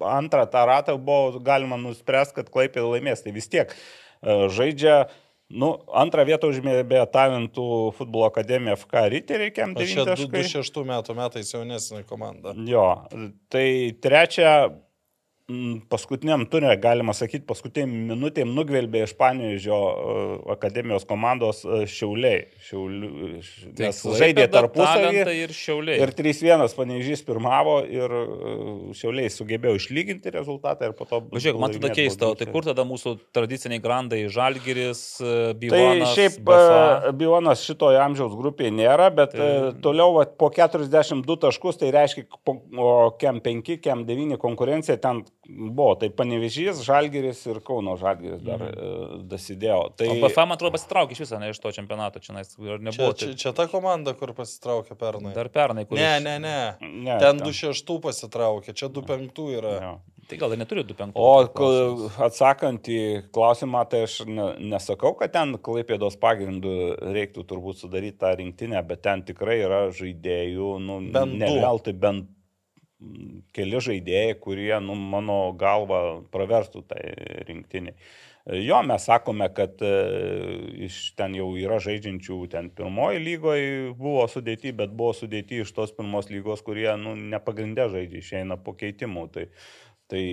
antrą tą ratą buvo galima nuspręsti, kad klaipėda laimės. Tai vis tiek e, žaidžia uh, Nu, antrą vietą užmėbė talentų futbolo akademija FK Riteriai, kiam 9 taškai. 26 metų metais jaunesnė komanda. Jo, tai trečia Mm, paskutiniam turė, galima sakyti, paskutiniam minutėm nugvelbė iš Panežio e, akademijos komandos e, Šiauliai. Šiaulių, tai nes žaidė tarpusavį. Ir Šiauliai. Ir 3-1 Panežys pirmavo ir e, Šiauliai sugebėjo išlyginti rezultatą ir po to... Žiūrėk, man tada keista, tai kur tada mūsų tradiciniai grandai Žalgiris, Bivonas? Tai šiaip Bafa. Bivonas šitoje amžiaus grupėje nėra, bet tai... toliau va, po 42 taškus, tai reiškia, po, o kem 5, kem 9 konkurencija ten Buvo, tai Panevežys, Žalgeris ir Kauno Žalgeris dar mm. dasidėjo. Tai... O BFA, man atrodo, pasitraukė iš viso ne iš to čempionato, čia nebuvo. Čia, čia, čia ta komanda, kur pasitraukė pernai. Dar pernai, kur. Ne, ne, ne. ne ten 2-6 pasitraukė, čia 2-5 yra. Ja. Tai gal ir neturi 2-5. O atsakant į klausimą, tai aš ne, nesakau, kad ten klaipėdos pagrindų reiktų turbūt sudaryti tą rinktinę, bet ten tikrai yra žaidėjų, nu, bent ne veltui bent keli žaidėjai, kurie, nu, mano galva, praverstų tai rinktiniai. Jo, mes sakome, kad e, iš ten jau yra žaidžiančių, ten pirmoji lygoje buvo sudėti, bet buvo sudėti iš tos pirmos lygos, kurie, nu, nepagrindė žaidžia, išeina po keitimų. Tai, tai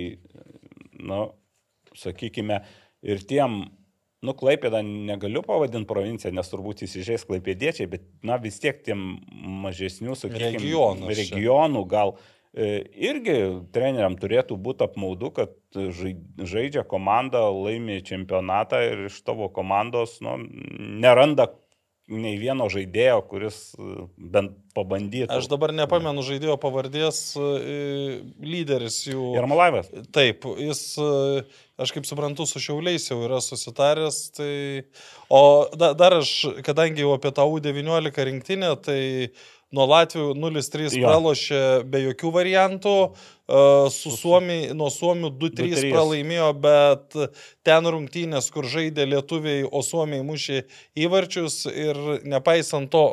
nu, sakykime, ir tiem Nu, Klaipėda negaliu pavadinti provinciją, nes turbūt įsižeis klaipėdiečiai, bet, na, vis tiek tiem mažesnių, sakykime, regionų, gal irgi treneriam turėtų būti apmaudu, kad žaidžia komanda, laimi čempionatą ir iš tavo komandos nu, neranda nei vieno žaidėjo, kuris e, bent pabandytų. Aš dabar nepamenu žaidėjo pavardės lyderis jų. Jarmalaivas. Taip, jis, aš kaip suprantu, su šiauliais jau yra susitaręs. Tai... O da, dar aš, kadangi jau apie tą U19 rinktinę, tai nuo Latvijų 0-3 pralošė be jokių variantų, su Suomiai, nuo Suomių 2-3 pralaimėjo, bet ten rungtynės, kur žaidė lietuviai, o Suomiai mušė įvarčius ir nepaisant to,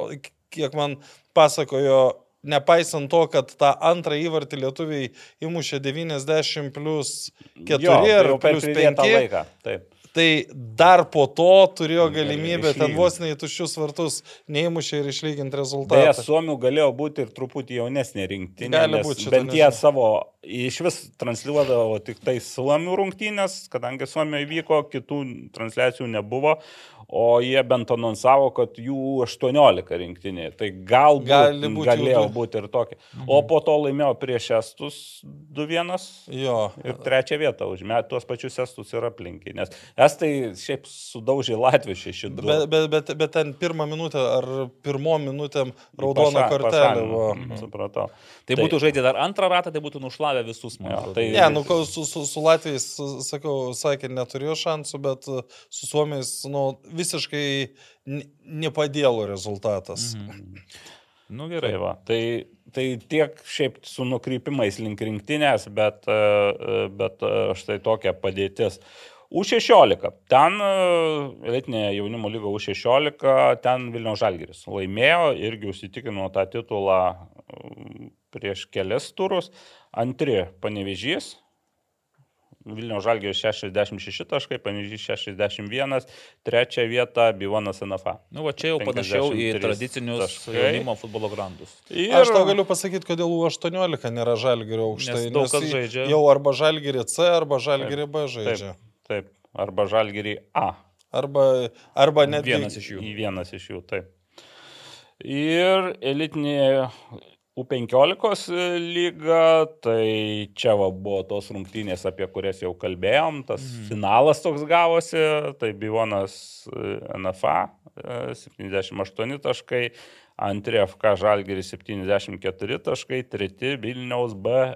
kiek man pasakojo nepaisant to, kad tą antrą įvartį lietuviai įmušė 90 plus 4 jo, ar plus 5. Laiką. Taip. Tai dar po to turėjo galimybę ten vos neįtuščius vartus neįmušė ir išlyginti rezultatą. Beje, Suomių galėjo būti ir truputį jaunesnė rinktinė. Gali būti. Bent jie savo iš vis transliuodavo tik tai Suomių rungtynės, kadangi Suomijoje vyko, kitų transliacijų nebuvo o jie bent anonsavo, kad jų 18 rinktinė. Tai galbūt Gali būt galėjo jų... būti ir tokia. Mhm. O po to laimėjo prieš Estus 2-1 ir trečią vietą užmė tuos pačius Estus ir aplinkiai. Nes Estai šiaip sudaužė Latvijų 6-2. Bet, bet, bet, bet ten pirmą minutę ar pirmom minutėm raudona kortelė. Mhm. Supratau. Tai, tai būtų žaidę dar antrą ratą, tai būtų nušlavę visus man. Tai... Ne, nu, su, su, su Latvijais, sakau, sakė, neturėjo šansų, bet su Suomiais, nu, visiškai nepadėlo rezultatas. Mhm. Nu gerai, va. Tai, tai tiek šiaip su nukrypimais link rinktinės, bet, e, bet e, štai tokia padėtis. U16. Ten e, elitinė jaunimo lyga U16, ten Vilnių Žalgiris laimėjo irgi užsitikino tą titulą prieš kelias turus. Antri panevežys, Vilniaus Žalgio 66 taškai, Panežys 61, trečią vietą Bivonas NFA. Nu, va čia jau panašiau į tradicinius taškai. jaunimo futbolo grandus. Ir... Aš tau galiu pasakyti, kodėl U18 nėra Žalgirio aukštai. Nes daug kas žaidžia. Jau arba Žalgirį C, arba Žalgirį B žaidžia. Taip, taip. arba Žalgirį A. Arba, arba net vienas iš jų. Vienas iš jų, taip. Ir elitinė U15 lyga, tai čia va, buvo tos rungtynės, apie kurias jau kalbėjom, tas mm. finalas toks gavosi, tai Bivonas e, NFA 78 e, taškai, antri FK Žalgeris 74 taškai, treti Vilniaus B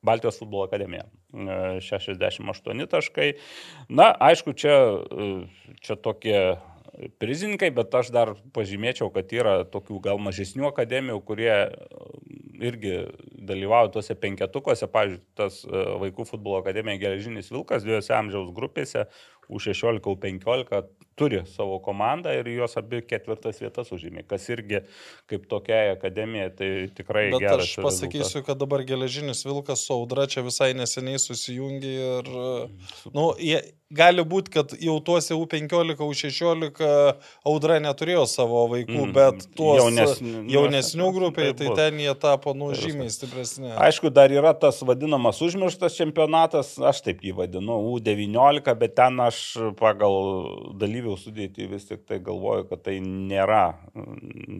Baltijos futbolo akademija 68 e, taškai. Na, aišku, čia, čia tokie prizininkai, bet aš dar pažymėčiau, kad yra tokių gal mažesnių akademijų, kurie irgi dalyvauja tuose penketukuose, pavyzdžiui, tas e, vaikų futbolo akademija Geležinis Vilkas dviejose amžiaus grupėse, U16, U15 turi savo komandą ir jos abi ketvirtas vietas užėmė, kas irgi kaip tokia akademija, tai tikrai Bet geras. Aš pasakysiu, rezultat. kad dabar Geležinis Vilkas su Audra čia visai neseniai susijungė ir, nu, jie, gali būti, kad jau tuose U15, U16 audra neturėjo savo vaikų, mm, bet tuos jaunesnių, jaunesnių grupiai, tai, tai ten jie tapo nu žymiai stipresni. Aišku, dar yra tas vadinamas užmirštas čempionatas, aš taip jį vadinu, U19, bet ten aš pagal dalyvių sudėti vis tik tai galvoju, kad tai nėra,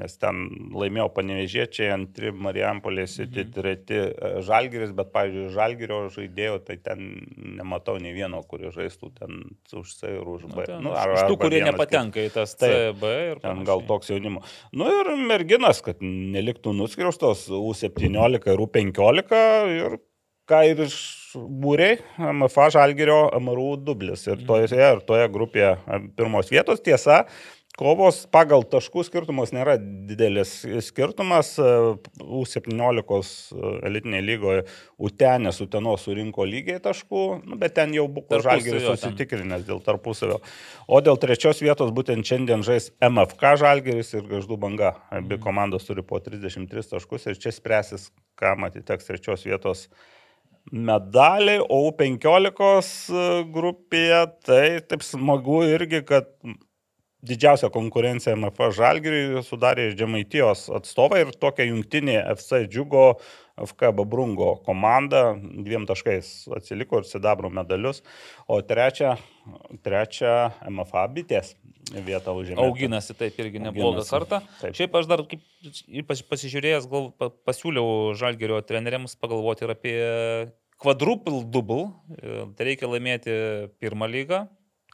nes ten laimėjo panevežėčiai, antri Marijampolės, mhm. treti Žalgiris, bet, pavyzdžiui, Žalgirio žaidėjo, tai ten nematau nei vieno, kuris žaistų ten už C ir už B. Nu, ar, iš tų, kurie nepatenka į tas C, B ir ten gal toks jaunimo. Nu ir merginas, kad neliktų nuskriaustos U17 ir U15 ir ką ir iš būriai MFA Žalgerio MRU dublis. Ir toje, ir toje grupėje pirmos vietos tiesa, kovos pagal taškų skirtumus nėra didelis skirtumas. U17 e, elitinėje lygoje Utenės Utenos surinko lygiai taškų, nu, bet ten jau buvo Žalgeris susitikrinęs dėl tarpusavio. O dėl trečios vietos būtent šiandien žais MFK Žalgeris ir Gaždų banga. Abi mhm. komandos turi po 33 taškus ir čia spręsis, kam atiteks trečios vietos medaliai, o U15 e, grupėje tai taip smagu irgi, kad didžiausia konkurencija MFA Žalgiriui sudarė iš Žemaitijos atstovai ir tokia jungtinė FC Džiugo FK Babrungo komanda dviem taškais atsiliko ir sidabro medalius, o trečia, trečia MFA bitės vietą užėmė. Auginasi taip irgi neblogą kartą. Taip. Šiaip aš dar kaip pasižiūrėjęs, gal pasiūliau Žalgirio treneriams pagalvoti ir apie quadruple double. Tai reikia laimėti pirmą lygą,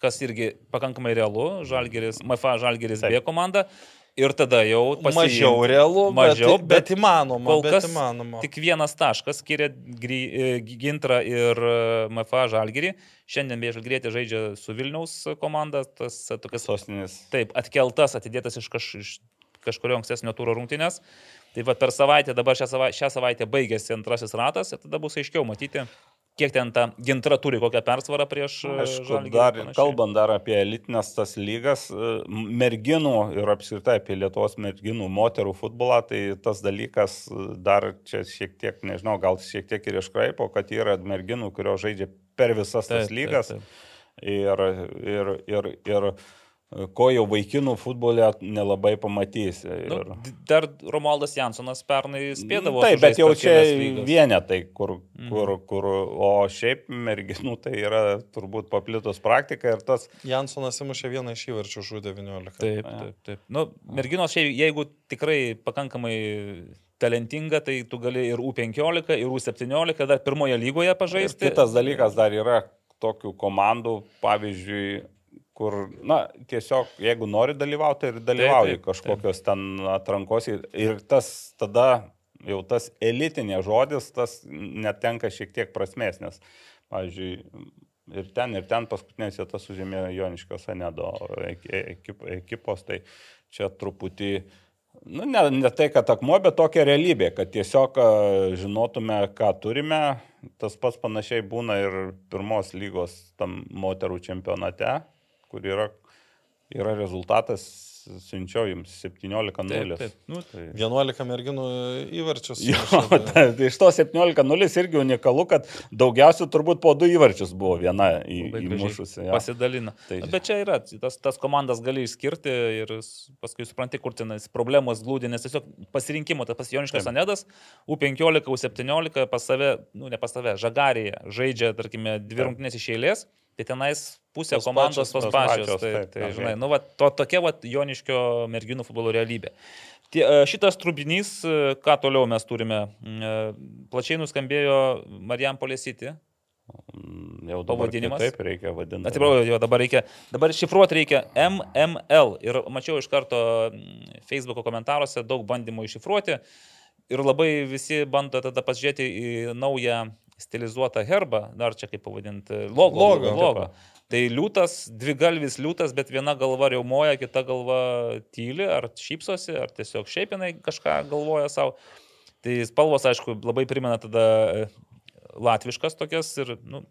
kas irgi pakankamai realu, Žalgeris, MFA Žalgeris B komanda Ir tada jau pasiimti. Mažiau realu, mažiau, bet, bet, bet įmanoma. Kol kas įmanoma. tik vienas taškas skiria e, Gintrą ir e, MFA Žalgirį. Šiandien beje Žalgirėtė žaidžia su Vilniaus komanda, tas tokias sostinės. Taip, atkeltas, atidėtas iš, kaž, iš kažkurio ankstesnio tūro rungtynės. Tai va per savaitę, dabar šią savaitę, šią savaitę baigėsi antrasis ratas ir tada bus aiškiau matyti, kiek ten ta gintra turi kokią persvarą prieš... E, Aišku, dar, kalbant dar apie elitinės tas lygas, e, merginų ir apskritai apie Lietuvos merginų, moterų futbolą, tai tas dalykas e, dar čia šiek tiek, nežinau, gal šiek tiek ir iškraipo, kad yra merginų, kurios žaidžia per visas tas taip, lygas. Taip, taip. Ir, ir, ir, ir ko jau vaikinų futbole nelabai pamatysi. Nu, ir... Nu, dar Romualdas Jansonas pernai spėdavo. Taip, bet jau čia vienetai, kur, mm. kur, kur, o šiaip merginų tai yra turbūt paplitus praktika ir tas. Jansonas įmušė vieną iš įvarčių už 19. Taip, taip, taip. Nu, merginos šiaip, jeigu tikrai pakankamai talentinga, tai tu gali ir U15, ir U17 dar pirmoje lygoje pažaisti. Ir kitas dalykas dar yra tokių komandų, pavyzdžiui, kur, na, tiesiog, jeigu nori dalyvauti ir dalyvauji taip, taip, kažkokios taip. ten atrankos ir tas tada jau tas elitinė žodis, tas netenka šiek tiek prasmės, nes, pavyzdžiui, ir ten, ir ten paskutinės vietas užėmė Joniškos Anedo ekip, ekipos, tai čia truputį, nu, ne, ne tai, kad akmuo, bet tokia realybė, kad tiesiog žinotume, ką turime. Tas pats panašiai būna ir pirmos lygos tam moterų čempionate, kur yra, yra rezultatas, siunčiau jums 17-0. Nu, tai... 11 merginų įvarčius. Jo, tai iš to 17-0 irgi unikalu, kad daugiausiai turbūt po du įvarčius buvo viena į, įmušusi. Ja. Pasidalina. Tai... Bet čia yra, tas, tas komandas gali išskirti ir paskui supranti, kur tenais problemos glūdė, nes tiesiog pasirinkimo, tas pasijoniškas Anedas, U15, U17 pas save, nu ne pas save, Žagarėje žaidžia, tarkime, dvi rungtynės iš eilės tai tenais pusė tos komandos tos pačios. pačios tai, taip, tai, žinai, nu, va, to, tokia va, Joniškio merginų futbolo realybė. Tie, e, šitas trubinys, e, ką toliau mes turime, e, plačiai nuskambėjo Marijam Polėsyti. Mm, jau pavadinimas. Taip reikia vadinti. Atsiprašau, jo dabar reikia, dabar šifruoti reikia MML. Ir mačiau iš karto mm, Facebook komentaruose daug bandymų iššifruoti. Ir labai visi bando tada pasižiūrėti į naują stilizuotą herbą, dar čia kaip pavadinti, logo. logo, logo. Tai liūtas, dvi galvis liūtas, bet viena galva riaumoja, kita galva tyli, ar šypsosi, ar tiesiog šiaip jinai kažką galvoja savo. Tai spalvos, aišku, labai primena tada e, latviškas tokias ir, nu,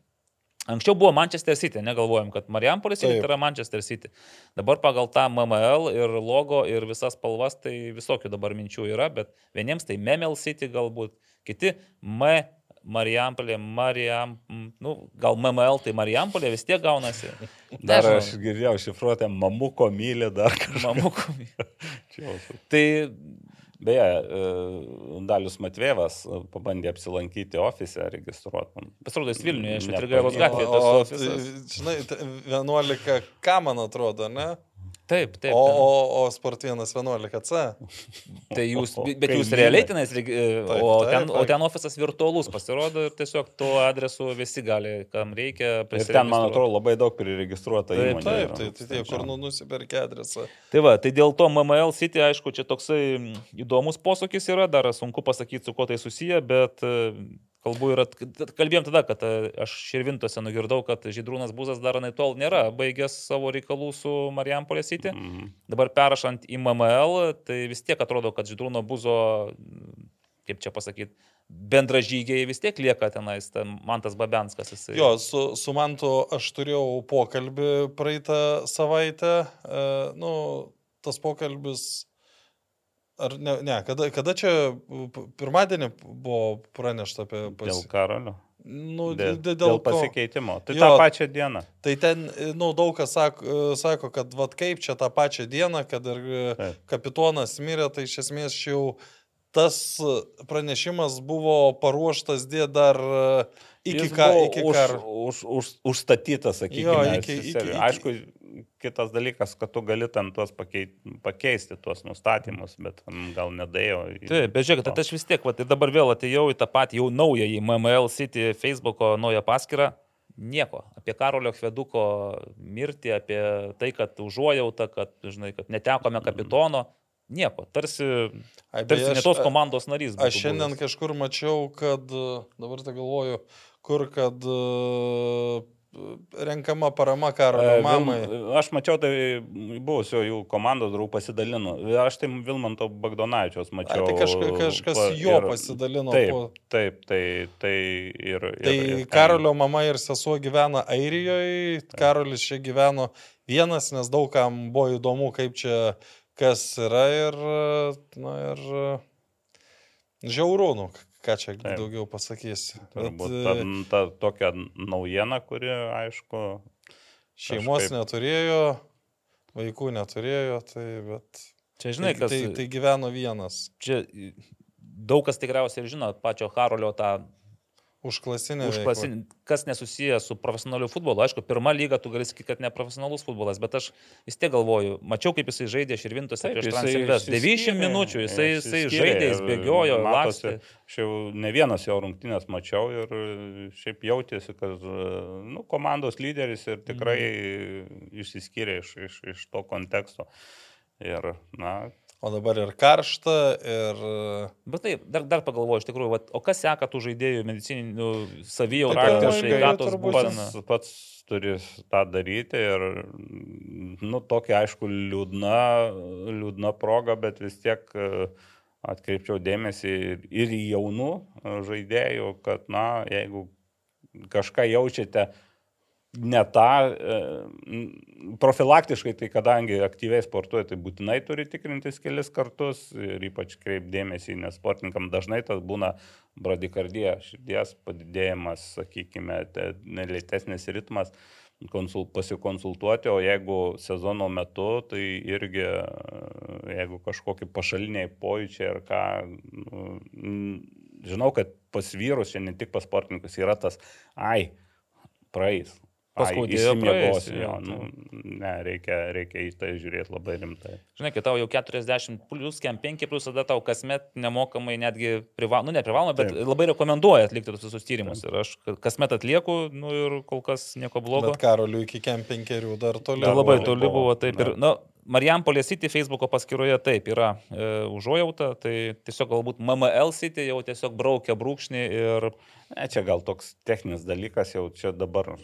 Anksčiau buvo Manchester City, negalvojom, kad Marijampolės City tai yra Manchester City. Dabar pagal tą MML ir logo ir visas spalvas, tai visokių dabar minčių yra, bet vieniems tai Memel City galbūt, kiti M Marijampolė, Marijam, nu, gal MML, tai Marijampolė vis tiek gaunasi. Dar Nežinau. aš girdėjau šifruotę Mamuko mylį dar kažką. Mamuko mylį. tai Beje, e, Dalius Matvėvas e, pabandė apsilankyti ofise, registruoti. Pasirodo, jis Vilniuje, iš Vitrigailos gatvėje. Žinai, 11, ką man atrodo, ne? Taip, taip. O, o, o Sport 111C. Tai jūs, bet jūs realiai tenais, e, o, ten, o ten ofisas virtualus pasirodo ir tiesiog tuo adresu visi gali, kam reikia. Ir ten, man atrodo, labai daug priregistruota taip, įmonė. Taip, taip, tai, tai, tai kur nu, nusipirkė adresą. Tai va, tai dėl to MML City, aišku, čia toksai įdomus posūkis yra, dar sunku pasakyti, su kuo tai susiję, bet Kalbu ir kalbėjom tada, kad e, aš Širvintose nugirdau, kad Žydrūnas Buzas dar nai tol nėra baigęs savo reikalų su Marijampolė City. Mm -hmm. Dabar perrašant į MML, tai vis tiek atrodo, kad Žydrūno Buzo, kaip čia pasakyti, bendražygiai vis tiek lieka tenais, ten Mantas Babenskas. Jisai... Jo, su, su Mantu aš turėjau pokalbį praeitą savaitę. E, nu, tas pokalbis Ar ne, ne kada, kada čia pirmadienį buvo pranešta apie... Pas... Dėl karalio. Nu, dėl, dėl, dėl pasikeitimo. Tai jo, tą pačią dieną. Tai ten, nu, daug kas sako, sako kad vad kaip čia tą pačią dieną, kad ir Taip. kapitonas mirė, tai iš esmės jau tas pranešimas buvo paruoštas dėl dar iki, ka, iki karo. Už, už, už, užstatytas, sakykime. Jo, iki, iki, iki, Aišku, kitas dalykas, kad tu gali ten tuos pakeisti, tuos nustatymus, bet gal nedėjo. Taip, bet žiūrėk, tai aš vis tiek, va, tai dabar vėl atėjau į tą patį jau naują, į MML City Facebook'o naują paskyrą. Nieko apie Karolio Hveduko mirtį, apie tai, kad užuojauta, kad, žinai, kad netekome kapitono. nieko, tarsi, Ai, tarsi aš, ne tos komandos narys. Aš šiandien buvęs. kažkur mačiau, kad, dabar tai galvoju, kur kad renkama parama Karolio mamai. Aš mačiau, tai buvusio jų komandos draugų pasidalino. Aš tai Vilmanto Bagdonavičios mačiau. A, tai kažka, kažkas pa, jo ir, pasidalino. Taip, po... taip, tai, tai ir. Tai ir, ir, Karolio mama ir sesuo gyvena Airijoje, Karolis čia gyveno vienas, nes daugam buvo įdomu, kaip čia kas yra ir, na, ir žiaurų, nu, ką čia Taip. daugiau pasakysi. Turbūt Bet, ta, e, ta tokia naujiena, kuri, aišku, šeimos kažkaip... neturėjo, vaikų neturėjo, tai bet... Čia žinai, tai, kas. Tai, tai gyveno vienas. Čia daug kas tikriausiai ir žino pačio Harolio tą Užklasinė. Užklasinė. Kas nesusijęs su profesionaliu futbolu. Aišku, pirmą lygą tu gali sakyti, kad ne profesionalus futbolas, bet aš vis tiek galvoju, mačiau, kaip jisai žaidė Širvintose prieš Transilves. 90 minučių jisai, jisai žaidė, jis bėgiojo, lakstė. Aš jau ne vienas jo rungtynės mačiau ir šiaip jautėsi, kad nu, komandos lyderis ir tikrai mm. išsiskyrė iš, iš, iš to konteksto. Ir, na, O dabar ir karšta, ir... Bet taip, dar, dar pagalvoju, iš tikrųjų, va, o kas seka tų žaidėjų medicininių savijautą, sveikatos būseną? Pats, pats turi tą daryti ir, nu, tokia, aišku, liūdna, liūdna proga, bet vis tiek e, atkreipčiau dėmesį ir į jaunų žaidėjų, kad, na, jeigu kažką jaučiate, ne tą, e, profilaktiškai, tai kadangi aktyviai sportuoja, tai būtinai turi tikrintis kelis kartus ir ypač kreipdėmėsi, nes sportininkam dažnai tas būna bradikardija, širdies padidėjimas, sakykime, lėtesnis ritmas konsul, pasikonsultuoti, o jeigu sezono metu, tai irgi, jeigu kažkokie pašaliniai pojūčiai ar ką, nu, žinau, kad pas vyrus, ne tik pas sportininkus, yra tas, ai, praeis, Paskaudėjo miegos. Jo, nu, ne, reikia, reikia į tai žiūrėti labai rimtai. Žinai, kai tau jau 40 plus, kem 5 plus, tada tau kasmet nemokamai netgi privaloma, nu ne privaloma, bet Taip. labai rekomenduoja atlikti tos visus tyrimus. Taip. Ir aš kasmet atlieku, nu ir kol kas nieko blogo. Bet karoliu iki kem 5 dar toli. Dar labai toli buvo, taip. Ir, na, Marijampolė City Facebook'o paskyroje taip yra e, užuojauta, tai tiesiog galbūt MML City jau tiesiog braukia brūkšnį ir... Ne, čia gal toks techninis dalykas, jau čia dabar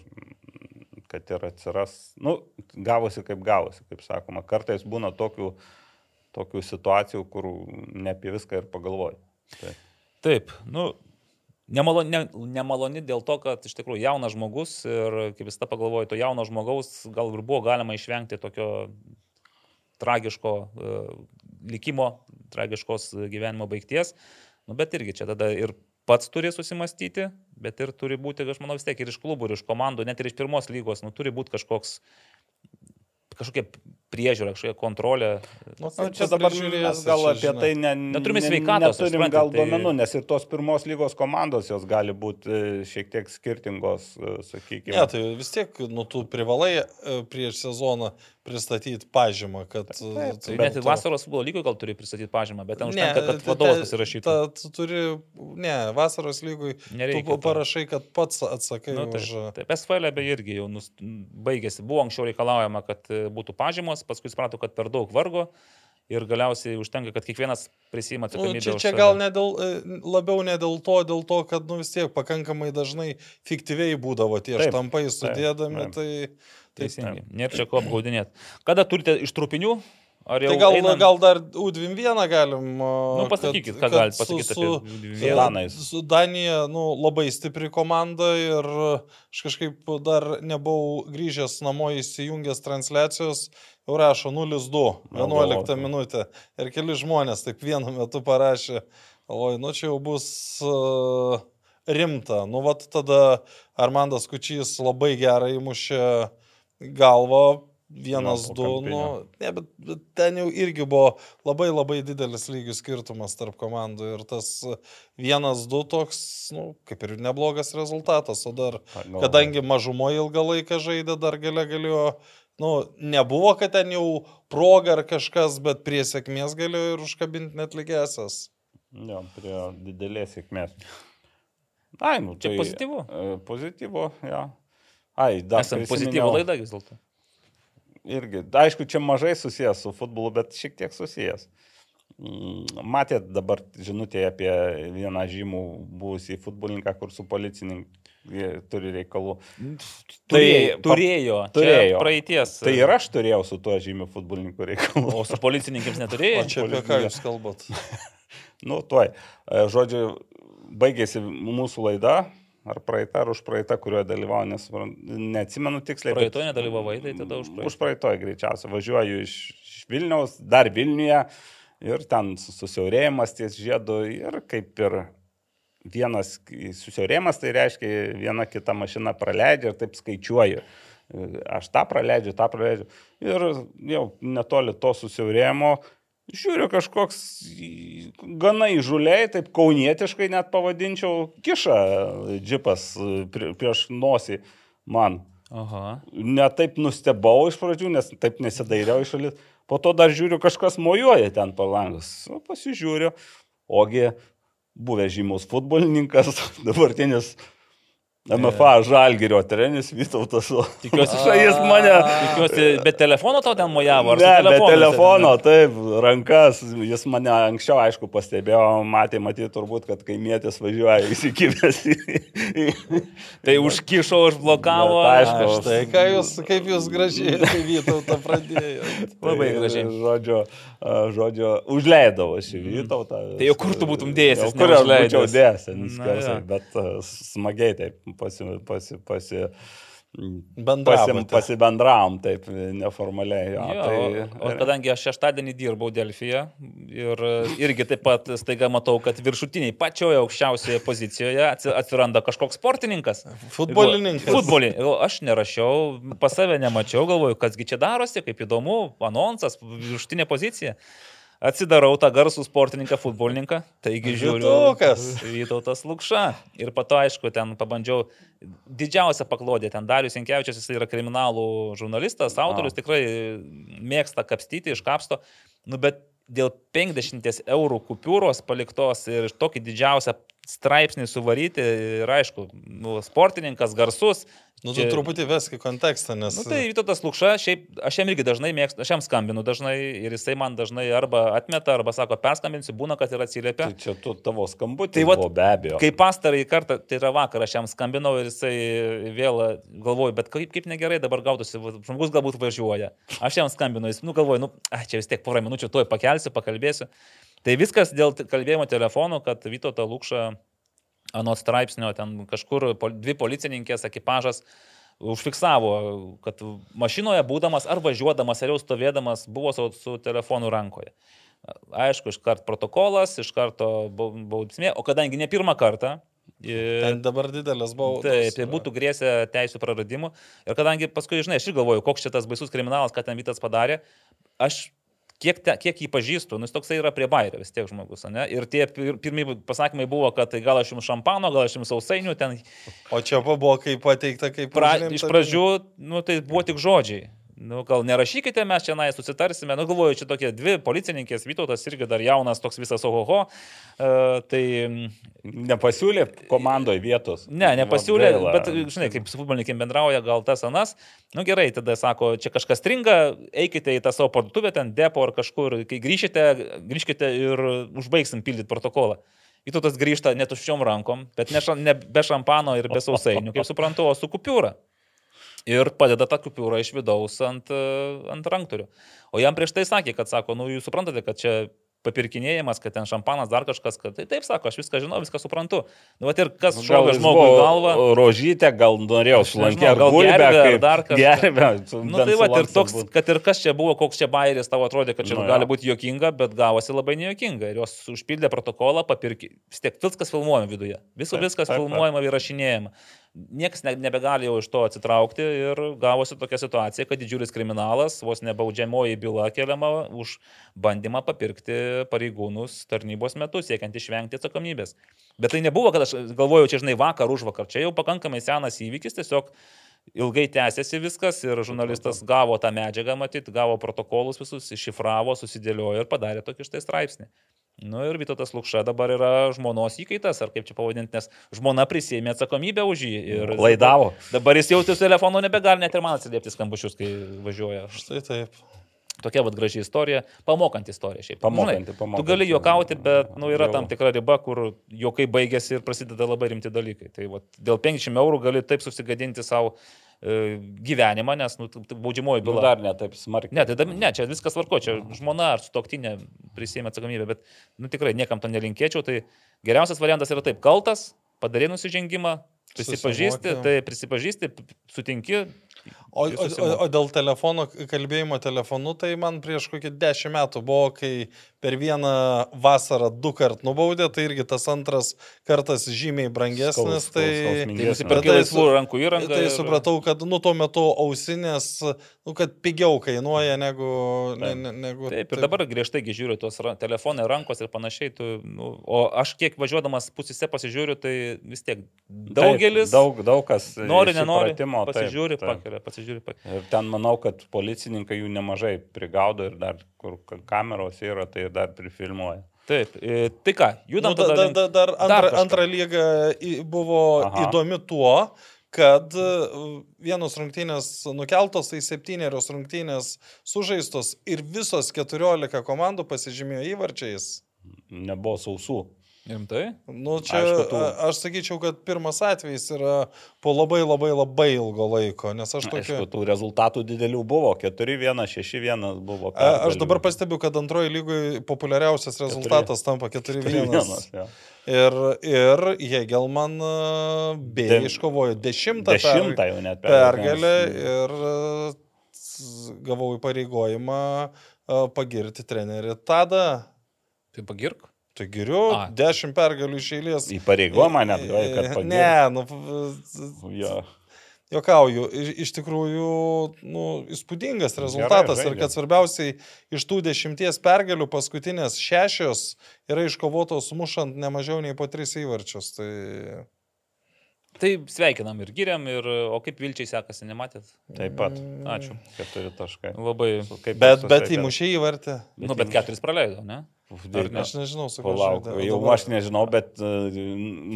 kad ir atsiras, nu, gavosi kaip gavosi, kaip sakoma. Kartais būna tokių, tokių situacijų, kur ne apie viską ir pagalvoji. Taip, Taip nu, nemaloni, ne, nemaloni dėl to, kad iš tikrųjų jaunas žmogus ir kaip vis tą pagalvoju, to jauno žmogaus gal ir buvo galima išvengti tokio tragiško uh, likimo, tragiškos gyvenimo baigties. Nu, bet irgi čia tada ir pats turi susimastyti, bet ir turi būti, aš manau, vis tiek ir iš klubų, ir iš komandų, net ir iš pirmos lygos, nu, turi būti kažkoks kažkokia priežiūra, kažkokia kontrolė. Nu, nu, čia dabar žiūrės, gal apie žinai. tai ne, neturime sveikatos. Neturim gal tai... duomenų, nes ir tos pirmos lygos komandos jos gali būti e, šiek tiek skirtingos, e, sakykime. Ne, tai vis tiek, nu, tu privalai e, prieš sezoną pristatyti pažymą, kad... Taip, tai net ir vasaros futbolo lygui gal turi pristatyti pažymą, bet ten užtenka, kad vadovas pasirašytų. Ta, tu turi, ne, vasaros lygui Nereikia, tu parašai, kad pats atsakai nu, taip, už... Taip, SFL beje irgi jau nus, baigėsi, buvo anksčiau reikalaujama, kad būtų pažymos, paskui suprato, kad per daug vargo ir galiausiai užtenka, kad kiekvienas prisima nu, atsakomybę. Nu, čia, čia gal ne dėl, e, labiau ne dėl to, dėl to, kad nu, vis tiek pakankamai dažnai fiktyviai būdavo tie taip, štampai sudėdami. Taip, taip. Tai Teisingai. Nėra čia ko apgaudinėti. Kada turite iš trupinių? tai gal, einam... gal dar U21 galim. Nu, pasakykit, kad, ką galite pasakyti su, su Danais. Su Danija, nu, labai stipri komanda ir aš kažkaip dar nebuvau grįžęs namo įsijungęs transliacijos, jau rašo 0-2, 11 minutė. Ir keli žmonės taip vienu metu parašė, oi, nu čia jau bus uh, rimta. Nu, vat tada Armandas Kučys labai gerai įmušė galvą, vienas, no, du, nu, ne, bet, bet ten jau irgi buvo labai labai didelis lygių skirtumas tarp komandų. Ir tas vienas, du toks, nu, kaip ir neblogas rezultatas, o dar, kadangi mažumoje ilgą laiką žaidė, dar gale galėjo, nu, nebuvo, kad ten jau proga ar kažkas, bet prie sėkmės galėjo ir užkabinti net lygesias. Jo, prie didelės sėkmės. Ai, nu, čia tai, pozityvu. E, pozityvu, jo. Ja. Ai, dar. Esame pozityvų laidą vis dėlto. Irgi, aišku, čia mažai susijęs su futbolu, bet šiek tiek susijęs. mm, matėt dabar žinutė apie vieną žymų buvusį futbolininką, kur su policininku turi reikalų. Tai turėjo, turėjo. Praeities. Tai ir aš turėjau su tuo žymiu futbolininku reikalų. O su policininkams neturėjau. O čia apie ką jūs kalbat? nu, tuoj. E, žodžiu, baigėsi mūsų laida. Ar praeitą, ar už praeitą, kurioje dalyvau, nes neatsimenu tiksliai. Praeitoje nedalyvavai, tai tada už praeitą. Už praeitoje greičiausiai. Važiuoju iš, iš Vilniaus, dar Vilniuje ir ten susiaurėjimas ties žiedu ir kaip ir vienas susiaurėjimas, tai reiškia viena kita mašina praleidžia ir taip skaičiuoju. Aš tą praleidžiu, tą praleidžiu. Ir jau netoli to susiaurėjimo žiūriu kažkoks gana įžuliai, taip kaunietiškai net pavadinčiau, kiša džipas prieš nosį man. Aha. Netaip nustebau iš pradžių, nes taip nesidairiau iš šalis. Po to dar žiūriu, kažkas mojuoja ten palangas. Pasižiūriu, ogi buvęs žymus futbolininkas, dabartinis MFA Žalgirio trenis Vytautas. Tikiuosi, kad jis mane. Tikiuosi, bet telefono tau ten mojavo. Ne, be telefono, taip, rankas. Jis mane anksčiau, aišku, pastebėjo, matė, matė turbūt, kad kaimėtis važiuoja įsikibęs. tai užkišo, užblokavo. Bet, aišku, Aš tai ką jūs, kaip jūs gražiai Vytautą pradėjote. Labai gražiai. Tai, žodžiu, žodžiu, užleidavo šį Vytautą. Tai jau kur tu būtum dėjęs? Kur aš būčiau dėjęs, bet smagiai taip pasi, pasi, pasi, Pasim, pasibendravom taip neformaliai. Jo, jo, tai, o, o kadangi aš šeštadienį dirbau Delfiją ir irgi taip pat staiga matau, kad viršutiniai pačioje aukščiausioje pozicijoje atsiranda kažkoks sportininkas. Futbolininkas. Futbolį. Aš nerašiau, pas save nemačiau, galvoju, kasgi čia darosi, kaip įdomu, anonsas, viršutinė pozicija. Atsidarau tą garsų sportininką, futbolininką, taigi žiūriu. Vytautas. Vytautas Lukša. Ir po to, aišku, ten pabandžiau didžiausią paklodę, ten Darius Inkevičius, jis yra kriminalų žurnalistas, autorius, A. tikrai mėgsta kapstyti, iškapsto. Nu, bet dėl 50 eurų kupiūros paliktos ir tokį didžiausią straipsnį suvaryti ir aišku, nu, sportininkas garsus, Nu, tu čia... truputį veski kontekstą, nes... Nu, tai Vytautas Lukša, šiaip aš jam irgi dažnai mėgstu, aš jam skambinu dažnai ir jisai man dažnai arba atmeta, arba sako, perskambinsiu, būna, kad ir atsiliepia. Tai čia tu tavo skambutį. Tai vat, be abejo. Kai pastarąjį kartą, tai yra vakar, aš jam skambinau ir jisai vėl galvoju, bet kaip, kaip negerai dabar gautųsi, žmogus galbūt važiuoja. Aš jam skambinu, jis, nu galvoju, nu, ai, čia vis tiek porą minučių tuoj pakelsiu, pakalbėsiu. Tai viskas dėl kalbėjimo telefonu, kad Vytautas Lukša anot straipsnio, ten kažkur dvi policininkės ekipažas užfiksavo, kad mašinoje būdamas ar važiuodamas, ar jau stovėdamas buvo su, su telefonu rankoje. Aišku, iškart protokolas, iš karto bausmė, o kadangi ne pirmą kartą, Ten dabar didelis baudos. Taip, tai būtų grėsę teisų praradimu. Ir kadangi paskui, žinai, aš ir galvoju, koks šitas baisus kriminalas, ką ten Vytas padarė, aš kiek, te, kiek jį pažįstu, nu jis toksai yra prie bairio vis tiek žmogus, ne? Ir tie pir, pirmie pasakymai buvo, kad tai gal aš jums šampano, gal aš jums sausainių ten. O čia buvo kaip pateikta, kaip pra, iš pradžių, nu tai buvo tik žodžiai. Nu, gal nerašykite, mes čia nai susitarsime. Nu, galvoju, čia tokie dvi policininkės, Vytautas irgi dar jaunas, toks visas ohoho. Uh, tai... Nepasiūlė komandoje vietos. Ne, nepasiūlė, Gaila. bet, žinai, kaip su futbolininkėm bendrauja, gal tas anas. Nu gerai, tada sako, čia kažkas stringa, eikite į tą savo parduotuvę, ten depo ar kažkur, kai grįžite, grįžkite ir užbaigsim pildyti protokolą. Vytautas grįžta ne tuščiom rankom, bet ne, ne be šampano ir be sausainių, kaip suprantu, o su kupiūra ir padeda tą kupiūrą iš vidaus ant, ant rankturių. O jam prieš tai sakė, kad sako, nu jūs suprantate, kad čia papirkinėjimas, kad ten šampanas dar kažkas, kad tai taip sako, aš viską žinau, viską suprantu. Nu, vat ir kas nu, šovė žmogui galvą. Rožytė gal norėjau sulankyti, gal gulbę, ar dar kažką. Gerbė, nu, tai vat ir toks, kad ir kas čia buvo, koks čia bairis tavo atrodė, kad čia nu, gali būti jokinga, bet gavosi labai nejokinga. Ir jos užpildė protokolą, papirkė. Vis tiek viskas filmuojama viduje. Viso, viskas filmuojama ir rašinėjama niekas ne, nebegali jau iš to atsitraukti ir gavosi tokia situacija, kad didžiulis kriminalas, vos nebaudžiamoji byla keliama už bandymą papirkti pareigūnus tarnybos metu, siekiant išvengti atsakomybės. Bet tai nebuvo, kad aš galvojau, čia žinai, vakar už vakar, čia jau pakankamai senas įvykis, tiesiog ilgai tęsiasi viskas ir žurnalistas gavo tą medžiagą, matyt, gavo protokolus visus, iššifravo, susidėliojo ir padarė tokį štai straipsnį. Nu ir Vytautas Lukša dabar yra žmonos įkaitas, ar kaip čia pavadinti, nes žmona prisėmė atsakomybę už jį. Ir laidavo. Dabar jis jau telefonu nebegali net ir man atsiliepti skambučius, kai važiuoja. Štai taip. Tokia vad graži istorija, pamokant istorija šiaip. Pamokanti, pamokanti. Tu gali juokauti, bet nu, yra tam tikra riba, kur juokai baigėsi ir prasideda labai rimti dalykai. Tai vat, dėl 50 eurų gali taip susigadinti savo gyvenimą, nes nu, baudžiamoji Nu, byla. dar ne taip smarkiai. Ne, tai ne, čia viskas varko, čia žmona ar sutoktinė prisėmė atsakomybę, bet nu, tikrai niekam to nelinkėčiau. Tai geriausias variantas yra taip, kaltas, padarė nusižengimą, prisipažįsti, tai prisipažįsti, sutinki. O, o, o, o dėl telefono, kalbėjimo telefonu, tai man prieš kokį dešimt metų buvo, kai per vieną vasarą du kart nubaudė, tai irgi tas antras kartas žymiai brangesnis. Skaus- tai. Tai Bet nusipirkai tai laisvų rankų įrangą. Tai ir- supratau, kad nu tuo metu ausinės, nu kad pigiau kainuoja negu... Ne, ne, negu Taip, ir dabar griežtai gi žiūriu tuos telefonai, rankos ir panašiai. Tu, nu, o aš kiek važiuodamas pusėse pasižiūriu, tai vis tiek daugelis Taip, daug, daug kas. nori, nenori, taip, pasižiūri, taip. pakelia, pasižiūri, pakelia. Ir ten manau, kad policininkai jų nemažai prigaudo ir dar, kur ka- kameros yra, tai dar prifilmuoja. Taip, e, tai ką, judam Nu, da, tada da, da, dar dar antra, kažką. antra lyga buvo Aha. įdomi tuo, kad e, vienos rungtynės nukeltos, tai septynerios rungtynės sužaistos ir visos 14 komandų pasižymėjo įvarčiais. Nebuvo sausų. Rimtai? Nu, čia Aišku, tu- aš sakyčiau, kad pirmas atvejis yra po labai labai labai ilgo laiko, nes aš Aišku, tokiu... tų rezultatų didelių buvo. 4-1, 6-1 buvo. A- Aš pergalių. dabar pastebiu, kad antroji lygoje populiariausias rezultatas tampa 4-1. 4-1, jo. Ir, ir Hegelman a, B De- iškovojo dešimtą, Dešimtą jau net pergalę ir gavau įpareigojimą pagirti trenerį Tada. Tai pagirk. Tai geriu, A. dešimt pergalių iš eilės. Įpareigojimą net gali, kad pagirti. Ne, nu, Jo. Jokauju, iš, tikrųjų, nu, įspūdingas rezultatas žaidė. ir kad svarbiausiai iš tų dešimties pergalių paskutinės šešios yra iškovotos mušant ne mažiau nei po tris įvarčius. Tai Tai sveikinam ir giriam, ir, o kaip Vilčiai sekasi, nematėt? Taip pat. Ačiū. Keturi taškai. Labai. Kaip bet, bet įmušė įvartį. Nu, bet keturis praleido, ne? Ar ne? Aš nežinau, su kuo Palauk, jau dabar- aš nežinau, bet uh,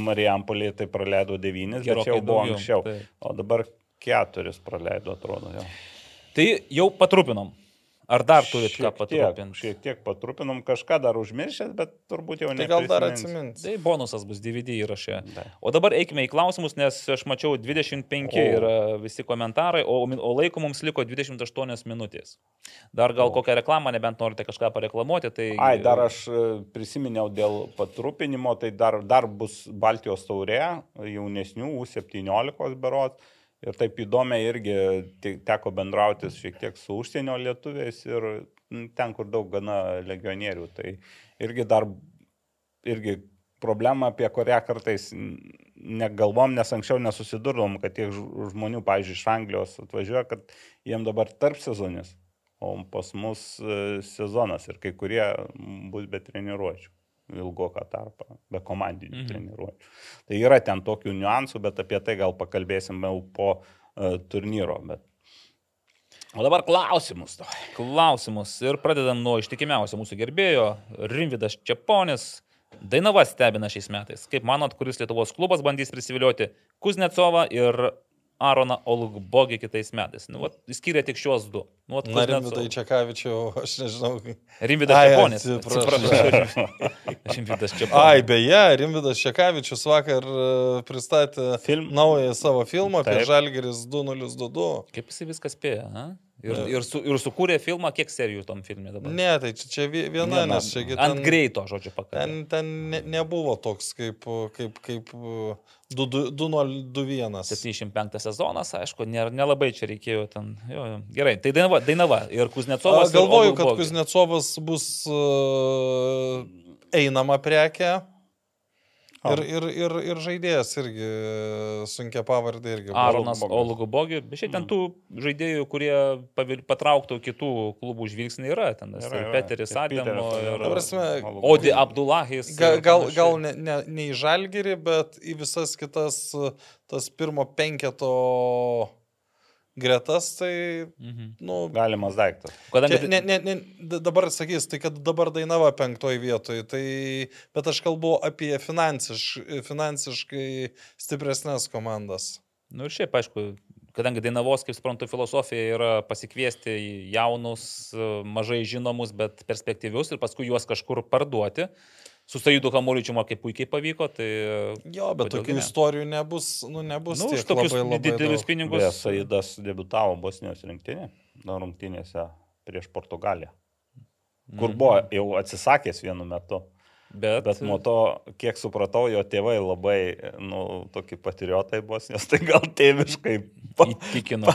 Marijampolė tai praleido devynis, bet jau buvo daugiau, anksčiau. taip. O dabar keturis praleido, atrodo. Jo. Tai jau patrupinom. Ar dar turit ką patrupinti? šiek tiek patrupinom, kažką dar užmiršęs, bet turbūt jau Tai gal dar atsimins. Tai bonusas bus DVD įraše. Da. O dabar eikime į klausimus, nes aš mačiau 25 O. yra visi komentarai, o, o laiko mums liko 28 minutės. Dar gal kokią reklamą, nebent norite kažką pareklamuoti, tai... Ai, dar aš e, prisiminiau dėl patrupinimo, tai dar, dar bus Baltijos taurė, jaunesnių, U17 berot. Ir taip įdomiai irgi te- teko bendrauti šiek tiek su užsienio lietuviais ir ten, kur daug gana legionierių. Tai irgi dar, irgi problema, apie kurią kartais negalvom, nes anksčiau nesusidurdom, kad tiek žmonių, pavyzdžiui, iš Anglijos atvažiuoja, kad jiem dabar tarp sezonis, o pas mus e, sezonas ir kai kurie bus be treniruočių ilgoką tarpą, be komandinių Mhm. treniruočių. Tai yra ten tokių niuansų, bet apie tai gal pakalbėsim jau po uh, turnyro. Bet... O dabar klausimus. to. Klausimus. Ir pradedam nuo ištikimiausio mūsų gerbėjo, Rimvidas Čiaponis. Dainava stebina šiais metais. Kaip manot, kuris Lietuvos klubas bandys prisivilioti Kuznecovą ir Aroną Olugbogi kitais metais? Nu, vat, išskyrė tik šiuos du. Nu, vat, Na, Rimvidai Čekavičiau, aš nežinau. Rimvidas Ai, Čiaponis. atsiprašau. Rimvidas Ai, Čiaponis. beje, Rimvidas Čekavičius vakar e, pristatė Film. naują savo filmą apie Taip. Žalgeris 2022. Kaip jisai viską spėja? A? Ir, Ne. ir, su, ir sukūrė filmą, kiek serijų tom filmė dabar? Ne, tai čia, čia vie- viena, Viena. nes čiagi Ant greito, žodžiu, pakalbė. ten, ten ne, nebuvo toks kaip, kaip, kaip e, 2021. 75 sezonas, aišku, nelabai čia reikėjo ten. Jo, jo. Gerai, tai Dainava, Dainava ir Kuznecovas. ir Galvoju, kad Olugbogi. Kuznecovas bus uh, einama prekė. Ir, ir, ir, ir žaidėjas irgi sunkia pavardė irgi. Aronas. Bet šiaip ten tų žaidėjų, kurie patrauktų kitų klubų žvilgsnį yra. Ten Yra, yra. Peteris Peteris ir prasme, Odi Abdullahis. Gal, panašiai. gal ne, ne, ne į žalgerį, bet į visas kitas, tas pirmo penketo gretas, tai, Mhm. nu, Galimas daiktas. Kadangi Čia, ne, ne, ne, d- dabar sakys, tai kad dabar Dainava penktoje vietoje, tai, bet aš kalbu apie finansiš, finansiškai stipresnės komandas. Nu ir šiaip, aišku, kadangi Dainavos, kaip suprantu, filosofija yra pasikviesti jaunus, mažai žinomus, bet perspektyvius ir paskui juos kažkur parduoti. Su Saidu Kamuličiu man kaip puikiai pavyko, tai... Jo, bet tokių ne? istorijų nebus, nu, nebus. Nu, už tokius labai, labai didelius daug. pinigus. Beje, Saidas debutavo Bosnijos rinktinė, rungtynėse prieš Portugaliją, kur mhm. buvo jau atsisakęs vienu metu. Bet, bet nuo to, kiek supratau, jo tėvai labai, nu, tokį patriotai Bosnijos, tai gal tėviškai įtikino.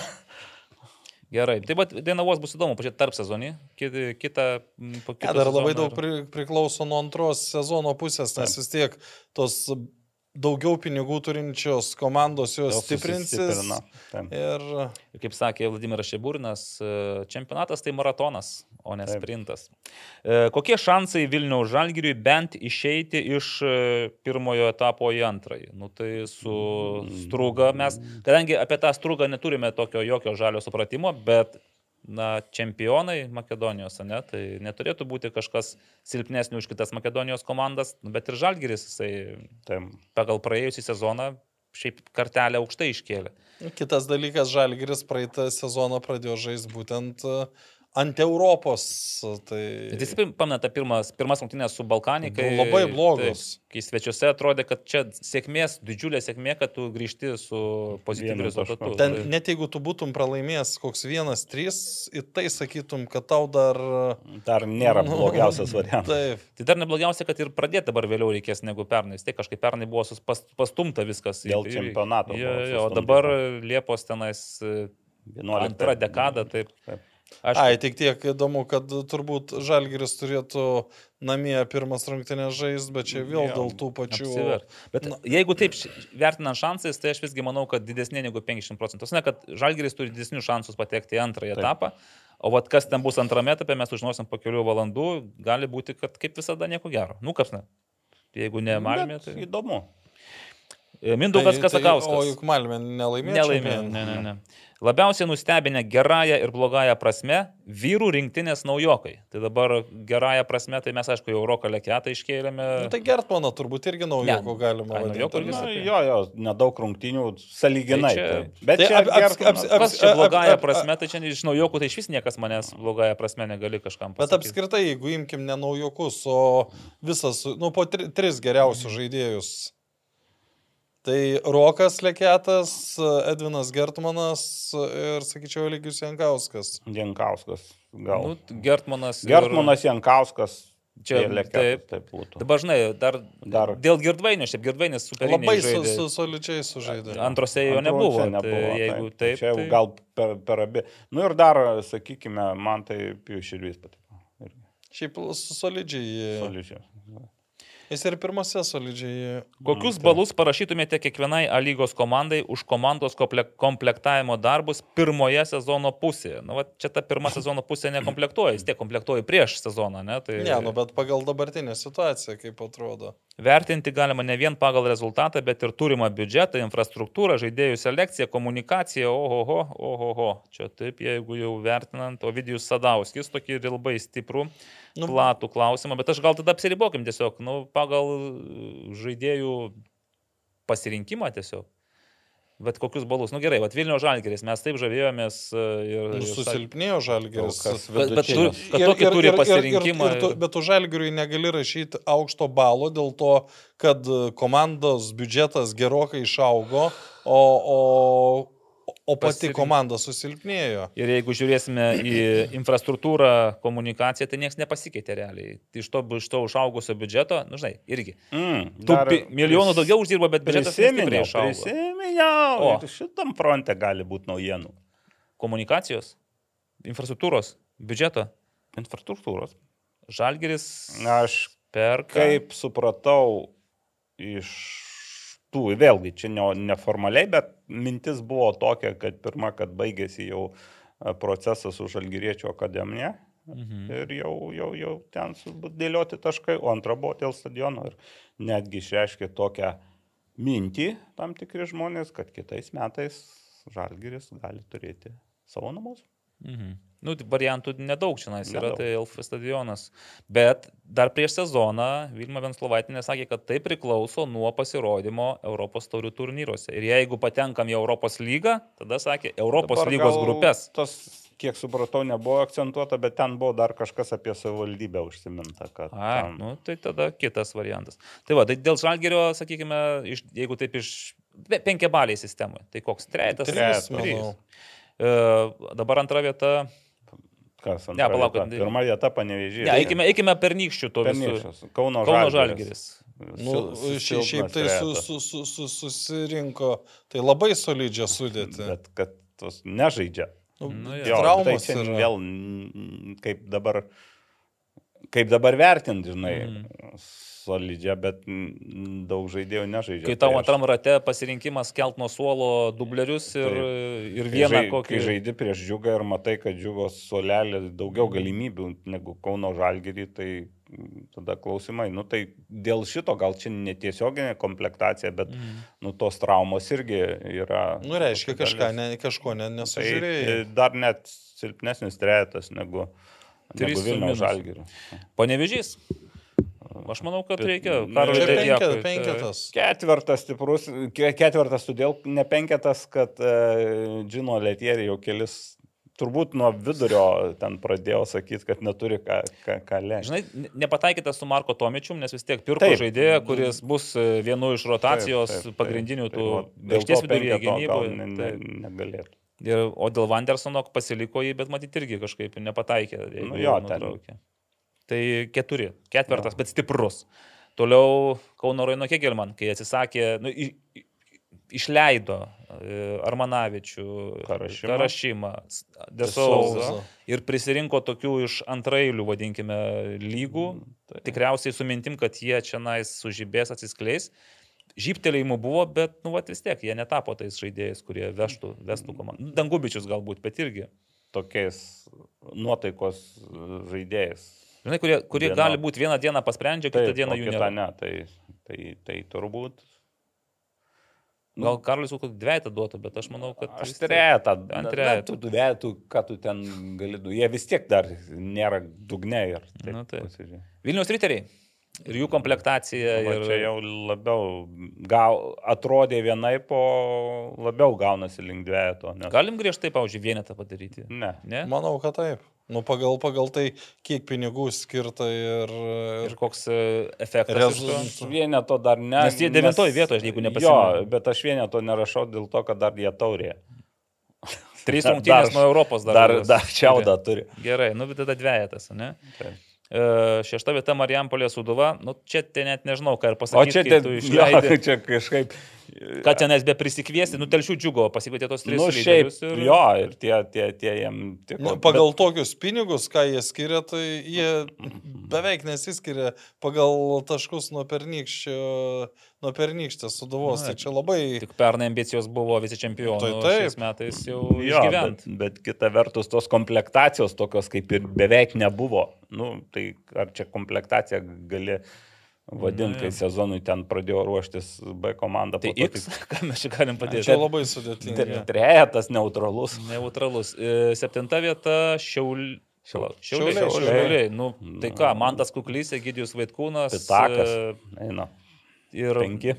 Gerai, taip pat Dainavos bus įdomu, pažiūrėti tarp sezonį, kitą... kitą ja, dar labai daug pri, priklauso nuo antros sezono pusės, nes vis tiek tos daugiau pinigų turinčios komandos jos stiprinsis. Ir... ir kaip sakė Vladimiras Šeburinas, e, čempionatas tai maratonas, o ne Taip. sprintas. E, kokie šansai Vilniaus Žalgiriui bent išeiti iš e, pirmojo etapo į antrąjį? Nu, tai su struga mes, kadangi apie tą strugą neturime tokio jokio žalio supratimo, bet na, čempionai Makedonijos, ne, tai neturėtų būti kažkas silpnesnių už kitas Makedonijos komandas, nu, bet ir Žalgiris, jisai Taip. pagal praėjusią sezoną šiaip kartelę aukštai iškėlė. Kitas dalykas, Žalgiris praeitą sezoną pradėjo žaisti būtent uh, ant Europos. Tai... Jūs pamenate pirmas, pirmas rungtynės su Balkanikai? Labai blogos. Tai, kai svečiuose atrodė, kad čia sėkmės, didžiulė sėkmė, kad tu grįžti su pozityviu rezultatu. Ten net jeigu tu būtum pralaimėjęs koks vienas, trys, į tai sakytum, kad tau dar... Dar nėra nu, blogiausias variantas. Taip. Tai dar neblogiausia, kad ir pradėti dabar vėliau reikės negu pernai. Tai kažkaip pernai buvo pas, pastumta viskas. Dėl čempionato. Jo, jo, o dabar Liepos tenais 11 antra dekada, taip. taip. Aš... Ai, tik tiek įdomu, kad turbūt Žalgiris turėtų namie pirmas rungtynės žaisti, bet čia vėl dėl tų pačių. Apsivert. Bet Na... jeigu taip vertinant šansais, tai aš visgi manau, kad didesnė negu 50 procentų. Ne, kad Žalgiris turi didesnius šansus patekti į antrąjį taip. etapą, o vat kas ten bus antrame etape, mes užnosim po kelių valandų, gali būti, kad kaip visada nieko gero. Nu, kas ne. Jeigu ne Malmė, tai įdomu. Mindaugas tai, Kasakauskas. Tai, o juk Malmė nelaimėjo. Nelaimėjo, ne, ne, ne. Labiausiai nustebinę gerąją ir blogąją prasme vyrų rinktinės naujokai. Tai dabar gerąją prasme, tai mes aišku jau Roką Leketą iškėlėme. Nu, tai Gertmaną turbūt irgi naujokų galima vadinti. Na, jo, jo, nedaug rungtinių, saliginai. Tai čia, bet tai čia, ap, ap, ap, ap, kas čia blogąją prasme, tai čia iš naujokų, tai iš vis niekas manęs blogąją prasme negali kažkam pasakyti. Bet apskritai, jeigu imkim ne naujokus, o visas, nu, po tri, tris geriausius žaidėjus Tai Rokas Leketas, Edvinas Gertmanas ir, sakyčiau, Lygius Jankauskas. Jankauskas, gal. Nu, Gertmanas. Gertmanas, ir... Jankauskas. Čia leketas, taip, taip būtų. Dabar žinai, dar, dar. dėl girdvainio, šiaip girdvainis super. Labai su, su, solidžiai sužaidė. Antrose jo nebuvo. nebuvo tai, jeigu taip, taip, čia jau tai... gal per, per abi. Nu ir dar, sakykime, man tai Piuširdys patiko. Irgi. Šiaip solidžiai. Solidžiai. Jis ir pirmose solidžiai. Kokius tai. balus parašytumėte kiekvienai A lygos komandai už komandos komplektavimo darbus pirmoje sezono pusėje? Na, va, čia ta pirma sezono pusė nekomplektuoja, jis tiek komplektuoja prieš sezoną, ne? Tai... Ne, nu, bet pagal dabartinę situaciją, kaip atrodo. Vertinti galima ne vien pagal rezultatą, bet ir turimą biudžetą, infrastruktūrą, žaidėjų selekciją, komunikaciją, ohoho, ohoho. Čia taip, jeigu jau vertinant, Ovidijus Sadauskis tokį labai stiprų nu, platų klausimą, bet aš gal tada apsiribokim tiesiog, nu, pagal žaidėjų pasirinkimą tiesiog. Bet kokius balus? Nu gerai, bet Vilnių žalgeris, mes taip žavėjomės e, ir... Nu, susilpnėjo žalgeris. Bet, bet tu, kad tokį ir, turi pasirinkimą. Ir, ir, ir, ir, bet tu žalgeriui negali rašyti aukšto balo dėl to, kad komandos biudžetas gerokai išaugo, o, o O pati pasirink... komanda susilpnėjo. Ir jeigu žiūrėsime į infrastruktūrą, komunikaciją, tai niekas nepasikeitė realiai. Iš to, iš to užaugusio biudžeto, nu žinai, irgi. Mm, Tų milijonų daugiau uždirbo, bet biudžetas stipriai išaugo. Prisiminiau, o šitam fronte gali būti naujienų. Komunikacijos, infrastruktūros, biudžeto. Infrastruktūros. Žalgeris. Aš perka. Kaip supratau iš tų, vėlgi, čia ne, neformaliai, bet mintis buvo tokia, kad pirmą, kad baigėsi jau e, procesas su Žalgiriečio akademija. Mhm. Ir jau, jau, jau ten dėlioti taškai, o antra buvo dėl stadiono. Ir netgi išreiškė tokią mintį tam tikri žmonės, kad kitais metais Žalgiris gali turėti savo namus. Mhm. Nu, tai variantų nedaug čia yra, tai Elf stadionas. Bet dar prieš sezoną Vilma Venslovaitinė sakė, kad tai priklauso nuo pasirodymo Europos taurių turnyruose. Ir jeigu patenkam į Europos lygą, tada sakė Europos Dabar lygos grupės. Tas, kiek supratau, nebuvo akcentuota, bet ten buvo dar kažkas apie savivaldybę užsiminta. Kad, A, ten... nu, tai tada kitas variantas. Tai va, tai dėl žalgerio, sakykime, iš, jeigu taip iš penkiabaliai sistemai, tai koks trejetas? Trejetas, manau. E, dabar antra vieta Kas ant? Ne, palaukit. Pirma vieta panevežė. Ne, eikime, eikime pernykščių to visų. Kauno, Kauno Žalgiris. Nu, šiaip, šiaip tai su, su, su, su, susirinko, tai labai solidžią sudėtį. Bet kad tos nežaidžia. Nu, nu, jo, traumas tai vėl kaip dabar, kaip dabar vertinti, žinai. Mm solidžią, bet daug žaidėjų nežaidžia. Kai tau antram rate pasirinkimas kelt nuo suolo dublerius ir, Taip. ir vieną žai, kokį. Kai žaidi prieš džiugą ir matai, kad džiugos suolelė daugiau galimybių negu Kauno žalgerį, tai tada klausimai. Nu tai dėl šito gal čia netiesioginė komplektacija, bet mm. nu, tos traumos irgi yra. Nu reiškia, kažką, ne, kažko ne, nesužiūrėjai. Tai dar net silpnesnis trejetas negu, negu Vilniaus žalgerį. Panevežys. Aš manau, kad reikia. Karolį penketas, penketas. Ketvirtas stiprus, ketvirtas todėl ne penketas, kad uh, Džino Letieri jau kelis turbūt nuo vidurio ten pradėjo sakyti, kad neturi ką, ką, ką lenkti. Žinai, nepataikytas su Marko Tomičium, nes vis tiek pirko taip. žaidėją, kuris bus e, vienu iš rotacijos taip, taip, taip, pagrindinių tų aikštės viduryje gynyboje. Ne, ne, negalėtų. Ir, o dėl Vandersono pasiliko jį, bet matyti irgi kažkaip nepataikė. Nu, jo. Nutraukė. Tai keturi, ketvirtas, no. bet stiprus. Toliau Kauno Raino Kegelman, kai atsisakė, nu, i, išleido e, Armanavičių, Karašymą, Karašymą Desauza ir prisirinko tokių iš antrailių, vadinkime, lygų, mm, tai. tikriausiai su mintim, kad jie čia nais sužibės, atsiskleis. Žyptelėjimų buvo, bet, nu, vat, vis tiek jie netapo tais žaidėjais, kurie vežtų, vestų komandą. Dangubičius galbūt, bet irgi. Tokiais nuotaikos žaidėjais Žinai, kurie, kurie Viena. gali būti vieną dieną pasprendžia, kitą dieną jų nėra. Ne, tai, tai, tai turbūt. Gal Karlis kokį dvietą duotų, bet aš manau, kad... Aš. Ant tretų. Tu dvietų, ką tu ten gali duoti. Jie vis tiek dar nėra dugne ir... Taip, nu, tai. Vilnius riteriai. Ir jų komplektacija. Va, ir... Čia jau labiau gau, atrodė vienaip, o labiau gaunasi link dvieto. Nes... Galim griežtai, pavyzdžiui, vienetą padaryti? Ne. ne. Manau, kad taip. Nu, pagal, pagal tai, kiek pinigų skirta ir... Ir koks e, efektas. Rezultatas. Vieneto dar ne. Nes jie devintoje vietoje, jeigu nepasirinko. Jo, bet aš vieneto nerašau dėl to, kad dar jie taurė. Trys rungtynės nuo Europos dar. Dar, dar čiaudą turi. Gerai, nu, bet tada dviejetas, ne? Taip. E, šešta vieta Marijampolė Suduva, nu čia tai net nežinau, ką ir pasakyti. O čia, ten, išleidai, jo, čia kažkaip. Ką tenais be prisikviesti, nu telšių džiugo, pasikvietė tos tris. Nu, šiaip, ir... Jo, ir tie, tie, tie jiem tiko. Nu, pagal bet... tokius pinigus, ką jie skiria, tai jie beveik nesiskiria pagal taškus nuo pernykščio nuo pernykštės suduvos. Tai čia labai... Tik pernai ambicijos buvo visi čempionai. Tai taip. Šiais metais jau jo, bet, bet kita vertus tos komplektacijos tokios kaip ir beveik nebuvo. Nu, tai ar čia komplektacija gali vadinti, kai sezonui ten pradėjo ruoštis B komanda. Tai X, tik... ką mes čia galim padėti? Čia labai sudėtinga. Trejetas neutralus. Neutralus. E, septinta vieta Šiaul... Šiauliai. Šiauliai. Šiauliai. Šiauliai. Nu, tai ką, Mantas Kuklys, Egidijus Vaitkūnas. Pitakas. E, eina ir... Penki.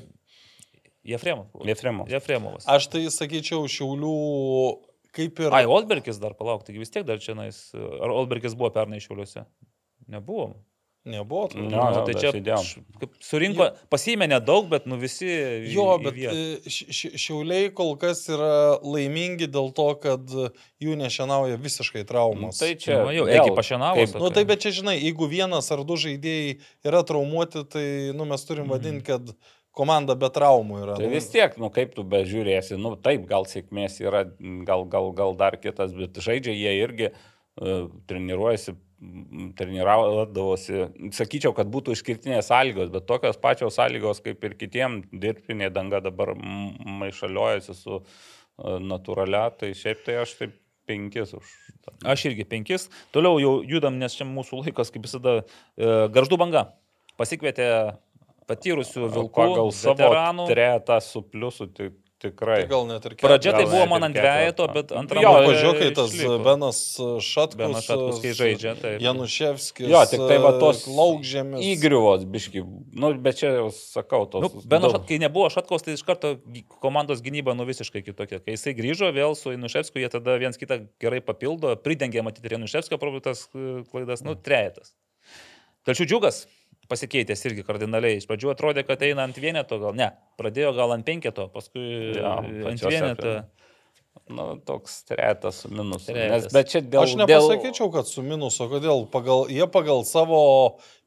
Jefremovas. Jefremovas. Jefremovas. Aš tai sakyčiau, Šiaulių kaip ir... Ai, Olbergis dar palauk, taigi vis tiek dar čia nais. Ar Olbergis buvo pernai Šiauliuose? Nebuvo. Nebuvo. No, no, no, tai čia kaip, surinko, pasiėmė nedaug, bet nu visi. Jo, bet e, šiauliai kol kas yra laimingi dėl to, kad jų nešienauja visiškai traumas. Tai čia nu, jau, eik pašienavo. Nu tai bet čia žinai, jeigu vienas ar du žaidėjai yra traumuoti, tai nu, mes turim mhm. vadinti, kad komanda be traumų yra. Tai nu. vis tiek, nu kaip tu bežiūrėsi, nu taip, gal sėkmės yra, gal, gal, gal dar kitas, bet žaidžia jie irgi uh, treniruojasi treniravdavosi, sakyčiau, kad būtų išskirtinės sąlygos, bet tokios pačios sąlygos kaip ir kitiem dirbtinė danga dabar maišaliojasi su e, natūralia, tai šiaip tai aš taip penkis už. Aš irgi penkis. Toliau jau judam, nes čia mūsų laikas, kaip visada, e, garždų banga. Pasikvietė patyrusių vilkų, pagal savo veteranų. Tretą su pliusu, tai Tikrai. Tai gal net ir keturios. Pradžia tai buvo man ant dvejeto, bet antrame. Jo, e, pažiūrėk, kai tas išliko. Benas Šatkus. Benas Šatkus, kai žaidžia, taip. Januševskis. Jo, tik tai va tos laukžėmis. Įgriuvos, biški. Nu, bet čia jau sakau, tos. Nu, Beno, daug- šat, kai nebuvo Šatkaus, tai iš karto komandos gynyba nu visiškai kitokia. Kai jisai grįžo vėl su Inuševskiu, jie tada viens kitą gerai papildo, pridengė matyti ir Inuševskio probėtas klaidas, nu, trejetas. Tačiau džiugas pasikeitęs irgi kardinaliai. Iš pradžių atrodė, kad eina ant vieneto, gal ne, pradėjo gal ant penketo, paskui Jo, ant vieneto. apie- Nu, toks tretas su minusu. Nes, bet čia dėl... Aš nepasakyčiau, kad su minusu, kodėl pagal, jie pagal savo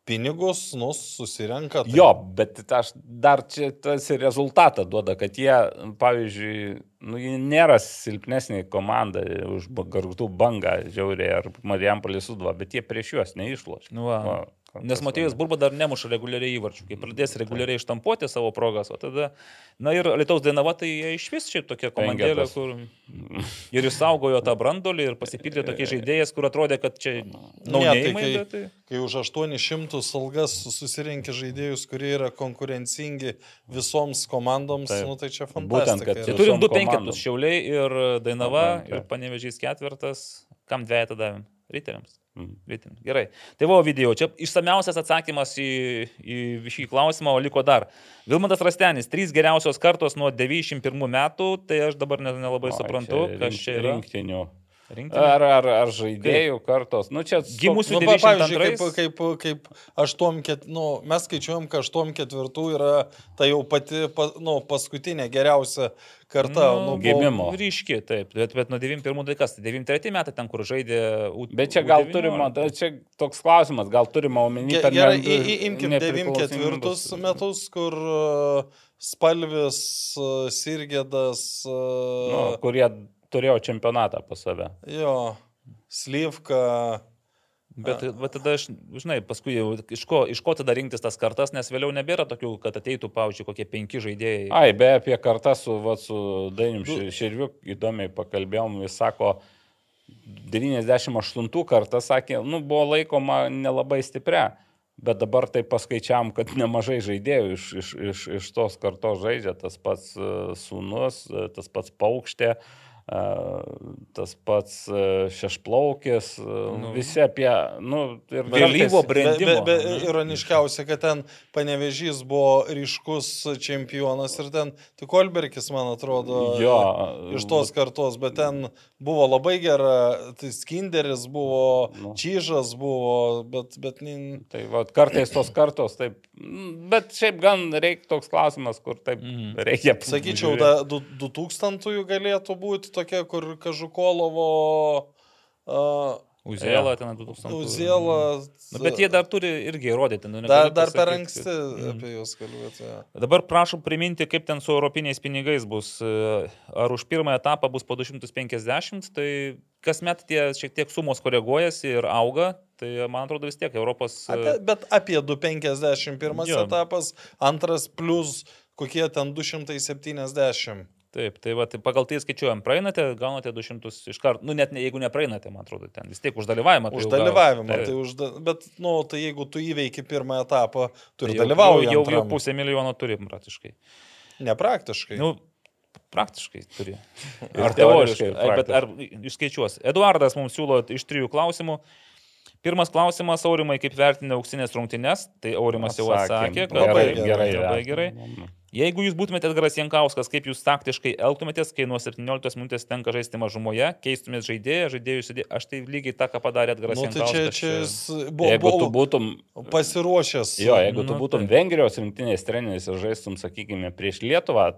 pinigus, nu, susirenka. Tai... Jo, bet aš dar čia tas ir rezultatą duoda, kad jie, pavyzdžiui, nu, jie nėra silpnesnė komanda už gargtų bangą, žiauriai, ar Marijampolį sudva, bet jie prieš juos neišloš. Nu, va. Nes Matėjus Burba dar nemuša reguliariai įvarčių. Kai pradės reguliariai ištampuoti savo progas, o tada... Na ir Lietuvos Dainava tai iš vis šiaip tokia komandėlė, kur... Ir išsaugojo tą brandolį ir pasipildė tokie žaidėjas, kur atrodė, kad čia... Ne, tai tai... kai už 800 algas susirinkė žaidėjus, kurie yra konkurencingi visoms komandoms, Taip. nu, tai čia Būtent, fantastika. kad yra. Tai turim du penketus - Šiauliai ir Dainava Taip. ir Panevežys ketvirtas. Kam dviejatą davėm? Ryteriams. Mhm. Ryteriams. Gerai. Tai buvo video. Čia išsameusias atsakymas į, į šį klausimą, o liko dar. Vilmantas Rastenis, trys geriausios kartos nuo 91 metų, tai aš dabar ne- nelabai O, suprantu, čia kas čia yra. Rinktinių. Rinktinė. Ar, ar, ar žaidėjų kartos? Nu, čia Gimusių Nu, pa- pavyzdžiui, 92. kaip, kaip, kaip aštuom ket, nu, mes skaičiuojam, kad 8 ketvirtų yra ta jau pati pa, nu, paskutinė geriausia karta. Nu, Nu, buvo- gimimo. Ryški, taip. Bet, bet nuo 91 tai kas? 93 metai ten, kur žaidė U. Bet čia gal U19. turima, da- čia toks klausimas, gal turima omeny, Ge- Gerai, ne- imkim 94 metus, kur uh, Spalvis, uh, Sirgėdas, nu, uh, kurie turėjo čempionatą pas save. jo, Slyvka. Bet, bet tada aš, žinai, paskui jau iš ko, iš ko tada rinktis tas kartas, nes vėliau nebėra tokių, kad ateitų, pavyzdžiui, kokie penki žaidėjai. Ai, be apie kartą su, va, su Dainium Širviu įdomiai pakalbėjom, jis sako, 98 kartą sakė, nu, buvo laikoma nelabai stipria, bet dabar tai paskaičiam, kad nemažai žaidėjų iš, iš, iš, iš tos kartos žaidžia, tas pats e, sūnus, e, tas pats paukštė, e, tas pats e, šešplaukis, nu, visi apie, nu, ir Vėlyvo kartais- Be, be, brendimo. be, ironiškiausia, kad ten panevežys buvo ryškus čempionas ir ten tik Olbergis, man atrodo, Jo, iš tos kartos, bet ten buvo labai gera, tai Skinderis buvo, Nu. Čyžas buvo, bet, bet nin- Tai va, kartais tos kartos taip, mm, bet šiaip gan reikia toks klausimas, kur taip Mhm. reikia. sakyčiau, da, du, 2000 galėtų būti tokia, kur Kažukolovo, uh, Uziela ten 2000. Uziela. Nu, bet jie dar turi irgi įrodyti. Nu, Dar, dar per anksti kad- Mhm. apie juos kalbėti. jo. Dabar prašom priminti, kaip ten su europiniais pinigais bus. E, Ar už pirmą etapą bus po 250, tai kasmet tie šiek tiek sumos koreguojasi ir auga. Tai man atrodo vis tiek Europos... e, Apie, bet apie 251 Jo. etapas, antras plus kokie ten 270. Taip, tai, va, tai pagal tai skaičiuojam, praeinate, gaunate 200 iš karto. Nu, net ne, jeigu nepraeinate, man atrodo, ten vis tiek už dalyvavimą. tai Už dalyvavimą. Tai už, da- bet, nu, tai jeigu tu įveiki pirmą etapą, tu ir Tai jau- dalyvauji. Jau, jau, jau pusę milijono turim praktiškai. Nepraktiškai. Nu, praktiškai turi. Ar teoriškai. Ai, Bet ar išskaičiuos? Eduardas mums siūlo iš trijų klausimų. Pirmas klausimas, Aurimai, kaip vertina auksinės rungtynes? Tai Aurimas jau atsakė, kad Labai taip, gerai, Labai vertina. gerai. Jeigu jūs būtumėte Edgaras Jankauskas, kaip jūs taktiškai elgtumėtės, kai nuo 17 minutės tenka žaisti mažumoje, keistumėt žaidėją, žaidėjų sudė... Aš tai lygiai tą, ką padarė Edgaras Nu, tai čia, Jankauskas. čia jis buvo, Jeigu tu buvo būtum, pasiruošęs. jo, jeigu tu Nu, būtum tai. Vengrijos rinktinės treneris ir žaistum, sakykime, prieš Lietuvą.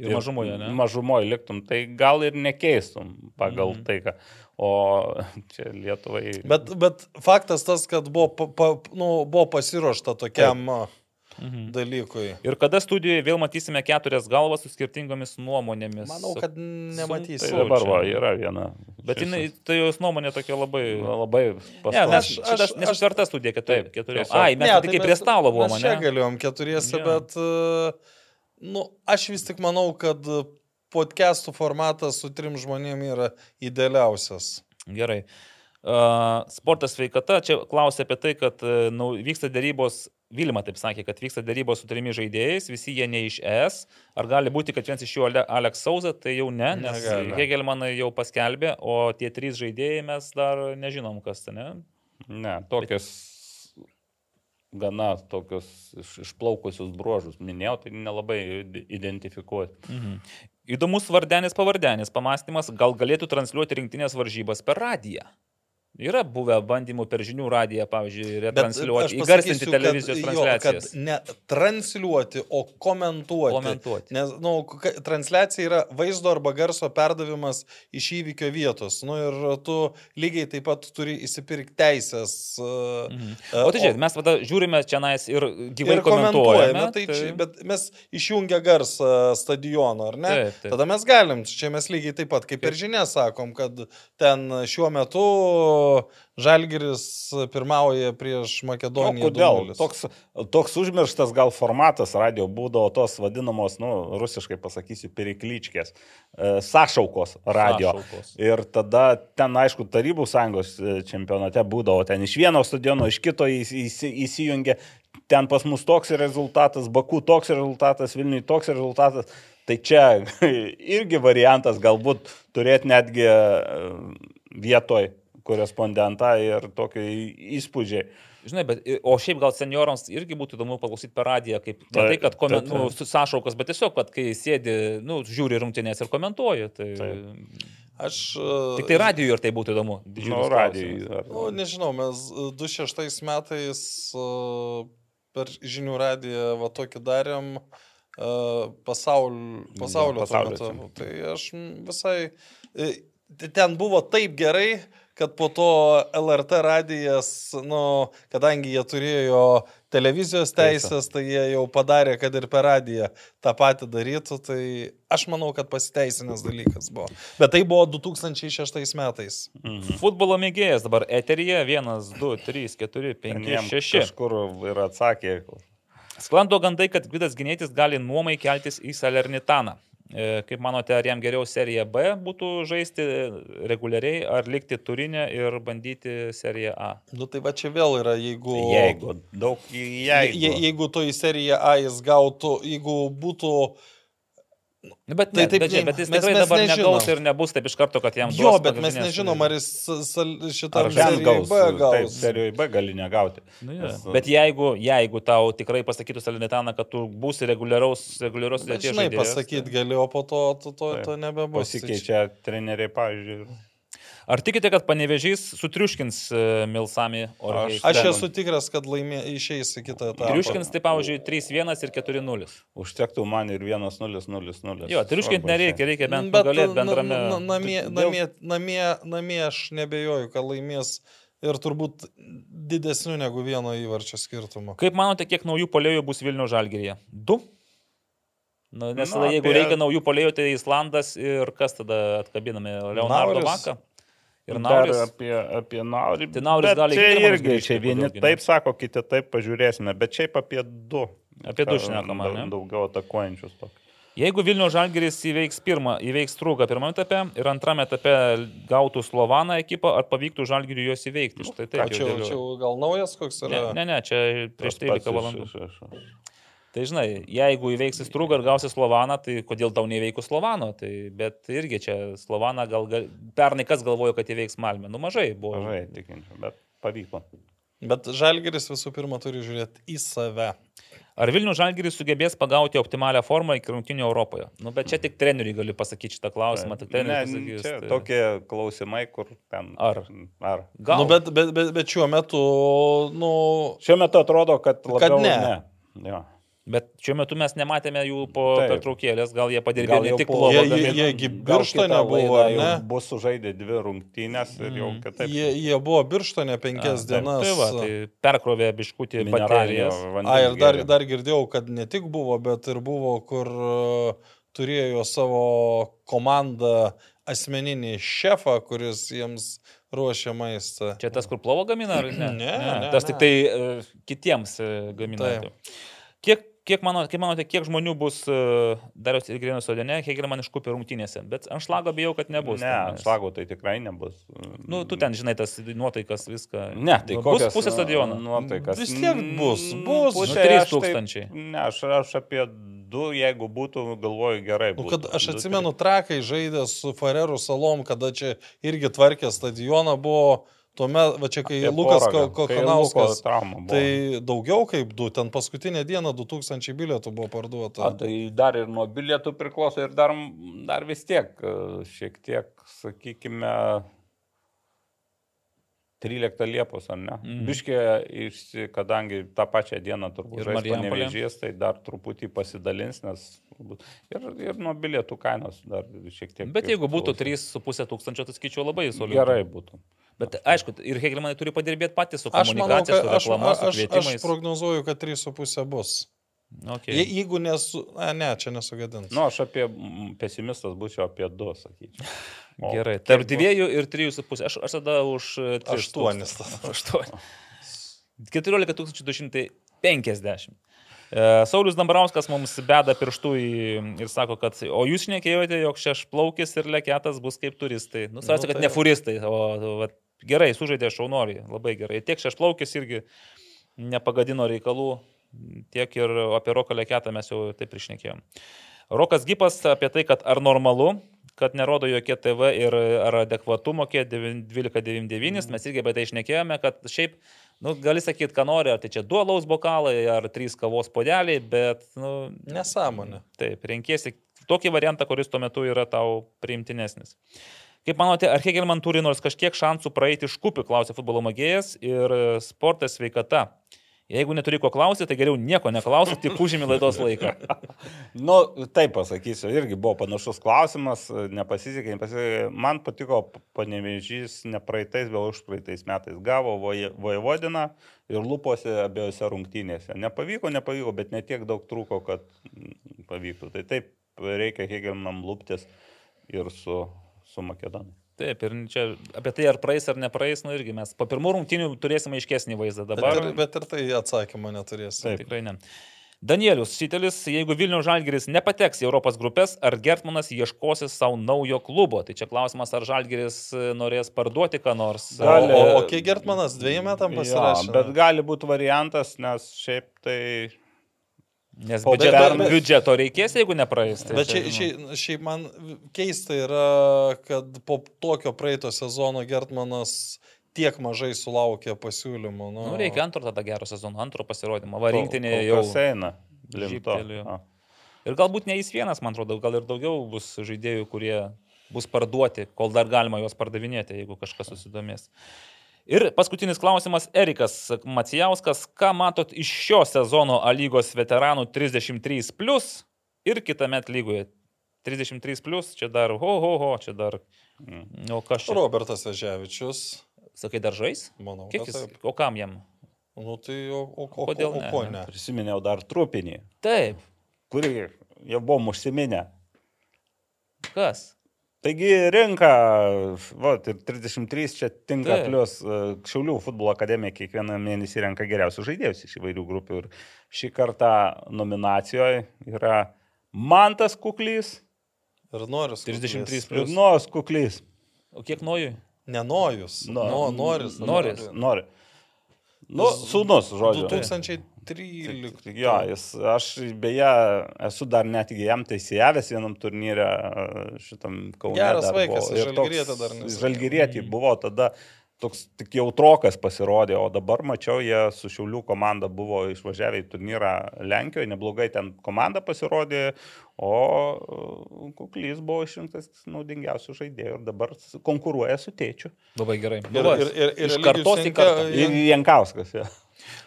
Ir mažumoje, ne? Mažumoje liktum, tai gal ir nekeistum pagal Mhm. tai, ką. O čia Lietuvai. Bet, bet faktas tas, kad buvo, pa, pa, nu, buvo pasiruošta tokiam Mhm. dalykui. Ir kada studijoje vėl matysime keturias galvas su skirtingomis nuomonėmis. Manau, kad Tai nematysiu. sunku. dabar va, yra viena. Bet jinai, tai jos nuomonė tokia labai... labai Ne, mes. Aš- aš- nesutverta studija, kad Taip, taip, keturios. Ai, mes Ne, tai tik prie stalo buvome, Mes čia ne? galėjom keturiese, Jo. bet uh, nu, aš vis tik manau, kad podcastų formatas su trim žmonėm yra idealiausias. Gerai. Uh, sportas sveikata, čia klausia apie tai, kad nau, vyksta dėrybos Vilma taip sakė, kad vyksta darybos su trimis žaidėjais, visi jie ne iš ES. Ar gali būti, kad vienas iš jų Alex Sauza, tai jau ne, nes Hegelmanai jau paskelbė, o tie trys žaidėjai mes dar nežinom, kas tai, ne? Ne, tokias gana tokius iš, išplaukusius bruožus minėjau, tai nelabai identifikuoti. Mhm. Įdomus vardenis pavardenis, pamastymas, gal galėtų transliuoti rinktinės varžybas per radiją. Yra buvę bandymų per žinių radiją, pavyzdžiui, retransliuoti, įgarsinti televizijos transliacijas. Jo, ne transliuoti, o komentuoti. Komentuoti. Nes nu, transliacija yra vaizdo arba garso perdavimas iš įvykio vietos. Nu, ir tu lygiai taip pat turi įsipirkti teisės. Mhm. O tai žiūrėk, mes tada žiūrime čia nais ir gyvai ir komentuojame. Tai tai... Čia, bet mes išjungia garsą stadiono, ar ne? Taip, taip. Tada mes galim, čia mes lygiai taip pat kaip per žinią sakom, kad ten šiuo metu Žalgiris pirmauja prieš Makedoniją. O kodėl? Toks, toks užmirštas gal formatas radio būdavo tos vadinamos, nu, rusiškai pasakysiu, periklyčkės, e, sašaukos radio. Sašaukos. Ir tada ten, aišku, Tarybų sąjungos e, čempionate būdavo ten iš vieno stadiono, iš kito įsijungia. Ten pas mus toks rezultatas, Baku toks rezultatas, Vilniui toks rezultatas. Tai čia irgi variantas galbūt turėti netgi e, vietoj korespondentą ir tokį įspūdžiai. Žinai, bet, o šiaip gal seniorams irgi būtų įdomu paklausyti per radiją, kaip ne tai, kad koment, nu, sąšaukas, bet tiesiog, kad kai sėdi, nu, žiūri rungtynės ir komentuoji. Tai... Taip. Aš. Tik tai radijui ir tai būtų įdomu. Nu, radijui. Nu, nežinau, mes 26 metais per žinių radiją va tokį darėm pasaulio, pasaulio, pasaulio metu. Tai aš visai. Ten buvo taip gerai, kad po to LRT radijas, nu, kadangi jie turėjo televizijos teisės, tai jie jau padarė, kad ir per radiją tą patį darytų, tai aš manau, kad pasiteisinęs dalykas buvo. Bet tai buvo 2006 metais. Mhm. Futbolo mėgėjas dabar eteryje 1, 2, 3, 4, 5, 6. Kažkur ir atsakė. Sklando gandai, kad Gvidas Ginėtis gali nuomai keltis į Salernitaną. E, kaip manote, ar jam geriau seriją B būtų žaisti reguliariai, ar likti turinę ir bandyti seriją A? Nu tai va čia vėl yra, jeigu... Jeigu, daug jeigu. Je, jeigu to į seriją A jis gautų, jeigu būtų uh, Nu, bet, tai, taip, bet, bet jis mes, tikrai mes dabar nežinom. negaus ir nebus taip iš karto, kad jam Jo, bet mes nežinom, ar jis šitą gaus. B gaus. Taip, serijoje B gali negauti. Nu, ja. Nes, bet jeigu, jeigu tau tikrai pasakytų Salinitaną, kad tu būsi reguliaraus, reguliaraus sudėties. Žinai, pasakyti tai... gali, o po to to, to, to nebebus. Pasikeičia treneriai, pavyzdžiui. Ar tikite, kad panevežys sutriuškins e, Milsami Orhei? Aš, aš esu tikras, kad laimė išeis į kitą etapą. Triuškins tai, pavyzdžiui, 3-1 ir 4-0. Užtektų man ir 1-0-0-0. Jo, triuškinti nereikia, reikia bent nugalėti bendrame. Namie, namie, namie, namie aš nebejoju, kad laimės ir turbūt didesnių negu vieno įvarčio skirtumo. Kaip manote, kiek naujų polėjų bus Vilnių žalgerėje? Du? Nu, nes Na, jeigu apie... reikia naujų polėjų, tai Islandas ir kas tada atkabiname? Leonardo Maka? Ir Nauris. Dar apie, apie Naurį. Tai Nauris gali čia irgi, čia vieni daugiau. taip sako, kiti taip pažiūrėsime, bet šiaip apie du. Apie du šnekama. Daug, daugiau atakuojančius tokius. Jeigu Vilnių Žalgeris įveiks pirmą, įveiks trūką pirmame etape ir antrame etape gautų Slovaną ekipą, ar pavyktų Žalgeriui juos įveikti? Štai taip. Čia, čia gal naujas koks yra? Ne, ne, ne čia prieš 13 valandų. Iš, iš, iš. Tai žinai, jeigu įveiksi Strugą ir gausi Slovaną, tai kodėl tau neįveikus Slovano? Tai, bet irgi čia Slovaną gal, gal pernai kas galvojo, kad įveiks Malmę. Nu mažai buvo. Mažai, tikinčiau, bet pavyko. Bet Žalgeris visų pirma turi žiūrėti į save. Ar Vilnių Žalgeris sugebės pagauti optimalią formą iki rungtinių Europoje? Nu, bet čia tik treneriui galiu pasakyti šitą klausimą. Tik ne, pasakys, tai... tokie klausimai, kur ten. Ar? Ar? Gal. Nu, bet, bet, bet, bet šiuo metu, nu. Šiuo metu atrodo, kad labiau kad ne. ne. Jo. Bet šiuo metu mes nematėme jų po pertraukėlės, gal jie padirbėjo ne tik plovą. Jie, jie, jie birštone buvo, ne? Bus sužaidę dvi rungtynės ir jau mm. kitaip. Jie, jie buvo birštone penkias A, dienas. Tai, va, tai perkrovė biškutį baterijas. A, ir dar, dar girdėjau, kad ne tik buvo, bet ir buvo, kur uh, turėjo savo komandą asmeninį šefą, kuris jiems ruošia maistą. Čia tas, kur plovo gamina, ar ne? Ne, ne, ne tas ne. tik tai uh, kitiems uh, gamina. Taip. Kiek Kiek, mano, kaip manote, kiek žmonių bus uh, Darius ir Grėnų sodene, Hegelman iškupė rungtynėse? Bet ant šlago bijau, kad nebus. Ne, ant šlago tai tikrai nebus. Nu, tu ten žinai tas nuotaikas, viską. Ne, tai nu, kokias, bus pusė stadiono. Nuotaikas. Vis tiek bus, Mm, bus. pusė, Nu, trys aš taip- tūkstančiai. Ne, aš, aš apie du, jeigu būtų, galvoju gerai. Nu, Būtų. kad aš atsimenu, trakai žaidė su Farerų salom, kada čia irgi tvarkė stadioną, buvo tuomet, va čia kai Apie Lukas porą. Kai Kokanauskas. Tai daugiau kaip du, ten paskutinę dieną 2000 bilietų buvo parduota. A, tai dar ir nuo bilietų priklauso ir dar, dar vis tiek, e, šiek tiek, sakykime, 13 Liepos, ar ne? Mm. Biškė, kadangi tą pačią dieną turbūt Ir žais Marijampolė. panevežės, tai dar truputį pasidalins, nes ir, ir nuo bilietų kainos dar šiek tiek. Bet jeigu būtų priklauso. 3,5 tūkstančio, tai skaičiau labai solidžiai. Gerai būtų. Bet aišku, ir Hegelmanai turi padirbėti patys su manau, komunikacija, kad su aš, reklama, su aš, aš kvietimais. prognozuoju, kad 3,5 bus. Okay. Je, jeigu nesu... A, ne, čia nesugadins. Nu, aš apie mm, pesimistas būčiau apie 2, sakyčiau. O Gerai, tarp bus? dviejų ir trijų su pusė. Aš, aš tada už e, tris Aštuonis tūkstančius. Aštuonis. 14 250. E, Saulis Dambrauskas mums beda pirštų į, ir sako, kad, o jūs šnekėjote, jog šešplaukis ir leketas bus kaip turistai. Nu, svarbiausia, Nu, kad tai- ne furistai, o, o gerai, sužaidė šaunoriai, labai gerai. Tiek šešplaukis irgi nepagadino reikalų, tiek ir apie Roką leketą mes jau taip išnekėjom. Rokas Gipas apie tai, kad ar normalu, kad nerodo jokie TV ir ar adekvatu mokėti 1299, mes irgi apie tai išnekėjome, kad šiaip, nu, gali sakyti, ką nori, ar tai čia du alaus bokalai, ar trys kavos podeliai, bet, nu, Nesąmonė. Taip, renkėsi tokį variantą, kuris tuo metu yra tau priimtinesnis. Kaip manote, ar Hegelman turi nors kažkiek šansų praeiti iš kupių, klausė futbolo magėjas ir sportas sveikata. Jeigu neturi ko klausyti, tai geriau nieko neklausyti, tik užimi laidos laiką. Nu, taip pasakysiu, irgi buvo panašus klausimas, nepasisekė, nepasisekė. Man patiko panevežys ne praeitais, bet užpraeitais metais. Gavo Vojvodiną ir lūpose abiejose rungtynėse. Nepavyko, nepavyko, bet netiek daug trūko, kad pavyktų. Tai taip reikia Hegelmanam lūptis ir su, su Makedonija. Taip, ir čia apie tai, ar praeis ar nepraeis, nu irgi mes po pirmų rungtynių turėsime aiškesnį vaizdą dabar. Bet ir, bet ir tai atsakymą neturės. Taip. Tikrai ne. Danielius Šitelis, jeigu Vilnių Žalgiris nepateks į Europos grupės, ar Gertmanas ieškosi savo naujo klubo? Tai čia klausimas, ar Žalgiris e, norės parduoti ką nors. O, Gali- o, o kiek Gertmanas dviejų metam pasirašė? Jo, bet gali būti variantas, nes šiaip tai Nes biudžeto, bet- bet- biudžeto reikės, jeigu nepraeis. Tai Bet čia, šiaip, nu, šiaip, šiaip man keista yra, kad po tokio praeito sezono Gertmanas tiek mažai sulaukė pasiūlymų. Nu, nu, reikia antro tada gero sezono, antro pasirodymo. Va kol- rinktinė kol jau. eina. Ir galbūt ne jis vienas, man atrodo, gal ir daugiau bus žaidėjų, kurie bus parduoti, kol dar galima juos pardavinėti, jeigu kažkas susidomės. Ir paskutinis klausimas, Erikas Macijauskas, ką matot iš šio sezono A lygos veteranų 33 plus ir kitame lygoje 33 plus, čia dar, ho, ho, ho, čia dar, Mm. o kas čia? Robertas Veževičius, Sakai, dar žais? manau, Kiek kad jis, taip. o kam jam? Nu, tai o, o, o, Kodėl o, ne? o ko ne? Prisiminiau dar trupinį, Taip, kurį jau buvom užsiminę. kas? Taigi rinka, va, ir 33 čia tinka, Taip. plus e, Šiaulių futbolo akademija kiekvieną mėnesį renka geriausius žaidėjus iš įvairių grupių. Ir šį kartą nominacijoje yra Mantas Kuklys Ir noriu. 33 ir Plius. Nuos Kuklys. O kiek nojui? Nenojus. No- No, noris. Noris. Nori. Nu, sūnus, žodžiu. 2013. Jo, jis, aš beje esu dar netgi jam teisėjavęs vienam turnyre e, šitam Kaune. Geras dar vaikas, buvo. Ir Žalgirietė toks- dar nesakė. Žalgirietė buvo tada toks tik jautrokas pasirodė, o dabar mačiau, jie su Šiaulių komanda buvo išvažiavę į turnyrą Lenkijoje, neblogai ten komanda pasirodė, o e, Kuklys buvo išrinktas naudingiausių žaidėjų ir dabar konkuruoja su tėčiu. Labai gerai. Ir, Nu ir, ir, ir iš kartos į kartą. Ir Jankauskas. Ja.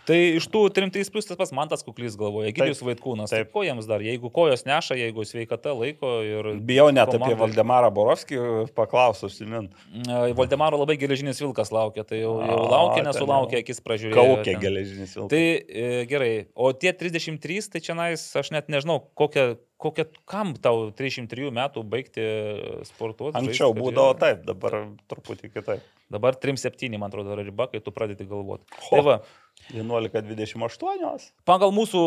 Tai iš tų 3 plus tas pats Mantas Kuklys galvoja, Gidijus Vaitkūnas. Taip. Taip. Ko jiems dar, jeigu kojos neša, jeigu sveikata laiko ir... Bijau net apie komandai- Valdemarą Borovskį paklausti, užsimint. E, Valdemaro labai geležinis vilkas laukia, tai jau, jau laukia, jau akis pražiūrėjo. Kaukė ten. geležinis vilkas. Tai e, gerai, o tie 33, tai čia nais, aš net nežinau, kokia, kokia, kam tau 303 metų baigti sportuoti. Anksčiau būdavo taip, dabar truputį kitaip. Dabar 3-7, man atrodo, yra riba, kai tu pradedi galvoti. Tai va, 11.28. Pagal mūsų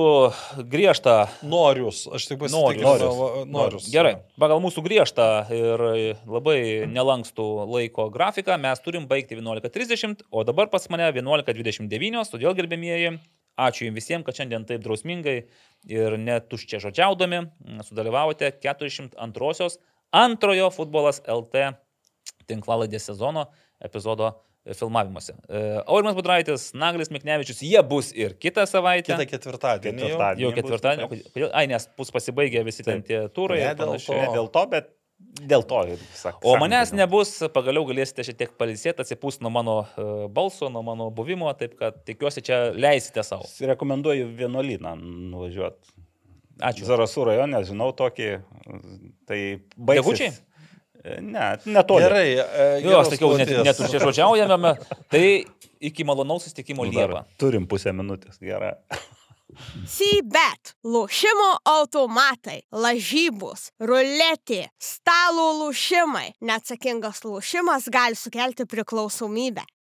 griežtą. Norius, aš tik pasitikiu. Norius. Gerai, pagal mūsų griežtą ir labai nelankstų laiko grafiką mes turim baigti 11.30, o dabar pas mane 11.29, todėl gerbėmieji, ačiū jums visiems, kad šiandien taip drausmingai ir netuščia žodžiaudami sudalyvavote 402 antrojo futbolas LT tinklaladės sezono epizodo filmavimuose. E, Aurimas Budraitis, Naglis Miknevičius, jie bus ir kitą savaitę. Kitą ketvirtadienį. Ketvirtadienį Jau ketvirtadienį. Kodėl? Ai, nes bus pasibaigę visi ten tie turai. Ne dėl to, ne dėl to, bet dėl to sakau. O manęs nebus, pagaliau galėsite šiek tiek palisėti, atsipūsti nuo mano e, balso, nuo mano buvimo, taip kad tikiuosi čia leisite savo. Rekomenduoju vienuolyną nuvažiuoti. Ačiū. Zarasų rajone, žinau tokį. Tai baigsis. Degučiai? Ne, netoli. Gerai. e, Jo, aš sakiau, net, kloties. netuščia žodžiaujame. Tai iki malonaus susitikimo Nu, Liepą. Turim pusę minutės. Gerai. Sybet, lošimo automatai, lažybos, ruletė, stalo lošimai. Neatsakingas lošimas gali sukelti priklausomybę.